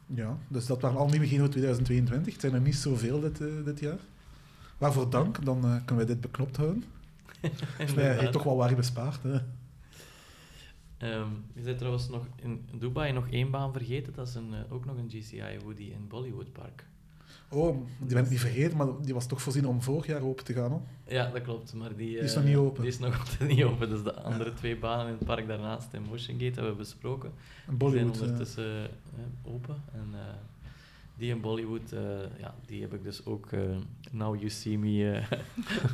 ja, dus dat waren al nieuwe voor 2022. Het zijn er niet zoveel dit, eh, dit jaar. Waarvoor dank, dan kunnen wij dit beknopt houden. Dus wij Inderdaad. heeft toch wel waar bespaard. Hè. Ehm, je bent trouwens nog in Dubai nog één baan vergeten. Dat is een, eh, ook nog een GCI Woody in Bollywood Park. Oh, die ben ik niet vergeten, maar die was toch voorzien om vorig jaar open te gaan. Hoor. Ja, dat klopt. Maar die, Die is eh, nog niet open. Die is nog altijd niet open. Dus de andere twee banen in het park daarnaast in Motion Gate hebben we besproken. Die Bollywood. zijn eh, ondertussen eh, open. En eh, die in Bollywood, eh, ja, die heb ik dus ook eh, Now You See Me eh,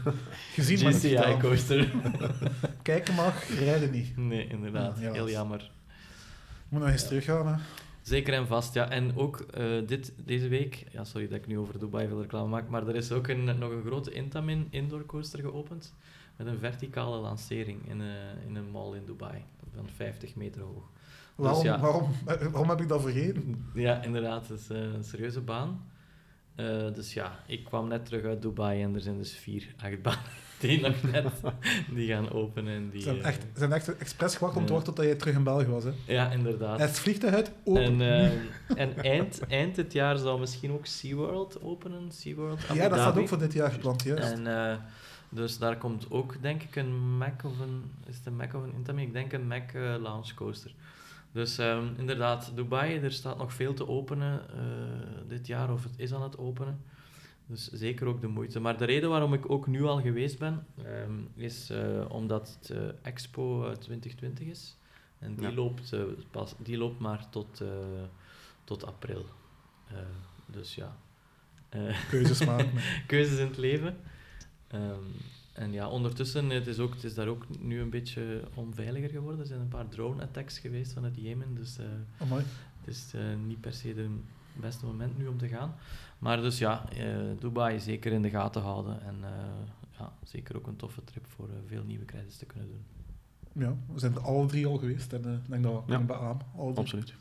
gezien, GCI coaster. Kijken mag, rijden niet. nee, inderdaad. Ja. Heel jammer. Moet nog eens teruggaan. Hè. Zeker en vast, ja. En ook dit, deze week, ja, sorry dat ik nu over Dubai veel reclame maak, maar er is ook een, nog een grote Intamin indoor coaster geopend. Met een verticale lancering in, een in een mall in Dubai. Van 50 meter hoog. Waarom, ja. waarom, eh, waarom heb ik dat vergeten? Ja, inderdaad, het is eh, een serieuze baan. Eh, dus ja, ik kwam net terug uit Dubai en er zijn dus vier achtbanen die nog net die gaan openen. En die, Ze zijn eh, echt, ze zijn echt expres gewacht om te wachten tot jij terug in België was. Hè. Ja, inderdaad. Het vliegtuig uit, open. En, en eind, eind dit jaar zal misschien ook SeaWorld openen. SeaWorld Abu ja, dat staat ook voor dit jaar gepland, juist. En dus daar komt ook, denk ik, een Mac of een... Is het een Mac of een Intamin? Ik denk een Mac Launch Coaster. Dus ehm, inderdaad, Dubai, er staat nog veel te openen eh, dit jaar, of het is aan het openen. Dus zeker ook de moeite. Maar de reden waarom ik ook nu al geweest ben, ehm, is eh, omdat het eh, Expo eh, 2020 is. En die, Ja. loopt, eh, pas, die loopt maar tot, eh, tot april. Eh, dus ja. Eh, Keuzes maken. keuzes in het leven. Ehm, en ja, ondertussen het is ook, het is daar ook nu een beetje onveiliger geworden. Er zijn een paar drone-attacks geweest vanuit Jemen, dus eh, Amai. het is eh, niet per se het beste moment nu om te gaan. Maar dus ja, eh, Dubai zeker in de gaten houden en eh, ja, zeker ook een toffe trip voor veel nieuwe credits te kunnen doen. Ja, we zijn er alle drie al geweest en ik denk dat we Ja. ja. beamen. Alle drie. Absoluut.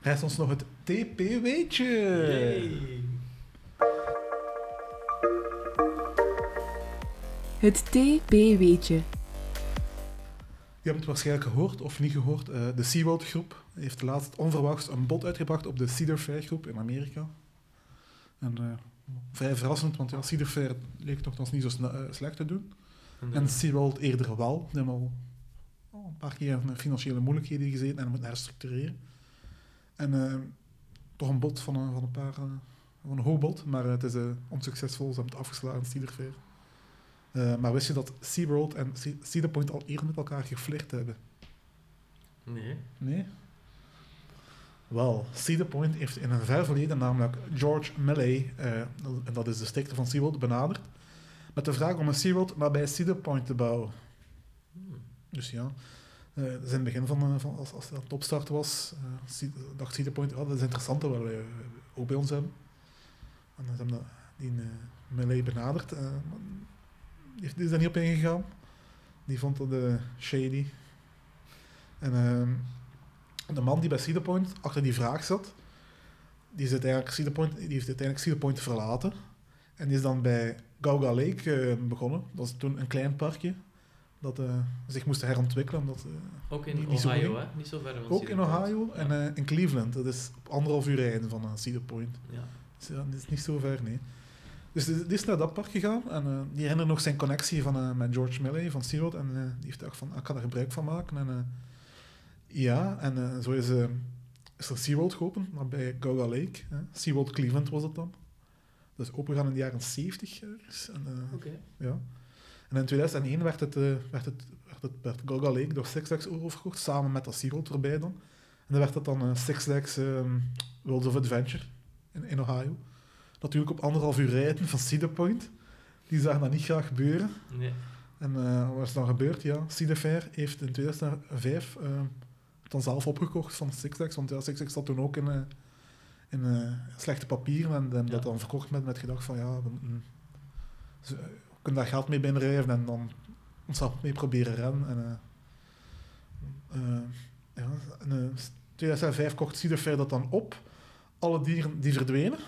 Rest ons nog het TP-weetje. Het TP-weetje. Je hebt het waarschijnlijk gehoord of niet gehoord. eh, de SeaWorld groep heeft laatst onverwachts een bod uitgebracht op de Cedar Fair groep in Amerika. En eh, vrij verrassend, want ja, Cedar Fair leek nogthans niet zo eh, slecht te doen. En SeaWorld eerder wel. Die hebben al een paar keer in financiële moeilijkheden gezeten en moeten herstructureren. En toch een bod van een, van een paar... van een hoog bod, maar het is onsuccesvol. Ze hebben het afgeslagen, Cedar Fair. Eh, maar wist je dat SeaWorld en Ce- Cedar Point al eerder met elkaar geflirt hebben? Nee. Nee? Wel, Cedar Point heeft in een ver verleden namelijk George Milley, eh, en dat is de stichter van SeaWorld, benaderd met de vraag om een SeaWorld nabij Cedar Point te bouwen. Hmm. Dus ja, dat is in het begin van, van als, als het opstarten was, dacht Cedar Point, ja, dat is interessant, dat we ook bij ons hebben. En dan hebben die uh, Milley benaderd. Die heeft- is daar niet op ingegaan. Die vond dat eh, shady. En ehm, de man die bij Cedar Point achter die vraag zat, die, is uiteindelijk Cedar Point, die heeft uiteindelijk Cedar Point verlaten. En die is dan bij Gauga Lake eh, begonnen. Dat was toen een klein parkje dat eh, zich moest herontwikkelen. Omdat, eh, Ook in Niet- Ohio, hè? Niet zo ver van ook in Point. Ohio en in Cleveland. Dat is op anderhalf uur rijden van Cedar Point. ja. Dus ja, dat is niet zo ver, nee. Dus die die is naar dat park gegaan en eh, die herinnert nog zijn connectie van, eh, met George Milley van SeaWorld. En eh, die heeft gedacht van, ah, ik kan er gebruik van maken. En, ja, en zo is, is er SeaWorld geopend, maar bij Gouda Lake. Hè. SeaWorld Cleveland was het dan. Dat is opengegaan in de jaren 70. ergens. En, ja. En in 2001 werd het, werd het, werd het werd Gouda Lake door Six Flags overgekocht, samen met dat SeaWorld erbij dan. En dan werd dat dan Six Flags ehm, Worlds of Adventure in, in Ohio. Natuurlijk op anderhalf uur rijden van Cedar Point. Die zagen dat niet graag gebeuren. Nee. En eh, wat is dan gebeurd? Ja, Cedar Fair heeft in 2005 eh, het dan zelf opgekocht van Six. Want ja, Six zat toen ook in, in eh, slechte papieren. En hebben dat dan verkocht met, met gedacht van ja, we, ze- we kunnen daar geld mee binnenrijven en dan ons zelf mee proberen rennen. En, ja, en, eh, 2005 kocht Cedar Fair dat dan op. Alle dieren die verdwenen.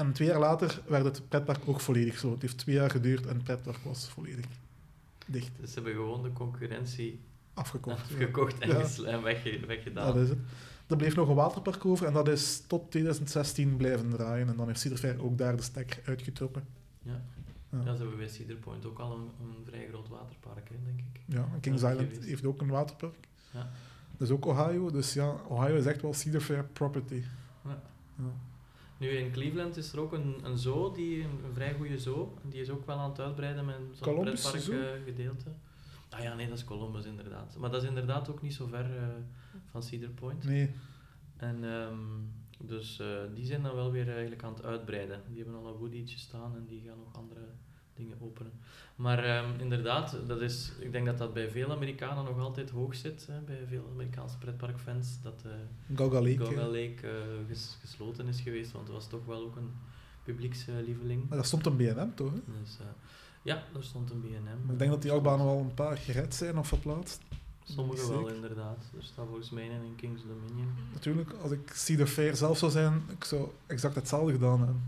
En twee jaar later werd het pretpark ook volledig zo. Het heeft twee jaar geduurd en het pretpark was volledig dicht, Dus ze hebben gewoon de concurrentie afgekocht. ja. en, Ja. gesl- en wegge- weggedaan. Dat is het. Er bleef nog een waterpark over en dat is tot 2016 blijven draaien. En dan heeft Cedar Fair ook daar de stekker uitgetrokken. Ja. Ja. Ja, ze hebben bij Cedar Point ook al een, een vrij groot waterpark, hè, denk ik. Ja, en Kings Island geweest. heeft ook een waterpark. Ja. Dat is ook Ohio. Dus ja, Ohio is echt wel Cedar Fair property. Ja. Ja. Nu in Cleveland is er ook een, een zoo, die, een, een vrij goede zoo. Die is ook wel aan het uitbreiden met zo'n pretpark eh, gedeelte. Ah ja, nee, dat is Columbus inderdaad. Maar dat is inderdaad ook niet zo ver eh, van Cedar Point. Nee, En ehm, dus eh, die zijn dan wel weer eigenlijk aan het uitbreiden. Die hebben al een Woody'tje staan en die gaan nog andere dingen openen. Maar ehm, inderdaad, dat is, ik denk dat dat bij veel Amerikanen nog altijd hoog zit. Hè, bij veel Amerikaanse pretparkfans. Dat eh Gauga Lake. Gauga. Lake eh, ges- gesloten is geweest. Want het was toch wel ook een publiekslieveling. Maar daar stond een BNM toch? Hè? Dus, eh, ja, daar stond een. Maar ik denk dat die achtbanen wel een paar gered zijn of verplaatst. Sommige wel, inderdaad. Er staat volgens mij een in King's Dominion. Natuurlijk, als ik Cedar Fair zelf zou zijn, ik zou exact hetzelfde gedaan hebben.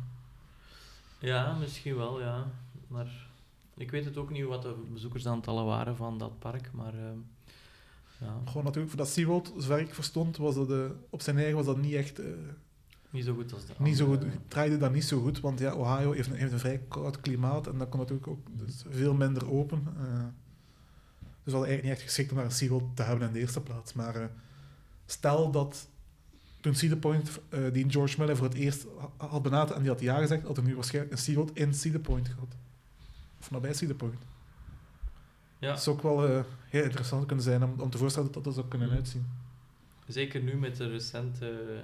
Ja, misschien wel, ja. Maar ik weet het ook niet wat de bezoekersaantallen waren van dat park, maar ehm, ja, Gewoon natuurlijk, voor dat SeaWorld, zover ik verstond, was dat eh, op zijn eigen was dat niet echt... eh, niet zo goed als de niet zo goed, andere. draaide dat niet zo goed, want ja, Ohio heeft een, heeft een vrij koud klimaat en dat kon natuurlijk ook dus veel minder open. eh. dus we hadden eigenlijk niet echt geschikt om daar een SeaWorld te hebben in de eerste plaats. Maar eh, stel dat toen Cedar Point, eh, die George Miller voor het eerst ha- had benaderd en die had ja gezegd, had er nu waarschijnlijk een SeaWorld in Cedar Point gehad. Of nabij Cedar Point. Ja, Dat zou ook wel eh, heel interessant kunnen zijn om, om te voorstellen dat dat er zou kunnen Mhm. uitzien. zeker nu met de recente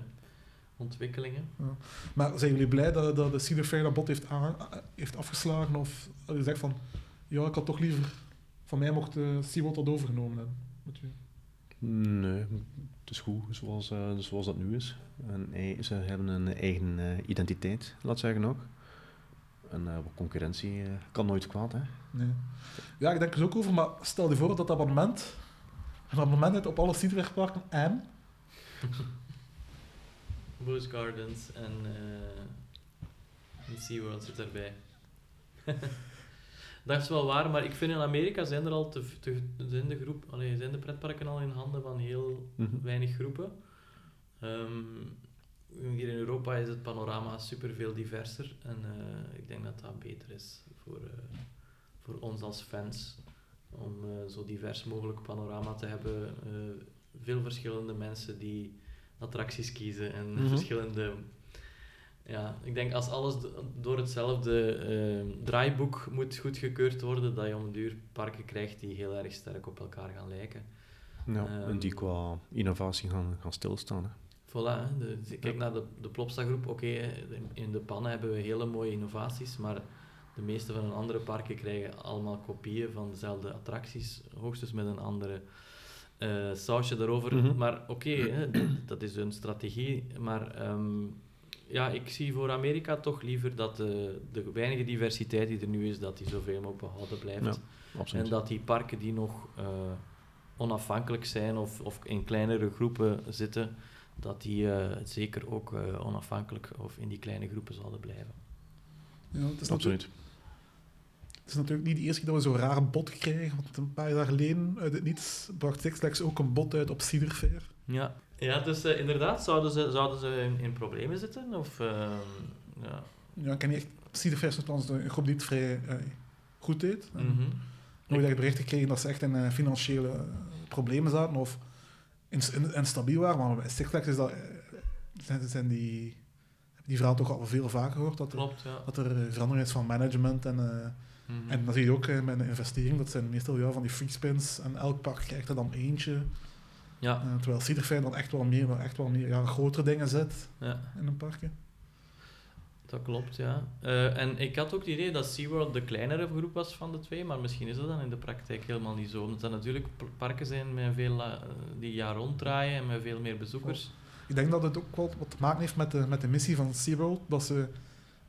ontwikkelingen. Maar zijn jullie blij dat, dat de Cedar Fair dat bod heeft, aan, heeft afgeslagen? Of dat je zegt van, ja, ik had toch liever, van mij mocht uh, SeaWorld dat overgenomen hebben? Nee, het is goed zoals, eh, zoals dat nu is. En ze hebben een eigen eh, identiteit, laat zeggen ook. En eh, concurrentie eh, kan nooit kwaad, hè. Nee. Ja, ik denk er ook over, maar stel je voor dat abonnement, een abonnement hebt op alle Cedarparken en... Busch Gardens en, eh en SeaWorld zit erbij. dat is wel waar, maar ik vind in Amerika zijn er al te, te zijn, de groep, allee, zijn de pretparken al in handen van heel Mhm. weinig groepen. Ehm, hier in Europa is het panorama super veel diverser en eh, ik denk dat dat beter is voor, eh, voor ons als fans om eh, zo divers mogelijk panorama te hebben. Veel verschillende mensen die attracties kiezen en Mhm. verschillende. Ja, ik denk als alles do- door hetzelfde draaiboek moet goedgekeurd worden, dat je om een duur parken krijgt die heel erg sterk op elkaar gaan lijken. Ja, en die qua innovatie gaan, gaan stilstaan, hè. Voilà. De, de- kijk naar de, de Plopsa-groep. Oké, in- de pannen hebben we hele mooie innovaties, maar de meeste van hun andere parken krijgen allemaal kopieën van dezelfde attracties, hoogstens met een andere eh, sausje erover. Mhm. Maar oké, dat, is hun strategie. Maar ehm, ja, ik zie voor Amerika toch liever dat de, de weinige diversiteit die er nu is, dat die zoveel mogelijk behouden blijft. Ja. En dat die parken die nog eh, onafhankelijk zijn of, of in kleinere groepen zitten, dat die eh, zeker ook eh, onafhankelijk of in die kleine groepen zouden blijven. Ja, het, is natuurlijk, Absoluut. het is natuurlijk niet de eerste keer dat we zo'n raar bot krijgen, want een paar jaar geleden uit het niets bracht Six Flags ook een bot uit op Cedar Fair. Ja, ja dus eh, inderdaad, zouden ze, zouden ze in, in problemen zitten? Of, ehm, ja. Ja, ik heb niet echt Cedar Fair is trouwens een groep die het vrij goed deed. Mhm. Nooit echt berichten kregen dat ze echt in financiële problemen zaten of in- instabiel waren. Maar bij Flags is dat, eh, zijn, zijn die, die verhaal toch al veel vaker gehoord. Dat er, Klopt, ja. dat er eh, verandering is van management. En, Mhm. en dat zie je ook eh, met een investering. Dat zijn meestal ja, van die free spins. En elk park krijgt er dan eentje. ja, terwijl Fair dan echt wel meer, echt wel meer ja, grotere dingen zet ja, in een parkje. Dat klopt, ja. Eh, en ik had ook het idee dat SeaWorld de kleinere groep was van de twee, maar misschien is dat dan in de praktijk helemaal niet zo. Omdat dat natuurlijk parken zijn met veel, eh, die jaar rond draaien en met veel meer bezoekers. Ik denk dat het ook wel wat te maken heeft met de, met de missie van SeaWorld. Dat ze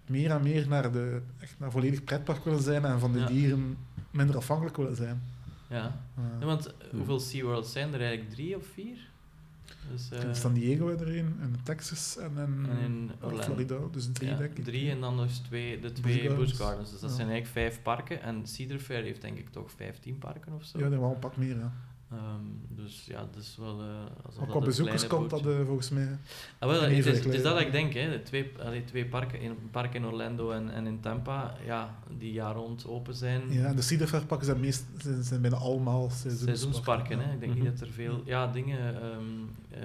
meer en meer naar, de, echt naar volledig pretpark willen zijn en van de Ja. dieren minder afhankelijk willen zijn. Ja. Ja, want hoeveel SeaWorlds zijn er eigenlijk? Drie of vier? Dus, eh, in San Diego er een, en Texas en in, En in Orlando. Florida. Dus drie, ja, denk ik. drie en dan nog twee, de twee. Busch Gardens. Dus dat Ja. zijn eigenlijk vijf parken. En Cedar Fair heeft denk ik toch vijftien parken of zo. Ja, er wel een pak meer. Ja. Ehm, dus ja, dat is wel... eh dat op een bezoekers komt dat eh, volgens mij. Ah, wel, het, is, het is klein. dat wat ik denk, hè. De twee, allee, twee parken, een park in Orlando en, en in Tampa, ja, die jaar rond open zijn. Ja, en de Cedar Fair pakken zijn, meest, zijn, zijn bijna allemaal seizoensparken. Seizoensparken, hè. Ik denk Mhm. niet dat er veel... Ja, dingen... ehm eh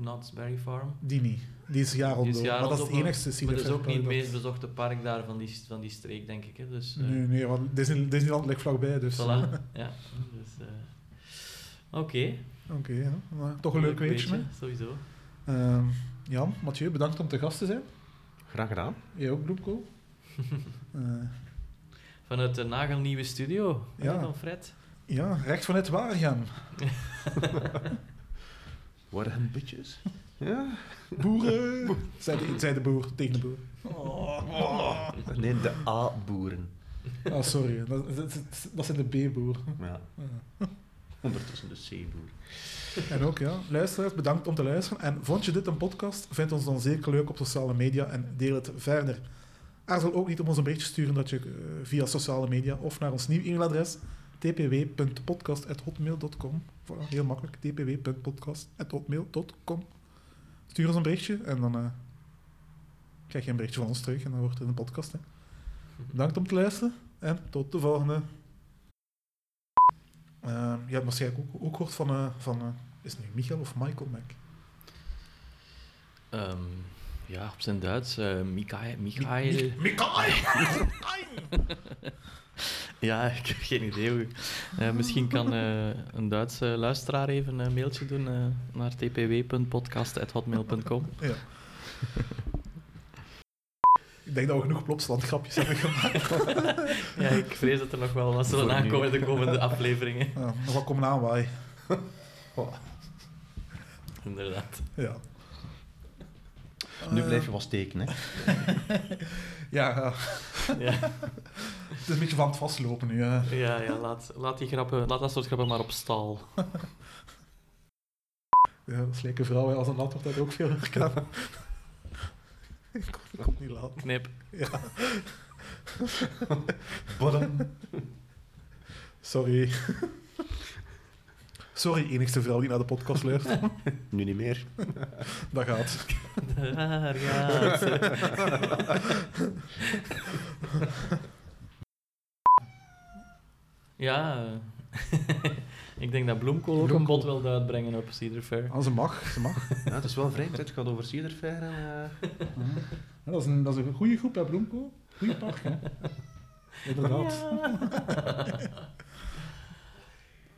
Knott's Berry Farm. Die niet. Die is jaar rond. Maar dat is het enigste Cedar dat is ook niet het meest bezochte park daar van die, van die streek, denk ik. Hè. Dus, eh, Nee, nee, want Disney, Disneyland ligt vlakbij, dus... Voilà. ja, dus... Oké. Oké, ja. Maar toch een leuk weetje. hè. Sowieso. Ehm, Jan, Mathieu, bedankt om te gast te zijn. Graag gedaan. Jij ook, Bloemko. Eh, Vanuit de nagelnieuwe studio Ja. van Fred. ja, recht vanuit Waregem. Warm bitches. Ja? Boeren! zei, de, zei de boer tegen de boer. Nee, de A-boeren. Ah, sorry. Dat, dat, dat zijn de B-boeren. Ja. Ja. Ondertussen de C-boer. En ook, ja, luisteraars, bedankt om te luisteren. En vond je dit een podcast? Vind ons dan zeker leuk op sociale media en deel het verder. Aarzel ook niet om ons een berichtje sturen dat je eh, via sociale media of naar ons nieuw e-mailadres tpw.podcast.hotmail.com voilà, Heel makkelijk, tpw.podcast.hotmail.com Stuur ons een berichtje en dan eh, krijg je een berichtje van ons terug en dan wordt het een podcast. Hè. Bedankt om te luisteren en tot de volgende. Eh, je hebt waarschijnlijk ook, ook gehoord van, eh, van eh, is het nu Michael of Michael Mac? Ehm, ja, op zijn Duits. eh Mikael. Mikael. Michael! Ja, ik heb geen idee. hoe- misschien kan een Duitse luisteraar even een mailtje doen naar tpw.podcast.hotmail.com. Ja. Ik denk dat we genoeg plopslandgrapjes hebben gemaakt. Ja, ik vrees dat er nog wel wat zullen aankomen de komende afleveringen. Ja, nog wat komen aanwaaien. Inderdaad. Ja. Nu Eh, blijf je wel steken, hè. Ja, ja. Ja, het is een beetje van het vastlopen nu. hè. ja, ja laat, laat, die grappen, laat dat soort grappen maar op stal. Ja, dat is lekker vrouw, hè. als een antwoord dat ook veel herkennen. Ik kon ik kon het niet laten. Knip. Ja, Badam. sorry. Sorry, enigste vrouw die naar de podcast luistert. Nu niet meer. Dat gaat. Daar gaat ze. Ja, ik denk dat Bloemkool ook een Bloemkool. bod wil uitbrengen op Cedar Fair. Ah, ze mag, ze mag. Ja, het is wel vreemd. Het gaat over Cedar Fair en... eh, Ja, dat, is een, dat is een goede groep, hè, Bloemko? Goeie park, hè? Inderdaad. Ja.